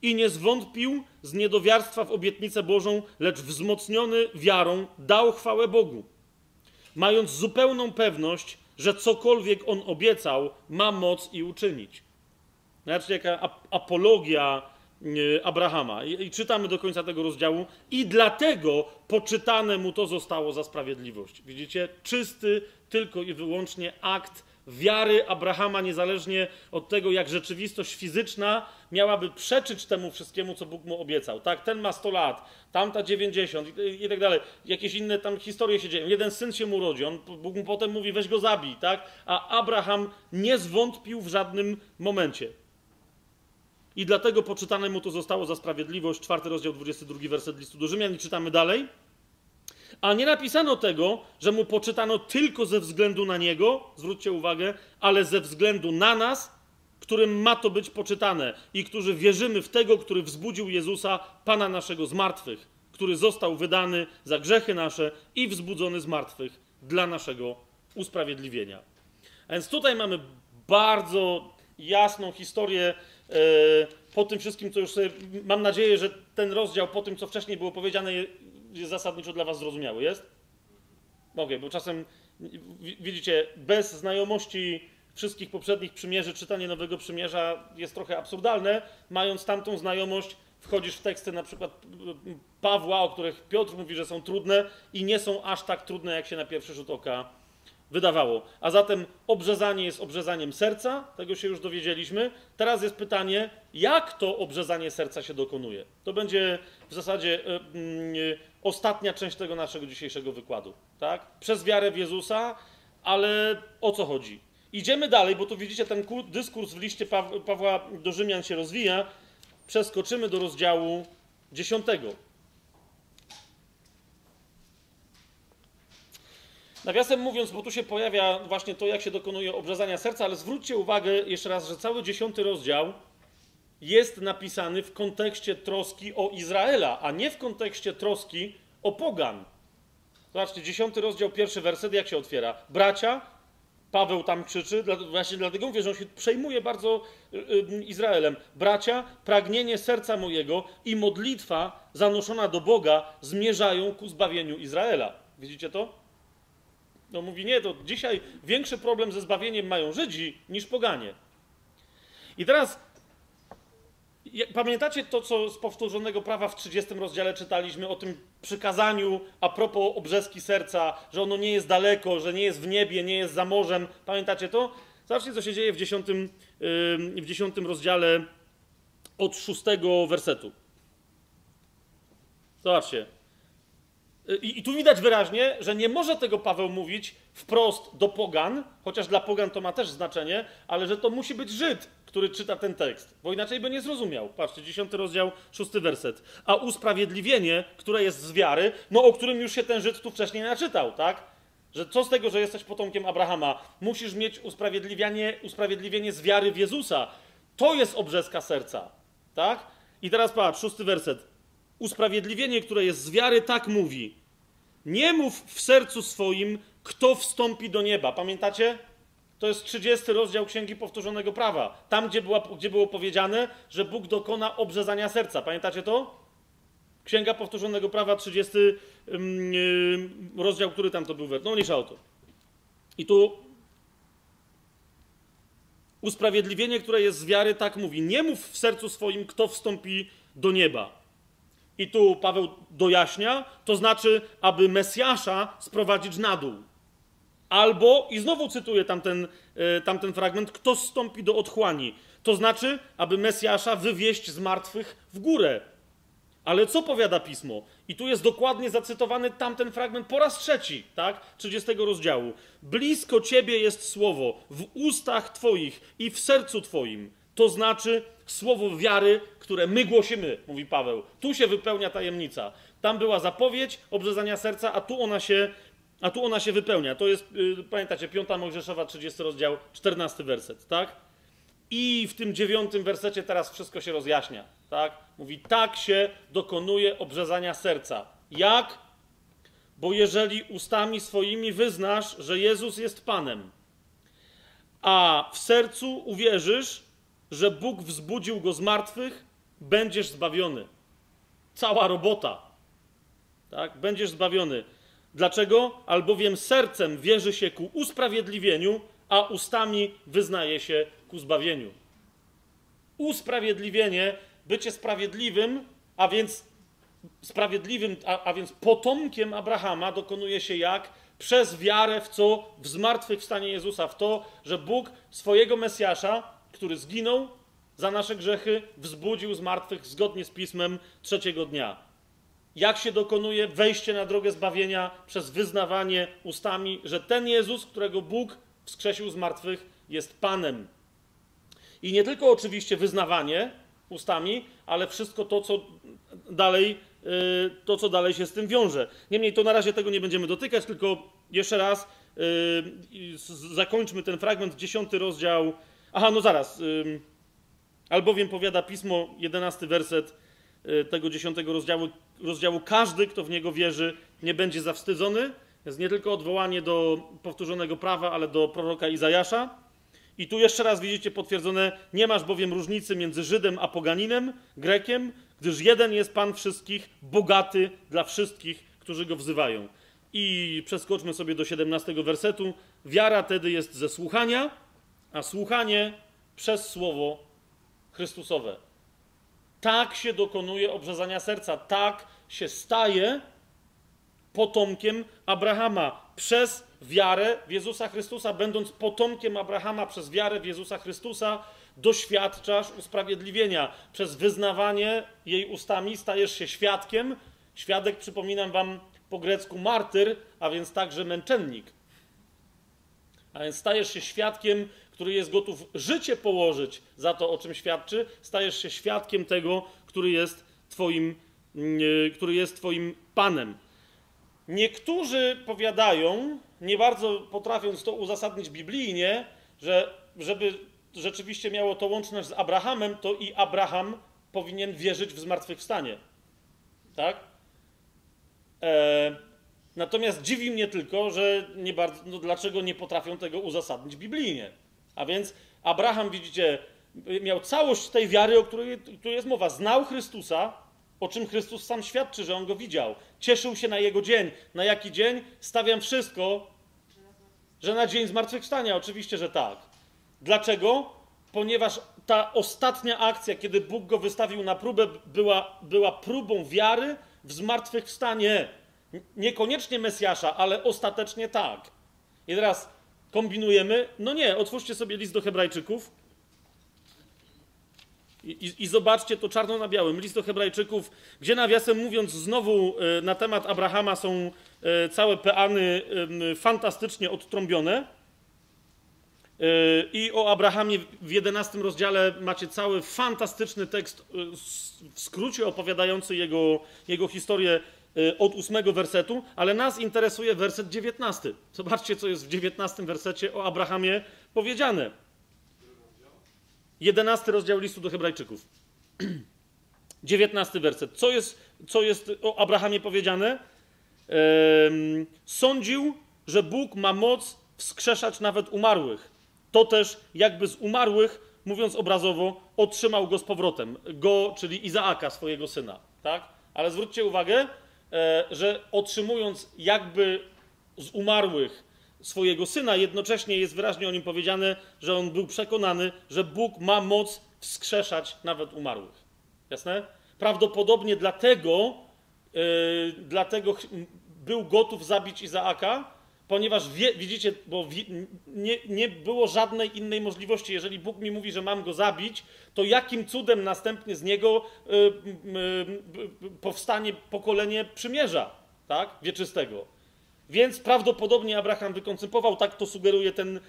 i nie zwątpił z niedowiarstwa w obietnicę Bożą, lecz wzmocniony wiarą dał chwałę Bogu, mając zupełną pewność, że cokolwiek on obiecał, ma moc i uczynić. Znaczy, jaka apologia e, Abrahama. I, czytamy do końca tego rozdziału. I dlatego poczytane mu to zostało za sprawiedliwość. Widzicie? Czysty tylko i wyłącznie akt wiary Abrahama, niezależnie od tego, jak rzeczywistość fizyczna miałaby przeczyć temu wszystkiemu, co Bóg mu obiecał. Tak, ten ma 100 lat, tamta 90 i, i tak dalej. Jakieś inne tam historie się dzieją. Jeden syn się mu rodzi, on, Bóg mu potem mówi, weź go zabij, tak? A Abraham nie zwątpił w żadnym momencie. I dlatego poczytane mu to zostało za sprawiedliwość. Czwarty rozdział, 22 werset listu do Rzymian i czytamy dalej. A nie napisano tego, że mu poczytano tylko ze względu na niego, zwróćcie uwagę, ale ze względu na nas, którym ma to być poczytane i którzy wierzymy w tego, który wzbudził Jezusa, Pana naszego z martwych, który został wydany za grzechy nasze i wzbudzony z martwych dla naszego usprawiedliwienia. A więc tutaj mamy bardzo jasną historię po tym wszystkim, co już sobie, mam nadzieję, że ten rozdział po tym, co wcześniej było powiedziane, jest zasadniczo dla was zrozumiały, jest? Mogę, bo czasem, widzicie, bez znajomości wszystkich poprzednich przymierzy, czytanie Nowego Przymierza jest trochę absurdalne. Mając tamtą znajomość, wchodzisz w teksty na przykład Pawła, o których Piotr mówi, że są trudne i nie są aż tak trudne, jak się na pierwszy rzut oka wydawało. A zatem obrzezanie jest obrzezaniem serca, tego się już dowiedzieliśmy. Teraz jest pytanie, jak to obrzezanie serca się dokonuje. To będzie w zasadzie y, y, ostatnia część tego naszego dzisiejszego wykładu. Tak? Przez wiarę w Jezusa, ale o co chodzi? Idziemy dalej, bo tu widzicie, ten dyskurs w liście Pawła do Rzymian się rozwija. Przeskoczymy do rozdziału dziesiątego. Nawiasem mówiąc, bo tu się pojawia właśnie to, jak się dokonuje obrzezania serca, ale zwróćcie uwagę jeszcze raz, że cały dziesiąty rozdział jest napisany w kontekście troski o Izraela, a nie w kontekście troski o pogan. Zobaczcie, dziesiąty rozdział, pierwszy werset, jak się otwiera? Bracia, Paweł tam krzyczy, właśnie dlatego mówię, że on się przejmuje bardzo y, y, Izraelem. Bracia, pragnienie serca mojego i modlitwa zanoszona do Boga zmierzają ku zbawieniu Izraela. Widzicie to? No mówi, nie, to dzisiaj większy problem ze zbawieniem mają Żydzi niż poganie. I teraz pamiętacie to, co z powtórzonego prawa w 30 rozdziale czytaliśmy o tym przykazaniu a propos obrzeski serca, że ono nie jest daleko, że nie jest w niebie, nie jest za morzem. Pamiętacie to? Zobaczcie, co się dzieje w 10, w 10 rozdziale od 6 wersetu. Zobaczcie. I, I, tu widać wyraźnie, że nie może tego Paweł mówić wprost do pogan, chociaż dla pogan to ma też znaczenie, ale że to musi być Żyd, który czyta ten tekst, bo inaczej by nie zrozumiał. Patrzcie, 10 rozdział, 6 werset. A usprawiedliwienie, które jest z wiary, no o którym już się ten Żyd tu wcześniej naczytał, tak? Że co z tego, że jesteś potomkiem Abrahama? Musisz mieć usprawiedliwienie, usprawiedliwienie z wiary w Jezusa. To jest obrzeska serca, tak? I teraz patrz, szósty werset. Usprawiedliwienie, które jest z wiary, tak mówi. Nie mów w sercu swoim, kto wstąpi do nieba. Pamiętacie? To jest 30 rozdział Księgi Powtórzonego Prawa. Tam, gdzie, była, gdzie było powiedziane, że Bóg dokona obrzezania serca. Pamiętacie to? Księga Powtórzonego Prawa, 30 yy, rozdział, który tam to był? No, nie o to. I tu usprawiedliwienie, które jest z wiary, tak mówi. Nie mów w sercu swoim, kto wstąpi do nieba i tu Paweł dojaśnia, to znaczy, aby Mesjasza sprowadzić na dół. Albo, i znowu cytuję tamten, e, tamten fragment, kto zstąpi do otchłani. To znaczy, aby Mesjasza wywieźć z martwych w górę. Ale co powiada pismo? I tu jest dokładnie zacytowany tamten fragment po raz trzeci, tak? 30 rozdziału. Blisko ciebie jest słowo, w ustach twoich i w sercu twoim. To znaczy słowo wiary, które my głosimy, mówi Paweł. Tu się wypełnia tajemnica. Tam była zapowiedź obrzezania serca, a tu ona się, a tu ona się wypełnia. To jest, yy, pamiętacie, 5 Mojżeszowa, 30 rozdział, 14 werset, tak? I w tym dziewiątym wersecie teraz wszystko się rozjaśnia. Tak? Mówi, tak się dokonuje obrzezania serca. Jak? Bo jeżeli ustami swoimi wyznasz, że Jezus jest Panem, a w sercu uwierzysz, że Bóg wzbudził go z martwych, będziesz zbawiony. Cała robota. Tak? Będziesz zbawiony. Dlaczego? Albowiem sercem wierzy się ku usprawiedliwieniu, a ustami wyznaje się ku zbawieniu. Usprawiedliwienie, bycie sprawiedliwym, a więc sprawiedliwym, a, a więc potomkiem Abrahama dokonuje się jak? Przez wiarę w co? W zmartwychwstanie Jezusa, w to, że Bóg swojego Mesjasza, który zginął za nasze grzechy, wzbudził z martwych zgodnie z Pismem trzeciego dnia. Jak się dokonuje wejście na drogę zbawienia przez wyznawanie ustami, że ten Jezus, którego Bóg wskrzesił z martwych, jest Panem. I nie tylko oczywiście wyznawanie ustami, ale wszystko to, co dalej, y, to, co dalej się z tym wiąże. Niemniej to na razie tego nie będziemy dotykać, tylko jeszcze raz y, zakończmy ten fragment, dziesiąty rozdział. Aha, no zaraz. Albowiem powiada pismo, jedenasty werset y, tego dziesiątego rozdziału, rozdziału, każdy, kto w niego wierzy, nie będzie zawstydzony. Jest nie tylko odwołanie do powtórzonego prawa, ale do proroka Izajasza. I tu jeszcze raz widzicie potwierdzone, nie masz bowiem różnicy między Żydem a poganinem, Grekiem, gdyż jeden jest Pan wszystkich, bogaty dla wszystkich, którzy go wzywają. I przeskoczmy sobie do 17 wersetu. Wiara tedy jest ze słuchania, a słuchanie przez słowo Chrystusowe. Tak się dokonuje obrzezania serca, tak się staje potomkiem Abrahama przez wiarę w Jezusa Chrystusa, będąc potomkiem Abrahama przez wiarę w Jezusa Chrystusa, doświadczasz usprawiedliwienia. Przez wyznawanie jej ustami stajesz się świadkiem. Świadek, przypominam wam po grecku martyr, a więc także męczennik. A więc stajesz się świadkiem, który jest gotów życie położyć za to, o czym świadczy. Stajesz się świadkiem tego, który jest twoim, który jest twoim panem. Niektórzy powiadają, nie bardzo potrafiąc to uzasadnić biblijnie, że żeby rzeczywiście miało to łączność z Abrahamem, to i Abraham powinien wierzyć w zmartwychwstanie. Tak? E, natomiast dziwi mnie tylko, że nie bardzo, no dlaczego nie potrafią tego uzasadnić biblijnie. A więc Abraham, widzicie, miał całość tej wiary, o której tu jest mowa. Znał Chrystusa, o czym Chrystus sam świadczy, że on go widział. Cieszył się na jego dzień. Na jaki dzień? Stawiam wszystko, że na dzień zmartwychwstania. Oczywiście, że tak. Dlaczego? Ponieważ ta ostatnia akcja, kiedy Bóg go wystawił na próbę, była, była próbą wiary w zmartwychwstanie. Niekoniecznie Mesjasza, ale ostatecznie tak. I teraz kombinujemy. No nie, otwórzcie sobie list do Hebrajczyków. I, I, zobaczcie to czarno na białym. List do Hebrajczyków, gdzie nawiasem mówiąc, znowu e, na temat Abrahama są e, całe peany fantastycznie odtrąbione. E, I o Abrahamie w 11 rozdziale macie cały fantastyczny tekst w skrócie opowiadający jego, jego historię od ósmego wersetu, ale nas interesuje werset 19. Zobaczcie, co jest w 19 wersecie o Abrahamie powiedziane. 11 rozdział listu do Hebrajczyków. 19 werset. Co jest, co jest o Abrahamie powiedziane? Sądził, że Bóg ma moc wskrzeszać nawet umarłych. To też jakby z umarłych, mówiąc obrazowo, otrzymał go z powrotem. Go, czyli Izaaka, swojego syna. Tak? Ale zwróćcie uwagę, że otrzymując jakby z umarłych swojego syna. Jednocześnie jest wyraźnie o nim powiedziane, że on był przekonany, że Bóg ma moc wskrzeszać nawet umarłych. Jasne? Prawdopodobnie dlatego, yy, dlatego był gotów zabić Izaaka, ponieważ wie, widzicie, bo wie, nie, nie było żadnej innej możliwości. Jeżeli Bóg mi mówi, że mam go zabić, to jakim cudem następnie z niego y, y, y, powstanie pokolenie przymierza, tak? Wieczystego. Więc prawdopodobnie Abraham wykoncypował, tak to sugeruje ten,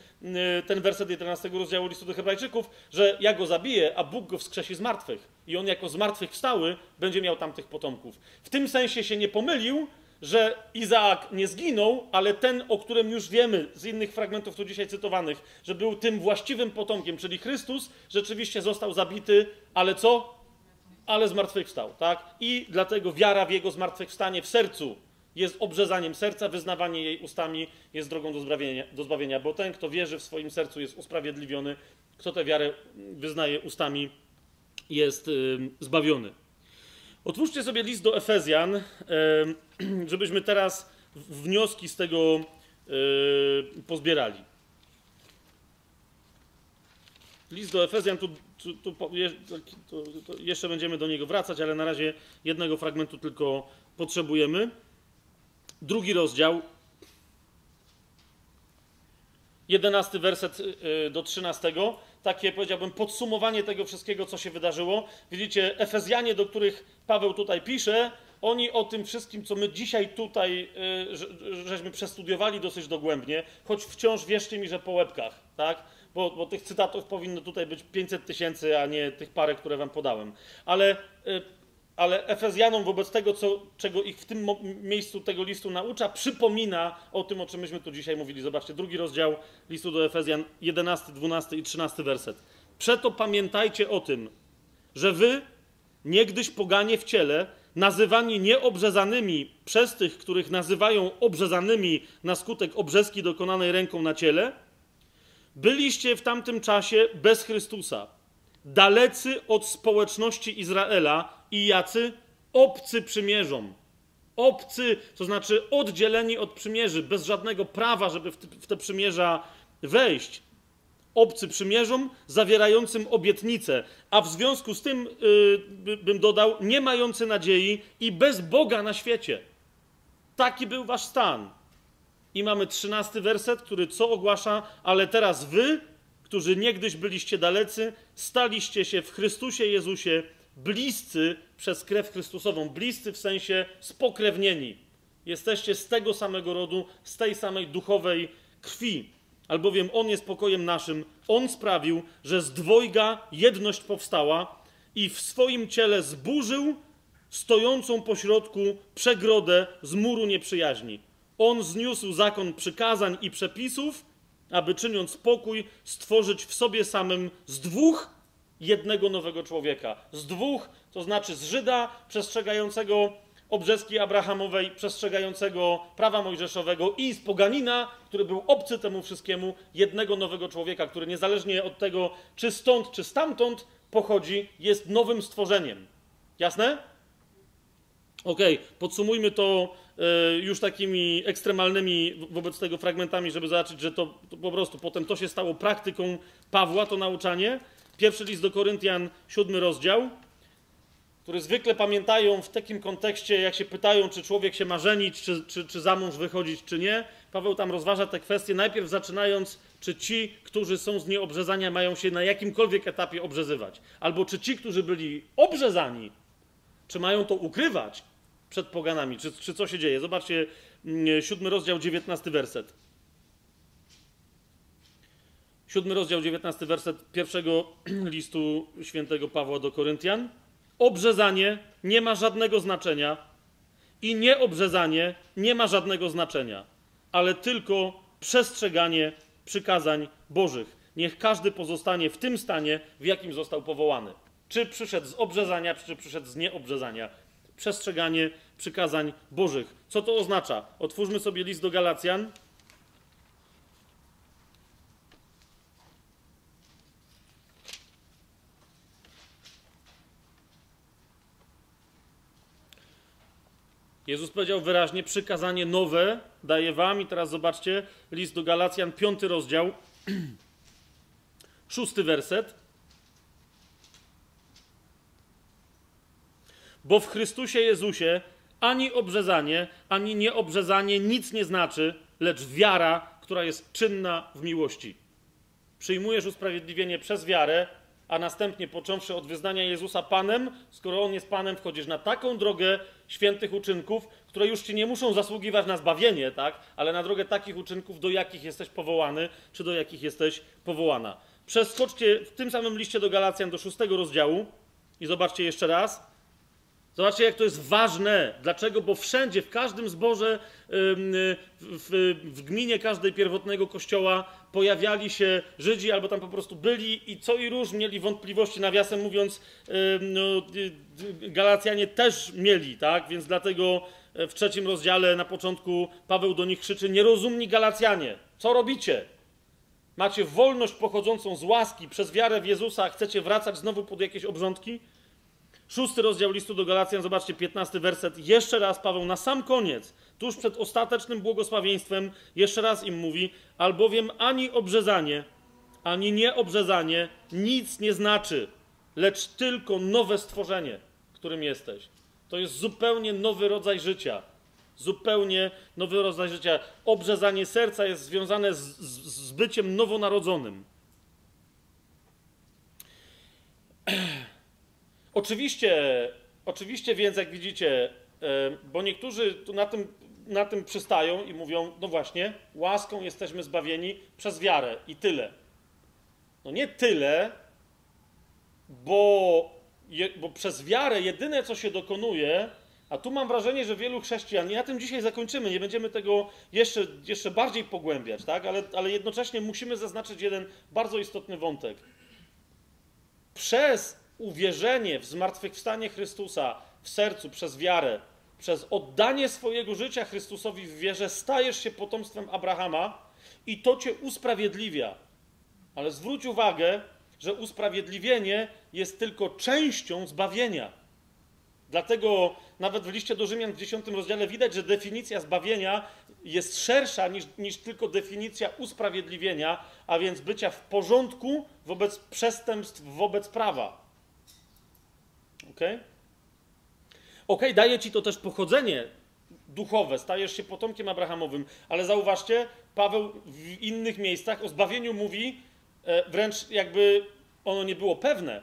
ten werset 11 rozdziału listu do Hebrajczyków, że ja go zabiję, a Bóg go wskrzesi z martwych. I on jako zmartwychwstały będzie miał tamtych potomków. W tym sensie się nie pomylił, że Izaak nie zginął, ale ten, o którym już wiemy z innych fragmentów tu dzisiaj cytowanych, że był tym właściwym potomkiem, czyli Chrystus, rzeczywiście został zabity, ale co? Ale zmartwychwstał, tak? I dlatego wiara w jego zmartwychwstanie w sercu jest obrzezaniem serca, wyznawanie jej ustami jest drogą do zbawienia, do zbawienia, bo ten, kto wierzy w swoim sercu, jest usprawiedliwiony, kto tę wiarę wyznaje ustami, jest zbawiony. Otwórzcie sobie list do Efezjan, żebyśmy teraz wnioski z tego pozbierali. List do Efezjan, tu, tu, tu, tu, jeszcze będziemy do niego wracać, ale na razie jednego fragmentu tylko potrzebujemy. Drugi rozdział, jedenasty werset y, do trzynastego takie, powiedziałbym, podsumowanie tego wszystkiego, co się wydarzyło. Widzicie, Efezjanie, do których Paweł tutaj pisze, oni o tym wszystkim, co my dzisiaj tutaj y, żeśmy przestudiowali dosyć dogłębnie, choć wciąż wierzcie mi, że po łebkach, tak? Bo, bo tych cytatów powinno tutaj być 500 tysięcy, a nie tych parę, które wam podałem. Ale y, ale Efezjanom wobec tego, co, czego ich w tym miejscu tego listu naucza, przypomina o tym, o czym myśmy tu dzisiaj mówili. Zobaczcie, drugi rozdział listu do Efezjan, 11, 12 i 13 werset. Przeto pamiętajcie o tym, że wy, niegdyś poganie w ciele, nazywani nieobrzezanymi przez tych, których nazywają obrzezanymi na skutek obrzeski dokonanej ręką na ciele, byliście w tamtym czasie bez Chrystusa, dalecy od społeczności Izraela i jacy? Obcy przymierzom. Obcy, to znaczy oddzieleni od przymierzy, bez żadnego prawa, żeby w te przymierza wejść. Obcy przymierzom, zawierającym obietnicę, a w związku z tym, yy, bym dodał, nie mający nadziei i bez Boga na świecie. Taki był wasz stan. I mamy trzynasty werset, który co ogłasza, ale teraz wy, którzy niegdyś byliście dalecy, staliście się w Chrystusie Jezusie bliscy przez krew Chrystusową. Bliscy w sensie spokrewnieni. Jesteście z tego samego rodu, z tej samej duchowej krwi. Albowiem On jest pokojem naszym. On sprawił, że z dwojga jedność powstała i w swoim ciele zburzył stojącą pośrodku przegrodę z muru nieprzyjaźni. On zniósł zakon przykazań i przepisów, aby czyniąc pokój, stworzyć w sobie samym z dwóch jednego nowego człowieka. Z dwóch, to znaczy z Żyda przestrzegającego obrzeski Abrahamowej, przestrzegającego prawa mojżeszowego i z poganina, który był obcy temu wszystkiemu, jednego nowego człowieka, który niezależnie od tego, czy stąd, czy stamtąd pochodzi, jest nowym stworzeniem. Jasne? Okej, okay, podsumujmy to y, już takimi ekstremalnymi wobec tego fragmentami, żeby zobaczyć, że to, to po prostu potem to się stało praktyką Pawła, to nauczanie. Pierwszy list do Koryntian, siódmy rozdział, który zwykle pamiętają w takim kontekście, jak się pytają, czy człowiek się ma żenić, czy, czy, czy za mąż wychodzić, czy nie. Paweł tam rozważa te kwestie, najpierw zaczynając, czy ci, którzy są z nieobrzezania, mają się na jakimkolwiek etapie obrzezywać. Albo czy ci, którzy byli obrzezani, czy mają to ukrywać przed poganami, czy, czy co się dzieje. Zobaczcie, mm, siódmy rozdział, dziewiętnasty werset. Siódmy rozdział, dziewiętnasty werset pierwszego listu świętego Pawła do Koryntian. Obrzezanie nie ma żadnego znaczenia i nieobrzezanie nie ma żadnego znaczenia, ale tylko przestrzeganie przykazań Bożych. Niech każdy pozostanie w tym stanie, w jakim został powołany. Czy przyszedł z obrzezania, czy przyszedł z nieobrzezania. Przestrzeganie przykazań Bożych. Co to oznacza? Otwórzmy sobie list do Galacjan, Jezus powiedział wyraźnie: Przykazanie nowe daję wam. I teraz zobaczcie, list do Galacjan, piąty rozdział, szósty werset. Bo w Chrystusie Jezusie Ani obrzezanie, ani nieobrzezanie nic nie znaczy, lecz wiara, która jest czynna w miłości. Przyjmujesz usprawiedliwienie przez wiarę, a następnie począwszy od wyznania Jezusa Panem, skoro On jest Panem, wchodzisz na taką drogę świętych uczynków, które już ci nie muszą zasługiwać na zbawienie, tak? Ale na drogę takich uczynków, do jakich jesteś powołany, czy do jakich jesteś powołana. Przeskoczcie w tym samym liście do Galacjan do szóstego rozdziału i zobaczcie jeszcze raz. Zobaczcie, jak to jest ważne. Dlaczego? Bo wszędzie, w każdym zborze, w, w, w, gminie każdej pierwotnego kościoła pojawiali się Żydzi, albo tam po prostu byli i co i róż mieli wątpliwości. Nawiasem mówiąc, no, Galacjanie też mieli, tak? Więc dlatego w trzecim rozdziale na początku Paweł do nich krzyczy: Nierozumni Galacjanie, co robicie? Macie wolność pochodzącą z łaski przez wiarę w Jezusa, a chcecie wracać znowu pod jakieś obrządki? Szósty rozdział listu do Galacjan, zobaczcie, piętnasty werset. Jeszcze raz Paweł na sam koniec, tuż przed ostatecznym błogosławieństwem, jeszcze raz im mówi, albowiem ani obrzezanie, ani nieobrzezanie nic nie znaczy, lecz tylko nowe stworzenie, którym jesteś. To jest zupełnie nowy rodzaj życia. Zupełnie nowy rodzaj życia. Obrzezanie serca jest związane z, z, z byciem nowonarodzonym. Oczywiście, oczywiście więc, jak widzicie, e, bo niektórzy tu na tym, na tym przystają i mówią, no właśnie, łaską jesteśmy zbawieni przez wiarę i tyle. No nie tyle, bo, bo przez wiarę jedyne, co się dokonuje, a tu mam wrażenie, że wielu chrześcijan, i na tym dzisiaj zakończymy, nie będziemy tego jeszcze, jeszcze bardziej pogłębiać, tak? ale, ale jednocześnie musimy zaznaczyć jeden bardzo istotny wątek. Przez uwierzenie w zmartwychwstanie Chrystusa w sercu przez wiarę, przez oddanie swojego życia Chrystusowi w wierze, stajesz się potomstwem Abrahama i to cię usprawiedliwia. Ale zwróć uwagę, że usprawiedliwienie jest tylko częścią zbawienia. Dlatego nawet w liście do Rzymian w 10 rozdziale widać, że definicja zbawienia jest szersza niż, niż tylko definicja usprawiedliwienia, a więc bycia w porządku wobec przestępstw, wobec prawa. Ok? Ok, daje ci to też pochodzenie duchowe, stajesz się potomkiem Abrahamowym, ale zauważcie, Paweł w innych miejscach o zbawieniu mówi e, wręcz jakby ono nie było pewne.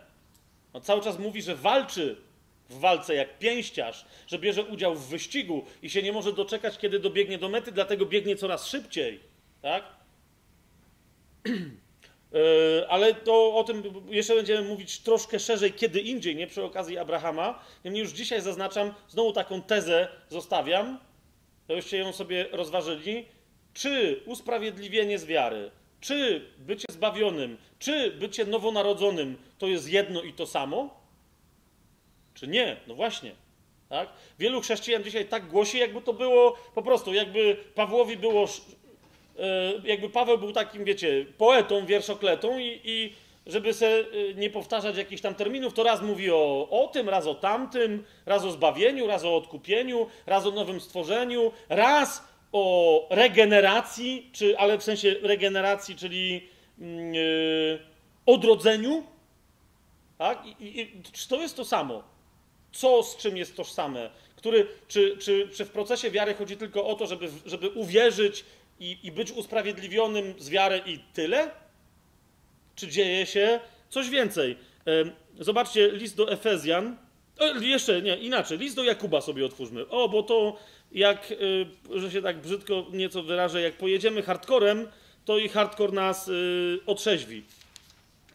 On cały czas mówi, że walczy w walce jak pięściarz, że bierze udział w wyścigu i się nie może doczekać, kiedy dobiegnie do mety, dlatego biegnie coraz szybciej. Tak? E, ale to o tym jeszcze będziemy mówić troszkę szerzej, kiedy indziej, nie przy okazji Abrahama. Niemniej już dzisiaj zaznaczam, znowu taką tezę zostawiam, żebyście ją sobie rozważyli. Czy usprawiedliwienie z wiary, czy bycie zbawionym, czy bycie nowonarodzonym to jest jedno i to samo? Czy nie? No właśnie. Tak? Wielu chrześcijan dzisiaj tak głosi, jakby to było po prostu, jakby Pawłowi było jakby Paweł był takim, wiecie, poetą, wierszokletą i, i żeby se e, nie powtarzać jakichś tam terminów, to raz mówi o, o tym, raz o tamtym, raz o zbawieniu, raz o odkupieniu, raz o nowym stworzeniu, raz o regeneracji, czy, ale w sensie regeneracji, czyli yy, odrodzeniu. Tak? I, i, czy to jest to samo? Co z czym jest tożsame? Który, czy, czy, czy w procesie wiary chodzi tylko o to, żeby, żeby uwierzyć i, i być usprawiedliwionym z wiary i tyle? Czy dzieje się coś więcej? Zobaczcie list do Efezjan. O, jeszcze nie, inaczej. List do Jakuba sobie otwórzmy. O, bo to jak, y, że się tak brzydko nieco wyrażę, jak pojedziemy hardcorem, to i hardcore nas y, otrzeźwi.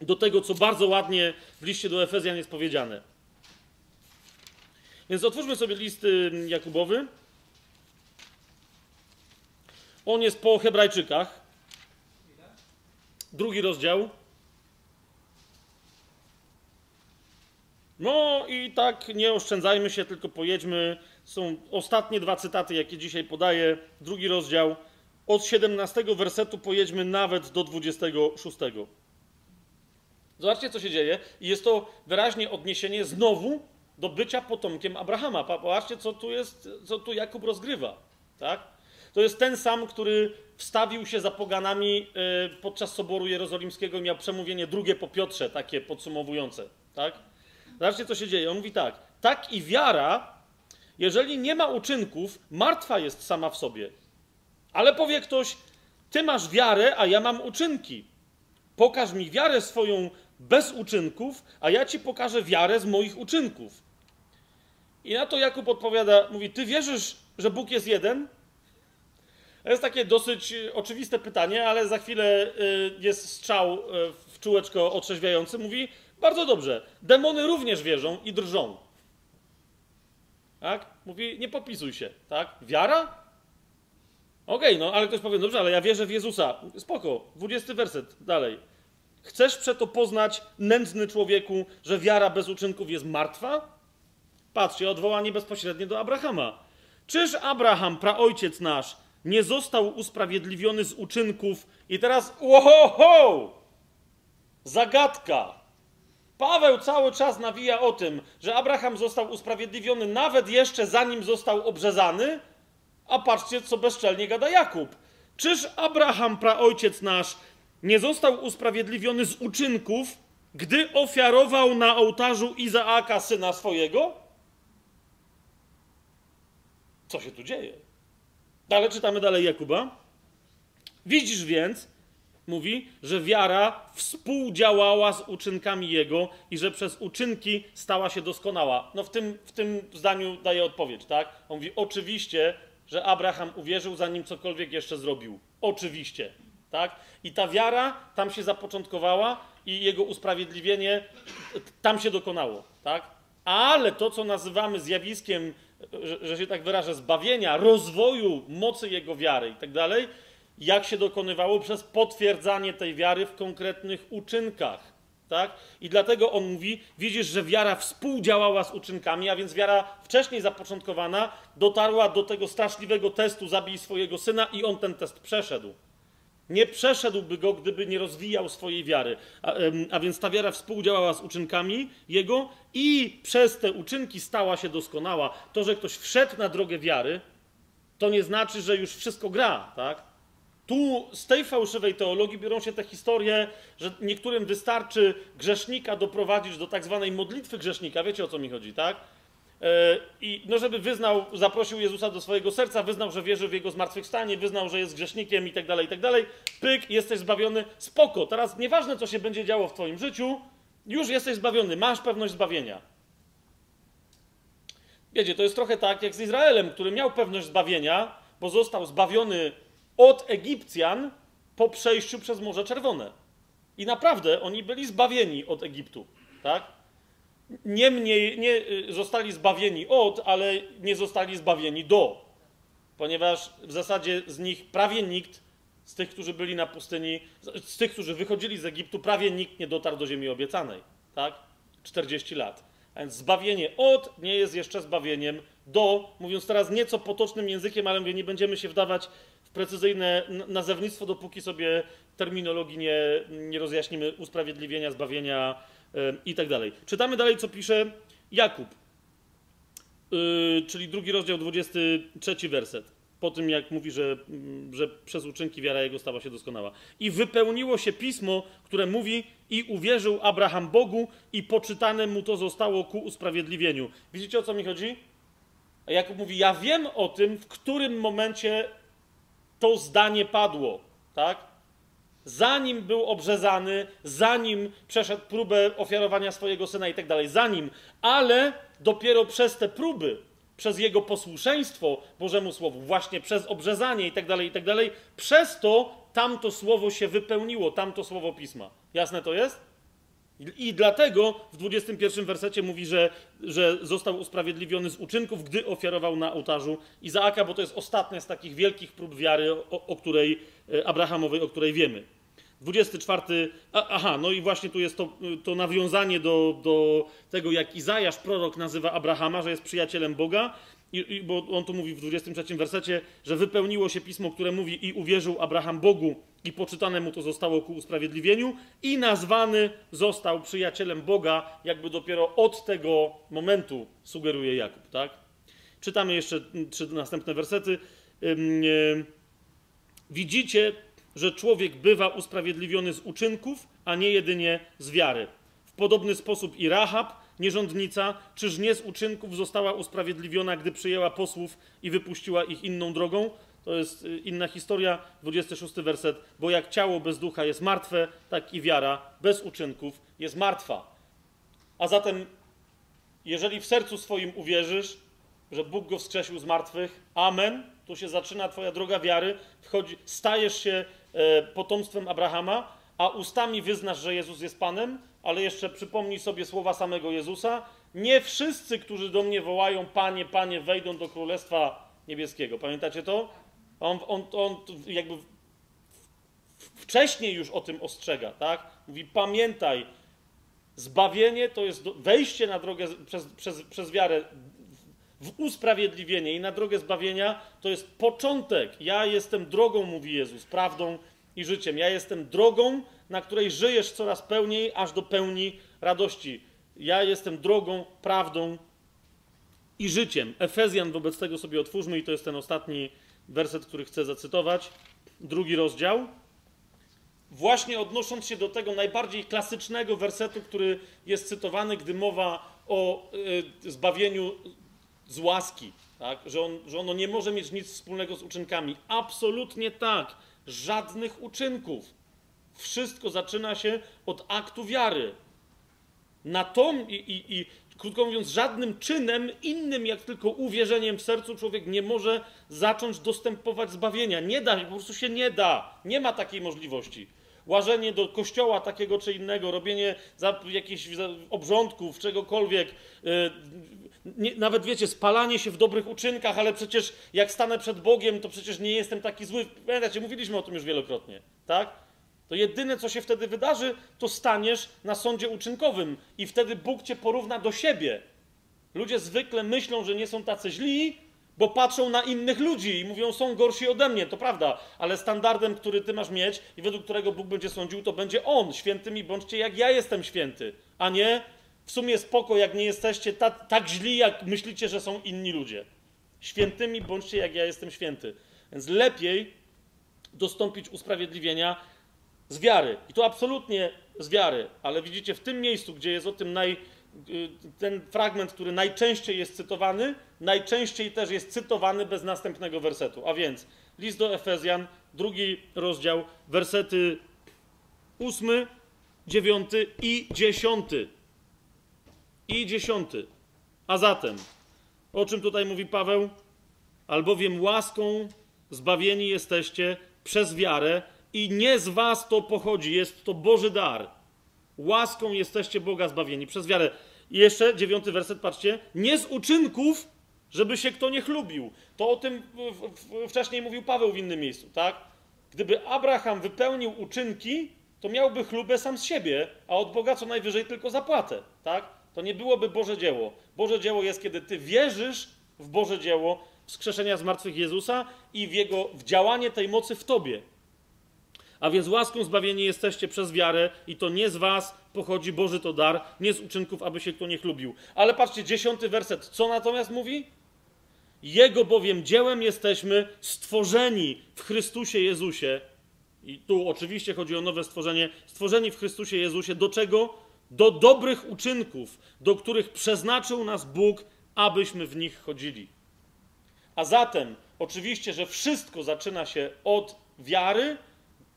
Do tego, co bardzo ładnie w liście do Efezjan jest powiedziane. Więc otwórzmy sobie list Jakubowy. On jest po Hebrajczykach. Drugi rozdział. No i tak nie oszczędzajmy się, tylko pojedźmy. Są ostatnie dwa cytaty, jakie dzisiaj podaję. Drugi rozdział. Od 17 wersetu pojedźmy nawet do 26. Zobaczcie, co się dzieje. I jest to wyraźnie odniesienie znowu do bycia potomkiem Abrahama. Popatrzcie, co tu jest, co tu Jakub rozgrywa. Tak? To jest ten sam, który wstawił się za poganami e, podczas Soboru Jerozolimskiego i miał przemówienie drugie po Piotrze, takie podsumowujące. Tak? Zobaczcie, co się dzieje. On mówi tak. Tak i wiara jeżeli nie ma uczynków, martwa jest sama w sobie. Ale powie ktoś, ty masz wiarę, a ja mam uczynki. Pokaż mi wiarę swoją bez uczynków, a ja ci pokażę wiarę z moich uczynków. I na to Jakub odpowiada, mówi, ty wierzysz, że Bóg jest jeden? To jest takie dosyć y, oczywiste pytanie, ale za chwilę y, jest strzał y, w czółeczko otrzeźwiający. Mówi, bardzo dobrze, demony również wierzą i drżą. Tak? Mówi, nie popisuj się, tak? Wiara? Okej, okay, no ale ktoś powie, dobrze, ale ja wierzę w Jezusa. Spoko, 20 werset, dalej. Chcesz przeto poznać, nędzny człowieku, że wiara bez uczynków jest martwa? Patrzcie, odwołanie bezpośrednie do Abrahama. Czyż Abraham, praojciec nasz, nie został usprawiedliwiony z uczynków? I teraz, oho, zagadka. Paweł cały czas nawija o tym, że Abraham został usprawiedliwiony nawet jeszcze zanim został obrzezany, a patrzcie, co bezczelnie gada Jakub. Czyż Abraham, praojciec nasz, nie został usprawiedliwiony z uczynków, gdy ofiarował na ołtarzu Izaaka syna swojego? Co się tu dzieje? Ale czytamy dalej Jakuba. Widzisz więc, mówi, że wiara współdziałała z uczynkami jego i że przez uczynki stała się doskonała. No w tym, w tym zdaniu daje odpowiedź, tak? On mówi, oczywiście, że Abraham uwierzył, zanim cokolwiek jeszcze zrobił. Oczywiście, tak? I ta wiara tam się zapoczątkowała i jego usprawiedliwienie tam się dokonało, tak? Ale to, co nazywamy zjawiskiem że, że się tak wyrażę, zbawienia, rozwoju mocy jego wiary i tak dalej, jak się dokonywało przez potwierdzanie tej wiary w konkretnych uczynkach. Tak? I dlatego on mówi: Widzisz, że wiara współdziałała z uczynkami, a więc wiara wcześniej zapoczątkowana dotarła do tego straszliwego testu: zabij swojego syna, i on ten test przeszedł. Nie przeszedłby go, gdyby nie rozwijał swojej wiary. A, a, więc ta wiara współdziałała z uczynkami jego i przez te uczynki stała się doskonała. To, że ktoś wszedł na drogę wiary, to nie znaczy, że już wszystko gra, tak? Tu z tej fałszywej teologii biorą się te historie, że niektórym wystarczy grzesznika doprowadzić do tak zwanej modlitwy grzesznika. Wiecie o co mi chodzi, tak? E, I no, żeby wyznał, zaprosił Jezusa do swojego serca, wyznał, że wierzy w jego zmartwychwstanie, wyznał, że jest grzesznikiem i tak dalej, i tak dalej. Pyk, jesteś zbawiony, spoko. Teraz nieważne, co się będzie działo w twoim życiu, już jesteś zbawiony, masz pewność zbawienia. Wiecie, to jest trochę tak jak z Izraelem, który miał pewność zbawienia, bo został zbawiony od Egipcjan po przejściu przez Morze Czerwone. I naprawdę oni byli zbawieni od Egiptu, tak? Niemniej nie y, zostali zbawieni od, ale nie zostali zbawieni do. Ponieważ w zasadzie z nich prawie nikt, z tych, którzy byli na pustyni, z tych, którzy wychodzili z Egiptu, prawie nikt nie dotarł do ziemi obiecanej. Tak? 40 lat. A więc zbawienie od nie jest jeszcze zbawieniem do, mówiąc teraz nieco potocznym językiem, ale mówię, nie będziemy się wdawać w precyzyjne nazewnictwo, dopóki sobie terminologii nie, nie rozjaśnimy usprawiedliwienia, zbawienia, i tak dalej. Czytamy dalej, co pisze Jakub, yy, czyli drugi rozdział, 23 werset. Po tym, jak mówi, że, mm, że przez uczynki wiara jego stała się doskonała. I wypełniło się pismo, które mówi: I uwierzył Abraham Bogu, i poczytane mu to zostało ku usprawiedliwieniu. Widzicie o co mi chodzi? A Jakub mówi: Ja wiem o tym, w którym momencie to zdanie padło. Tak? Zanim był obrzezany, zanim przeszedł próbę ofiarowania swojego syna i tak dalej, zanim, ale dopiero przez te próby, przez jego posłuszeństwo Bożemu Słowu, właśnie przez obrzezanie i tak dalej, i tak dalej, przez to tamto słowo się wypełniło, tamto słowo pisma. Jasne to jest? I dlatego w 21 wersecie mówi, że, że został usprawiedliwiony z uczynków, gdy ofiarował na ołtarzu Izaaka, bo to jest ostatnia z takich wielkich prób wiary, o, o której e, Abrahamowej, o której wiemy. 24. Aha, no i właśnie tu jest to, to nawiązanie do, do tego, jak Izajasz, prorok, nazywa Abrahama, że jest przyjacielem Boga. I, i, bo on tu mówi w 23 wersecie, że wypełniło się pismo, które mówi: I uwierzył Abraham Bogu, i poczytane mu to zostało ku usprawiedliwieniu, i nazwany został przyjacielem Boga, jakby dopiero od tego momentu sugeruje Jakub, tak? Czytamy jeszcze trzy następne wersety. Widzicie że człowiek bywa usprawiedliwiony z uczynków, a nie jedynie z wiary. W podobny sposób i Rahab, nierządnica, czyż nie z uczynków została usprawiedliwiona, gdy przyjęła posłów i wypuściła ich inną drogą? To jest y, inna historia, 26 werset. Bo jak ciało bez ducha jest martwe, tak i wiara bez uczynków jest martwa. A zatem, jeżeli w sercu swoim uwierzysz, że Bóg go wskrzesił z martwych, amen, tu się zaczyna Twoja droga wiary, wchodzi, stajesz się e, potomstwem Abrahama, a ustami wyznasz, że Jezus jest Panem, ale jeszcze przypomnij sobie słowa samego Jezusa. Nie wszyscy, którzy do mnie wołają, Panie, Panie, wejdą do Królestwa Niebieskiego. Pamiętacie to? On, on, on jakby wcześniej już o tym ostrzega, tak? Mówi, pamiętaj, zbawienie to jest wejście na drogę przez, przez, przez wiarę w usprawiedliwienie i na drogę zbawienia to jest początek. Ja jestem drogą, mówi Jezus, prawdą i życiem. Ja jestem drogą, na której żyjesz coraz pełniej, aż do pełni radości. Ja jestem drogą, prawdą i życiem. Efezjan wobec tego sobie otwórzmy i to jest ten ostatni werset, który chcę zacytować. Drugi rozdział. Właśnie odnosząc się do tego najbardziej klasycznego wersetu, który jest cytowany, gdy mowa o y, zbawieniu z łaski, tak? że, on, że ono nie może mieć nic wspólnego z uczynkami. Absolutnie tak. Żadnych uczynków. Wszystko zaczyna się od aktu wiary. Na tom i, i, i krótko mówiąc, żadnym czynem innym jak tylko uwierzeniem w sercu człowiek nie może zacząć dostępować zbawienia. Nie da, po prostu się nie da. Nie ma takiej możliwości. Łażenie do kościoła takiego czy innego, robienie jakichś obrządków, czegokolwiek, yy, nie, nawet wiecie, spalanie się w dobrych uczynkach, ale przecież jak stanę przed Bogiem, to przecież nie jestem taki zły. Pamiętacie, mówiliśmy o tym już wielokrotnie, tak? To jedyne, co się wtedy wydarzy, to staniesz na sądzie uczynkowym i wtedy Bóg cię porówna do siebie. Ludzie zwykle myślą, że nie są tacy źli, bo patrzą na innych ludzi i mówią, są gorsi ode mnie, to prawda, ale standardem, który ty masz mieć i według którego Bóg będzie sądził, to będzie On. Świętymi bądźcie, jak ja jestem święty, a nie w sumie spoko, jak nie jesteście tak, tak źli, jak myślicie, że są inni ludzie. Świętymi bądźcie, jak ja jestem święty. Więc lepiej dostąpić usprawiedliwienia z wiary. I to absolutnie z wiary. Ale widzicie, w tym miejscu, gdzie jest o tym naj, y, ten fragment, który najczęściej jest cytowany, najczęściej też jest cytowany bez następnego wersetu. A więc list do Efezjan, drugi rozdział, wersety ósmy, dziewiąty i dziesiąty i dziesiąty. A zatem, o czym tutaj mówi Paweł? Albowiem łaską zbawieni jesteście przez wiarę i nie z was to pochodzi, jest to Boży dar. Łaską jesteście Boga zbawieni przez wiarę. I jeszcze dziewiąty werset, patrzcie. Nie z uczynków, żeby się kto nie chlubił. To o tym wcześniej mówił Paweł w innym miejscu, tak? Gdyby Abraham wypełnił uczynki, to miałby chlubę sam z siebie, a od Boga co najwyżej tylko zapłatę, tak? To nie byłoby Boże dzieło. Boże dzieło jest, kiedy ty wierzysz w Boże dzieło wskrzeszenia zmartwych Jezusa i w jego w działanie tej mocy w tobie. A więc łaską zbawieni jesteście przez wiarę i to nie z was pochodzi Boży to dar, nie z uczynków, aby się kto nie chlubił. Ale patrzcie, dziesiąty werset. Co natomiast mówi? Jego bowiem dziełem jesteśmy stworzeni w Chrystusie Jezusie. I tu oczywiście chodzi o nowe stworzenie. Stworzeni w Chrystusie Jezusie. Do czego? Do dobrych uczynków, do których przeznaczył nas Bóg, abyśmy w nich chodzili. A zatem, oczywiście, że wszystko zaczyna się od wiary,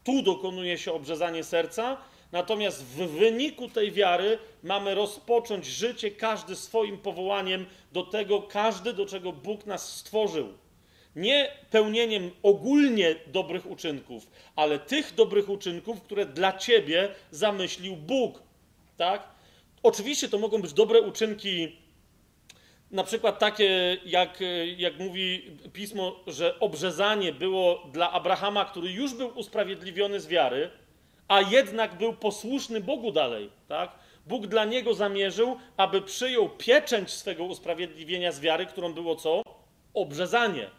tu dokonuje się obrzezanie serca, natomiast w wyniku tej wiary mamy rozpocząć życie, każdy swoim powołaniem do tego, każdy do czego Bóg nas stworzył. Nie pełnieniem ogólnie dobrych uczynków, ale tych dobrych uczynków, które dla ciebie zamyślił Bóg tak? Oczywiście to mogą być dobre uczynki, na przykład takie, jak, jak mówi pismo, że obrzezanie było dla Abrahama, który już był usprawiedliwiony z wiary, a jednak był posłuszny Bogu dalej, tak? Bóg dla niego zamierzył, aby przyjął pieczęć swego usprawiedliwienia z wiary, którą było co? Obrzezanie,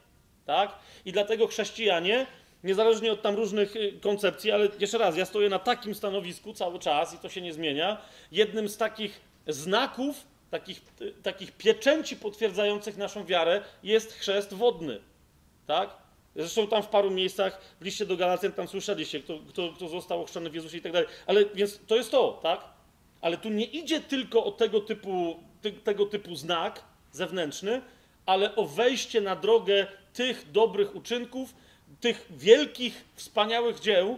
tak? I dlatego chrześcijanie niezależnie od tam różnych y, koncepcji, ale jeszcze raz, ja stoję na takim stanowisku cały czas i to się nie zmienia. Jednym z takich znaków, takich, y, takich pieczęci potwierdzających naszą wiarę jest chrzest wodny. Tak? Zresztą tam w paru miejscach w liście do Galacjan tam słyszeliście, kto, kto, kto został ochrzczony w Jezusie i tak dalej. Ale więc to jest to, tak? ale tu nie idzie tylko o tego typu, ty, tego typu znak zewnętrzny, ale o wejście na drogę tych dobrych uczynków, tych wielkich, wspaniałych dzieł,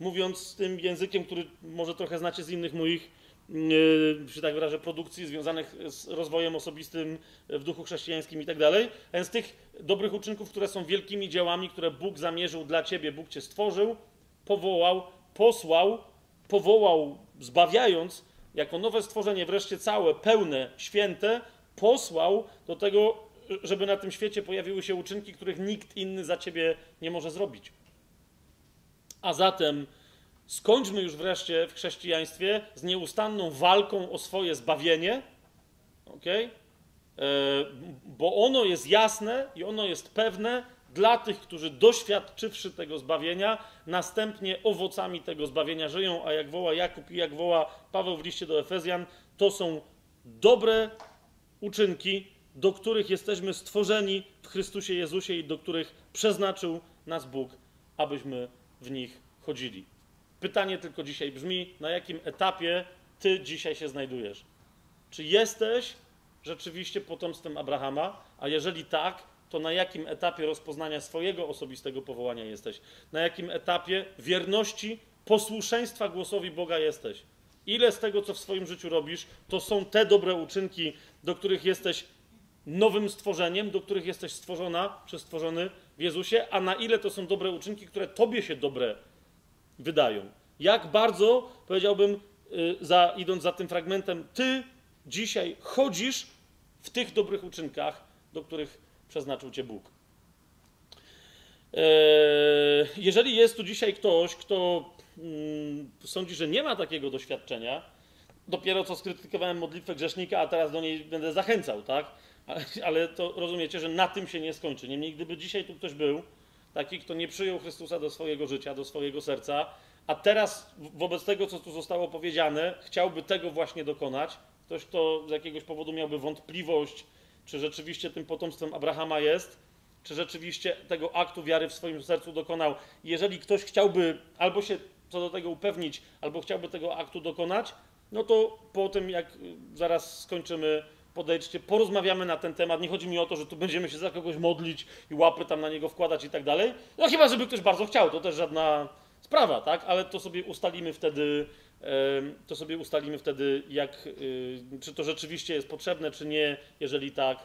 mówiąc tym językiem, który może trochę znacie z innych moich, yy, że tak wyrażę, produkcji związanych z rozwojem osobistym w duchu chrześcijańskim i tak dalej. Więc tych dobrych uczynków, które są wielkimi dziełami, które Bóg zamierzył dla ciebie, Bóg cię stworzył, powołał, posłał, powołał, zbawiając, jako nowe stworzenie, wreszcie całe, pełne, święte, posłał do tego, żeby na tym świecie pojawiły się uczynki, których nikt inny za ciebie nie może zrobić. A zatem skończmy już wreszcie w chrześcijaństwie z nieustanną walką o swoje zbawienie, okay? bo ono jest jasne i ono jest pewne dla tych, którzy doświadczywszy tego zbawienia, następnie owocami tego zbawienia żyją, a jak woła Jakub i jak woła Paweł w liście do Efezjan, to są dobre uczynki, do których jesteśmy stworzeni w Chrystusie Jezusie i do których przeznaczył nas Bóg, abyśmy w nich chodzili. Pytanie tylko dzisiaj brzmi: na jakim etapie ty dzisiaj się znajdujesz? Czy jesteś rzeczywiście potomstwem Abrahama? A jeżeli tak, to na jakim etapie rozpoznania swojego osobistego powołania jesteś? Na jakim etapie wierności, posłuszeństwa głosowi Boga jesteś? Ile z tego, co w swoim życiu robisz, to są te dobre uczynki, do których jesteś nowym stworzeniem, do których jesteś stworzona, czy stworzony w Jezusie, a na ile to są dobre uczynki, które tobie się dobre wydają. Jak bardzo, powiedziałbym, y, za, idąc za tym fragmentem, ty dzisiaj chodzisz w tych dobrych uczynkach, do których przeznaczył cię Bóg. E, jeżeli jest tu dzisiaj ktoś, kto mm, sądzi, że nie ma takiego doświadczenia, dopiero co skrytykowałem modlitwę grzesznika, a teraz do niej będę zachęcał, tak? Ale, to rozumiecie, że na tym się nie skończy. Niemniej, gdyby dzisiaj tu ktoś był, taki, kto nie przyjął Chrystusa do swojego życia, do swojego serca, a teraz wobec tego, co tu zostało powiedziane, chciałby tego właśnie dokonać, ktoś, kto z jakiegoś powodu miałby wątpliwość, czy rzeczywiście tym potomstwem Abrahama jest, czy rzeczywiście tego aktu wiary w swoim sercu dokonał. Jeżeli ktoś chciałby albo się co do tego upewnić, albo chciałby tego aktu dokonać, no to po tym, jak zaraz skończymy, podejdźcie, porozmawiamy na ten temat. Nie chodzi mi o to, że tu będziemy się za kogoś modlić i łapy tam na niego wkładać i tak dalej. No chyba, żeby ktoś bardzo chciał, to też żadna sprawa, tak? Ale to sobie ustalimy wtedy, to sobie ustalimy wtedy, jak, y, czy to rzeczywiście jest potrzebne, czy nie. Jeżeli tak,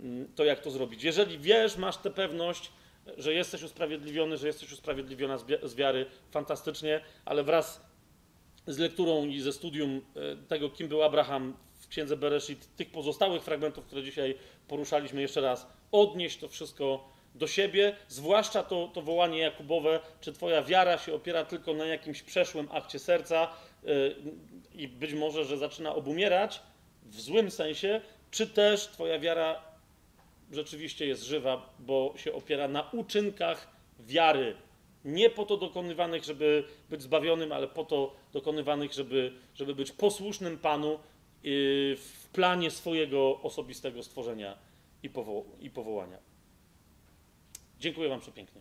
mm, to jak to zrobić. Jeżeli wiesz, masz tę pewność, że jesteś usprawiedliwiony, że jesteś usprawiedliwiona z wiary, fantastycznie, ale wraz z lekturą i ze studium e, tego, kim był Abraham księdze Bereshit, tych pozostałych fragmentów, które dzisiaj poruszaliśmy jeszcze raz, odnieść to wszystko do siebie, zwłaszcza to, to wołanie Jakubowe, czy twoja wiara się opiera tylko na jakimś przeszłym akcie serca yy, i być może, że zaczyna obumierać w złym sensie, czy też twoja wiara rzeczywiście jest żywa, bo się opiera na uczynkach wiary. Nie po to dokonywanych, żeby być zbawionym, ale po to dokonywanych, żeby, żeby być posłusznym Panu w planie swojego osobistego stworzenia i powołania. Dziękuję Wam przepięknie.